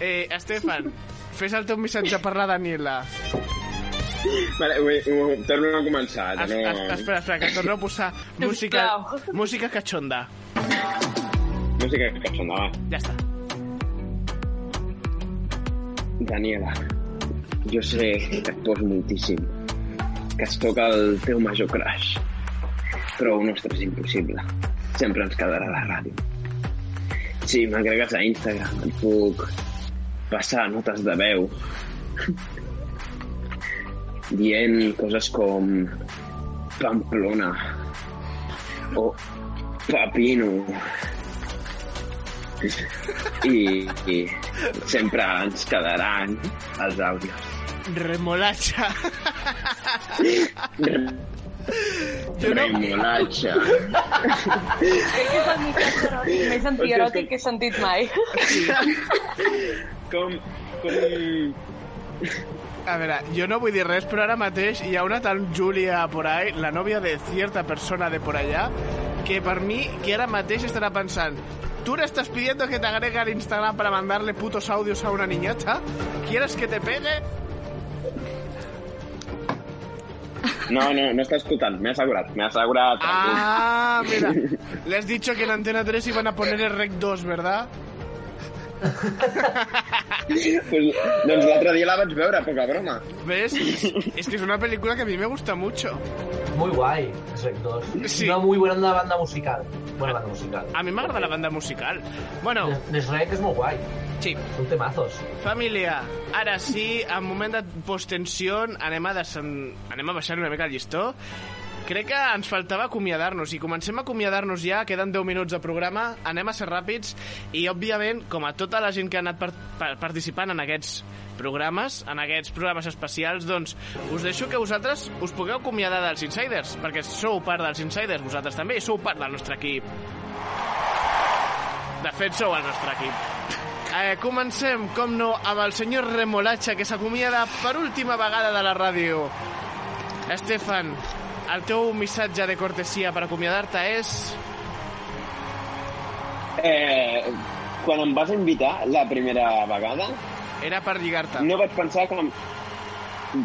Eh, Estefan, fes el teu missatge per la Daniela. Vale, ho, ho, torno a començar. Es, Torno... es, espera, espera, que torno a posar música, música cachonda. Música cachonda, va. Ja està. Daniela, jo sé que et pos moltíssim, que es toca el teu major crush, però el nostre és impossible. Sempre ens quedarà a la ràdio. Si m'agregues a Instagram, et puc passar notes de veu dient coses com Pamplona o Papino i, i sempre ens quedaran els àudios. Remolatxa. Remolatxa. Crec que és el eròtic més antieròtic que he sentit mai. Com, com... A veure, jo no vull dir res, però ara mateix hi ha una tal Júlia por ahí, la nòvia de cierta persona de por allá, que per mi, que ara mateix estarà pensant ¿Tú le estás pidiendo que te agregue al Instagram para mandarle putos audios a una niñata? ¿Quieres que te pegue? No, no, no està escoltant, m'he assegurat, m'he assegurat. Ah, mira, le has dicho que en Antena 3 iban a poner el Rec 2, ¿verdad? Pues, doncs l'altre dia la vaig veure, poca broma. ¿Ves? Es que es una película que a mí me gusta mucho. Muy guay, Shrek 2. Sí. Una muy buena banda musical. Buena banda musical. A mi m'agrada la banda musical. Bueno, De Shrek és molt guai. Sí. Són temazos. Família, ara sí, en moment de posttensió, anem a, desen... anem a baixar una mica el llistó. Crec que ens faltava acomiadar-nos i comencem a acomiadar-nos ja, queden 10 minuts de programa, anem a ser ràpids i, òbviament, com a tota la gent que ha anat par par participant en aquests programes, en aquests programes especials, doncs us deixo que vosaltres us pugueu acomiadar dels Insiders, perquè sou part dels Insiders, vosaltres també, i sou part del nostre equip. De fet, sou el nostre equip. Eh, comencem, com no, amb el senyor Remolatxa, que s'acomiada per última vegada de la ràdio. Estefan, el teu missatge de cortesia per acomiadar-te és... Eh, quan em vas invitar la primera vegada... Era per lligar-te. No vaig pensar que... em-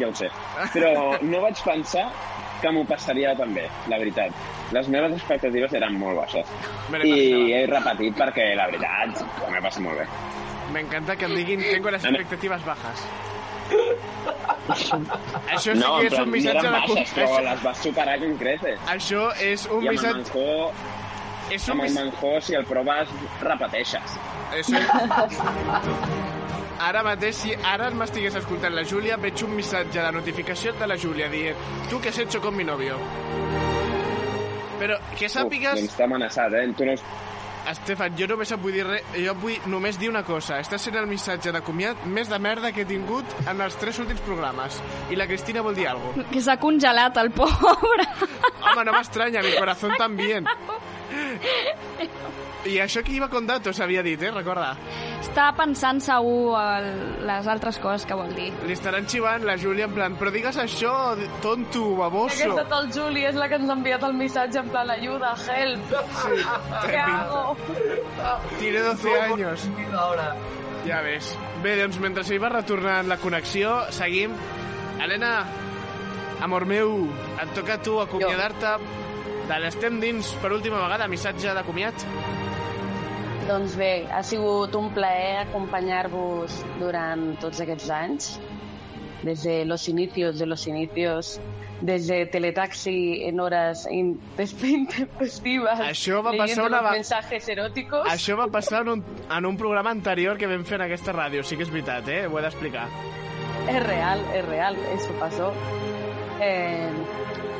Ja ho sé. Però no vaig pensar que m'ho passaria tan bé, la veritat. Les meves expectatives eren molt baixes. I he repetit perquè, la veritat, m'he passat molt bé. M'encanta que em diguin tengo las expectativas bajas. Això sí no, que és un missatge de... baixes, però les vas superar com creces. Això és un I el missatge... Manjó, És un amb el miss- Manjó, si el proves, repeteixes. Això... Ara mateix, si ara m'estigués escoltant la Júlia, veig un missatge de notificació de la Júlia dient tu que has hecho con mi novio. Però que sàpigues... Uf, doncs t'ha amenaçat, eh? Tu no... Estefan, jo només et vull dir res, jo et vull només dir una cosa. Està sent el missatge de comiat més de merda que he tingut en els tres últims programes. I la Cristina vol dir alguna cosa. Que s'ha congelat, el pobre. Home, no m'estranya, mi corazón también. I això que iba con datos, havia dit, eh? Recorda. Està pensant segur el, les altres coses que vol dir. Li estaran xivant la Júlia en plan, però digues això, tonto, baboso. Aquesta tal Juli és la que ens ha enviat el missatge en plan ayuda, help. Sí, Què hago? Tiene 12 años. Ja ves. Bé, doncs mentre s'hi va retornant la connexió, seguim. Helena, amor meu, et toca a tu acomiadar-te de l'Estem dins per última vegada, missatge de comiat. Doncs bé, ha sigut un plaer acompanyar-vos durant tots aquests anys. desde los inicios de los inicios, desde Teletaxi en horas in- intempestivas, Això va passar una va- mensajes eróticos. Això va passar en un, en un programa anterior que vam fer en aquesta ràdio, sí que és veritat, eh? Ho he d'explicar. Es real, es real, eso pasó. Eh,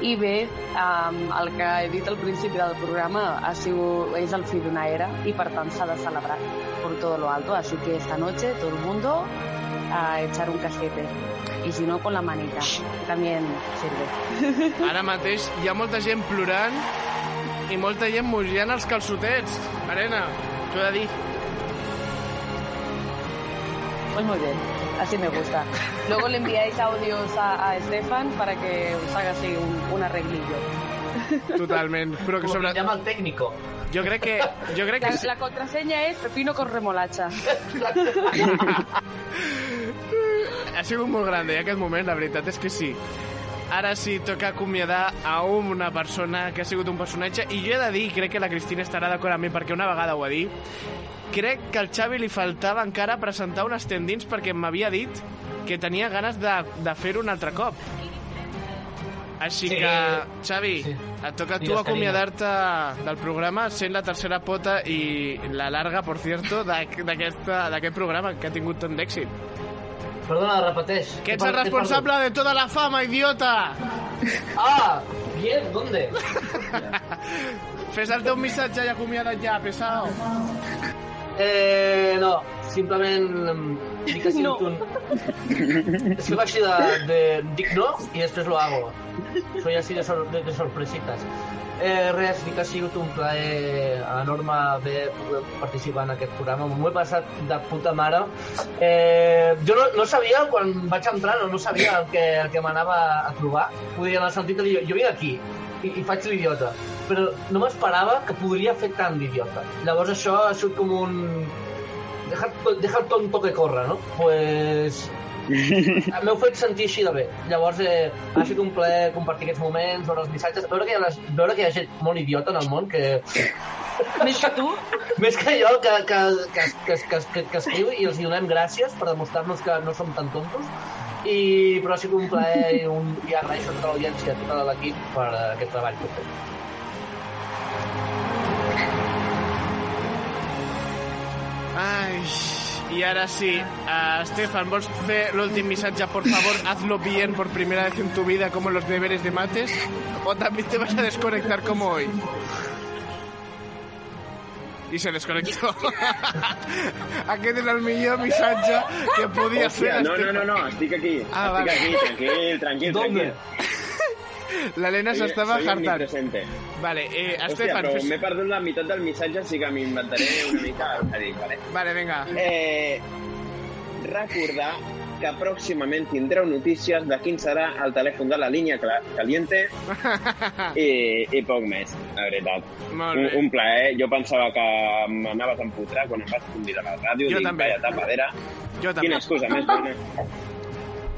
I bé, um, el que he dit al principi del programa ha sigut, és el fi d'una era i per tant s'ha de celebrar por todo lo alto. Así que esta noche todo el mundo a echar un casquete. Y si no, con la manita. También sirve. Ara mateix hi ha molta gent plorant i molta gent mullant els calçotets. Arena, t'ho he de dir. Pues muy bien, así me gusta. Luego le enviáis audios a, a Estefan para que os haga así un, un arreglillo. Totalment. Però que Com sobre... que llama el técnico. Jo crec que... Jo crec La, que... la contraseña es pepino con remolacha. Ha sigut molt grande aquest moment, la veritat és que sí. Ara sí, toca acomiadar a una persona que ha sigut un personatge i jo he de dir, crec que la Cristina estarà d'acord amb mi perquè una vegada ho ha dit, crec que al Xavi li faltava encara presentar un estendins perquè m'havia dit que tenia ganes de, de fer-ho un altre cop. Així Sí. que, Xavi, Sí. et toca a tu acomiadar-te del programa sent la tercera pota i la larga, por cierto, d'aquest programa que ha tingut tant d'èxit. Perdona, repeteix. Que ets el responsable de tota la fama, idiota! Ah, bien, ¿dónde? Fes el teu missatge i acomiada't ja, pesado. Eh, no, simplement em, dic que No. un... És que va així de, de... Dic no i després lo hago. Soy así de, sor, de, de sorpresitas. Eh, res, dic que ha sigut un plaer enorme haver pogut participar en aquest programa. M'ho he passat de puta mare. Eh, jo no, no sabia, quan vaig entrar, no, no sabia el que, el que m'anava a trobar. Podria anar sentit i dir, jo vinc aquí i, i faig l'idiota. Però no m'esperava que podria fer tant d'idiota. Llavors això ha sigut com un... Deja, deja el tonto que corre, no? Pues... M'heu fet sentir així de bé. Llavors eh, ha sigut un plaer compartir aquests moments, veure els missatges, veure que hi ha, les, veure que hi ha gent molt idiota en el món que... Més que tu? Més que jo, que, que, que, que, que, que, que escriu i els donem gràcies per demostrar-nos que no som tan tontos. I, però ha sigut un plaer i, un, i agraeixo a tota l'audiència, a tot l'equip per eh, aquest treball que fet. Ai, y ahora sí, uh, Stefan, ¿vos hacer el último mensaje? Por favor, hazlo bien por primera vez en tu vida como los deberes de mates. ¿O también te vas a desconectar como hoy? I se desconnectó. Aquest és el millor missatge que podia fer no, no, no, no, estic aquí. Ah, estic vale. aquí, tranquil, tranquil, tranquil. L'Helena s'estava omnipresente. Vale, eh, Hòstia, Estefan, però fes... m'he perdut la meitat del missatge, així que m'inventaré una mica el que dic, vale? Vale, vinga. Eh, recordar que pròximament tindreu notícies de quin serà el telèfon de la línia caliente i, i poc més, la veritat. Un, un plaer. Jo pensava que m'anaves a empotrar quan em vas convidar a la ràdio. Jo Dic, també. Vaya tapadera. Jo també. Quina excusa més bona.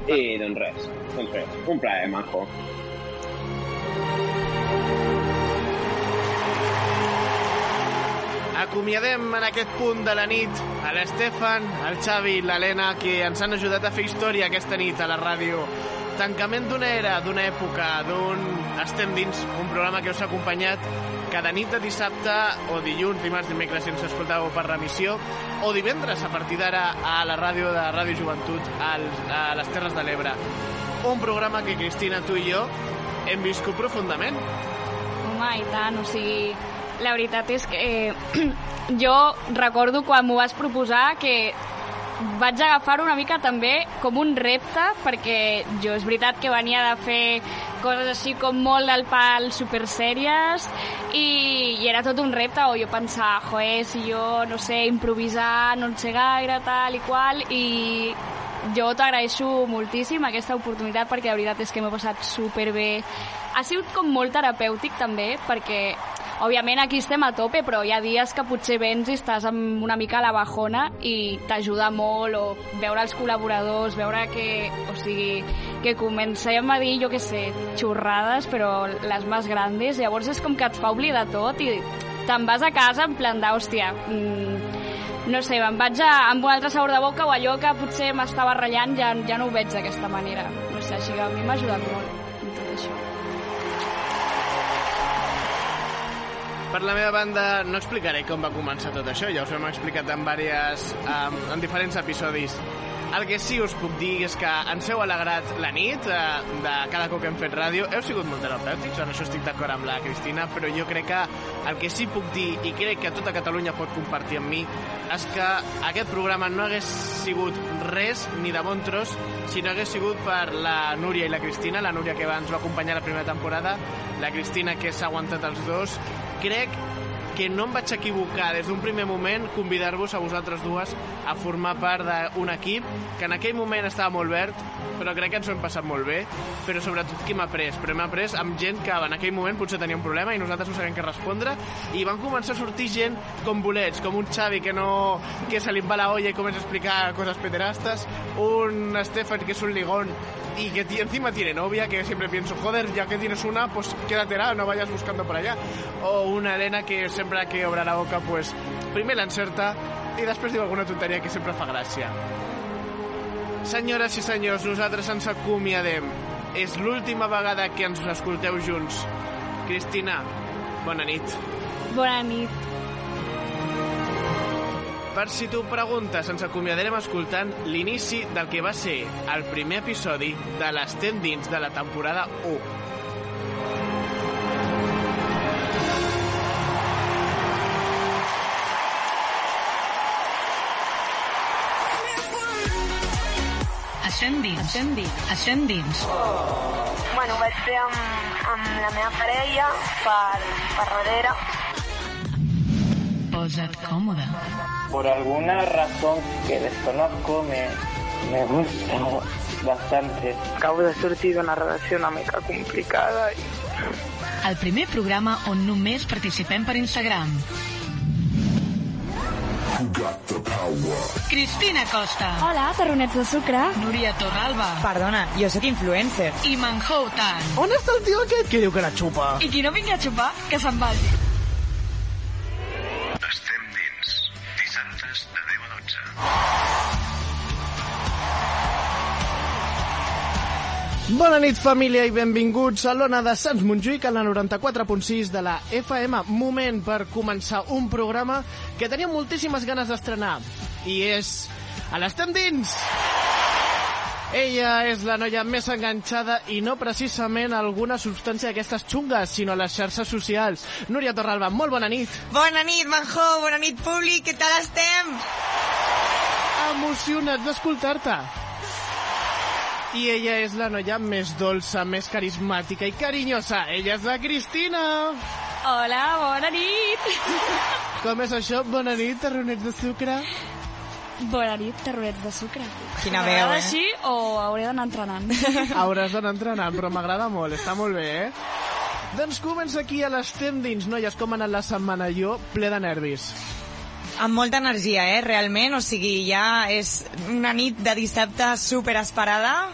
I doncs res, doncs res. Un plaer, majo. Acomiadem en aquest punt de la nit a l'Estefan, al Xavi i l'Helena que ens han ajudat a fer història aquesta nit a la ràdio. Tancament d'una era, d'una època, d'un Estem dins, un programa que us ha acompanyat cada nit de dissabte o dilluns, dimarts, dimecres, si ens escoltàveu per remissió, o divendres a partir d'ara a la ràdio de Ràdio Joventut a les Terres de l'Ebre. Un programa que, Cristina, tu i jo hem viscut profundament. Home, i tant, o sigui, la veritat és que eh, jo recordo quan m'ho vas proposar que vaig agafar una mica també com un repte perquè jo és veritat que venia de fer coses així com molt del pal super sèries i, i era tot un repte o jo pensava, joder, si jo no sé improvisar, no en sé gaire tal i qual i jo t'agraeixo moltíssim aquesta oportunitat perquè la veritat és que m'he passat superbé. Ha sigut com molt terapèutic també perquè òbviament aquí estem a tope però hi ha dies que potser vens i estàs amb una mica a la bajona i t'ajuda molt o veure els col·laboradors, veure que, o sigui, que comencem a dir, jo que sé, xorrades però les més grandes, llavors és com que et fa oblidar tot i te'n vas a casa en plan d'hòstia, mm, no sé, em vaig a, amb un altre sabor de boca o allò que potser m'estava ratllant ja, ja no ho veig d'aquesta manera. No sé, així que a mi m'ha ajudat molt en tot això. Per la meva banda, no explicaré com va començar tot això, ja us ho hem explicat en, diverses, en, en diferents episodis. El que sí us puc dir és que ens heu alegrat la nit eh, de cada cop que hem fet ràdio. Heu sigut molt terapèutics, en això estic d'acord amb la Cristina, però jo crec que el que sí puc dir, i crec que tota Catalunya pot compartir amb mi, és que aquest programa no hagués sigut res ni de bon tros si no hagués sigut per la Núria i la Cristina, la Núria que ens va acompanyar la primera temporada, la Cristina que s'ha aguantat els dos. Crec que no em vaig equivocar des d'un primer moment convidar-vos a vosaltres dues a formar part d'un equip que en aquell moment estava molt verd, però crec que ens ho hem passat molt bé, però sobretot qui m'ha pres? Però m'ha pres amb gent que en aquell moment potser tenia un problema i nosaltres no sabem què respondre i van començar a sortir gent com bolets, com un Xavi que no que se li va la olla i comença a explicar coses pederastes, un Stefan que és un ligón y que encima tiene novia, que siempre pienso, joder, ya que tienes una, pues quédatela, no vayas buscando por allá. O una Elena que sempre que obre la boca, pues, primer l'encerta i després diu alguna tonteria que sempre fa gràcia. Senyores i senyors, nosaltres ens acomiadem. És l'última vegada que ens escolteu junts. Cristina, bona nit. Bona nit. Per si tu preguntes, ens acomiadarem escoltant l'inici del que va ser el primer episodi de l'Estem dins de la temporada 1. Estem dins. Estem dins. Estem dins. Bueno, ho vaig fer amb, amb la meva parella per, per darrere. Posa't còmode. Por alguna razón que desconozco me, me gusta bastante. Acabo de sortir d'una relació una mica complicada i El primer programa on només participem per Instagram. Cristina Costa. Hola, terronets de sucre. Núria Torralba. Perdona, jo sóc influencer. I Manhou Tan. On està el tio aquest que diu que la xupa? I qui no vingui a xupar, que se'n vagi. Estem dins. Dissabtes de 10 a 12. Bona nit, família, i benvinguts a l'Ona de Sants Montjuïc, a la 94.6 de la FM. Moment per començar un programa que tenia moltíssimes ganes d'estrenar. I és... A l'Estem dins! Ella és la noia més enganxada i no precisament alguna substància d'aquestes xungues, sinó les xarxes socials. Núria Torralba, molt bona nit. Bona nit, Manjo, bona nit, públic, què tal estem? Emocionats d'escoltar-te. I ella és la noia més dolça, més carismàtica i carinyosa. Ella és la Cristina. Hola, bona nit. Com és això? Bona nit, terronets de sucre. Bona nit, terronets de sucre. Quina veu, eh? així o hauré d'anar entrenant? Hauràs d'anar entrenant, però m'agrada molt, està molt bé, eh? Doncs comença aquí a l'Estem dins, noies, com ha anat la setmana jo, ple de nervis. Amb molta energia, eh, realment. O sigui, ja és una nit de dissabte super esperada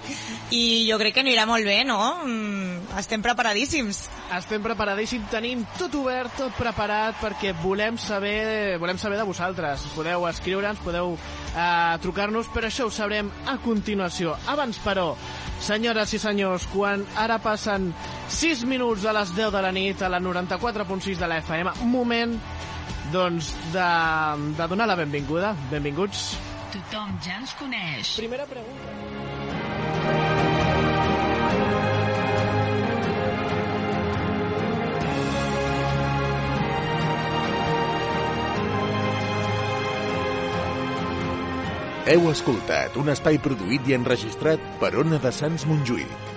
i jo crec que anirà molt bé, no? Mm, estem preparadíssims. Estem preparadíssims, tenim tot obert, tot preparat, perquè volem saber, volem saber de vosaltres. Podeu escriure'ns, podeu eh, trucar-nos, però això ho sabrem a continuació. Abans, però, senyores i senyors, quan ara passen 6 minuts a les 10 de la nit a la 94.6 de la FM, moment, doncs, de, de donar la benvinguda. Benvinguts. Tothom ja ens coneix. Primera pregunta. Heu escoltat un espai produït i enregistrat per Ona de Sants Montjuïc.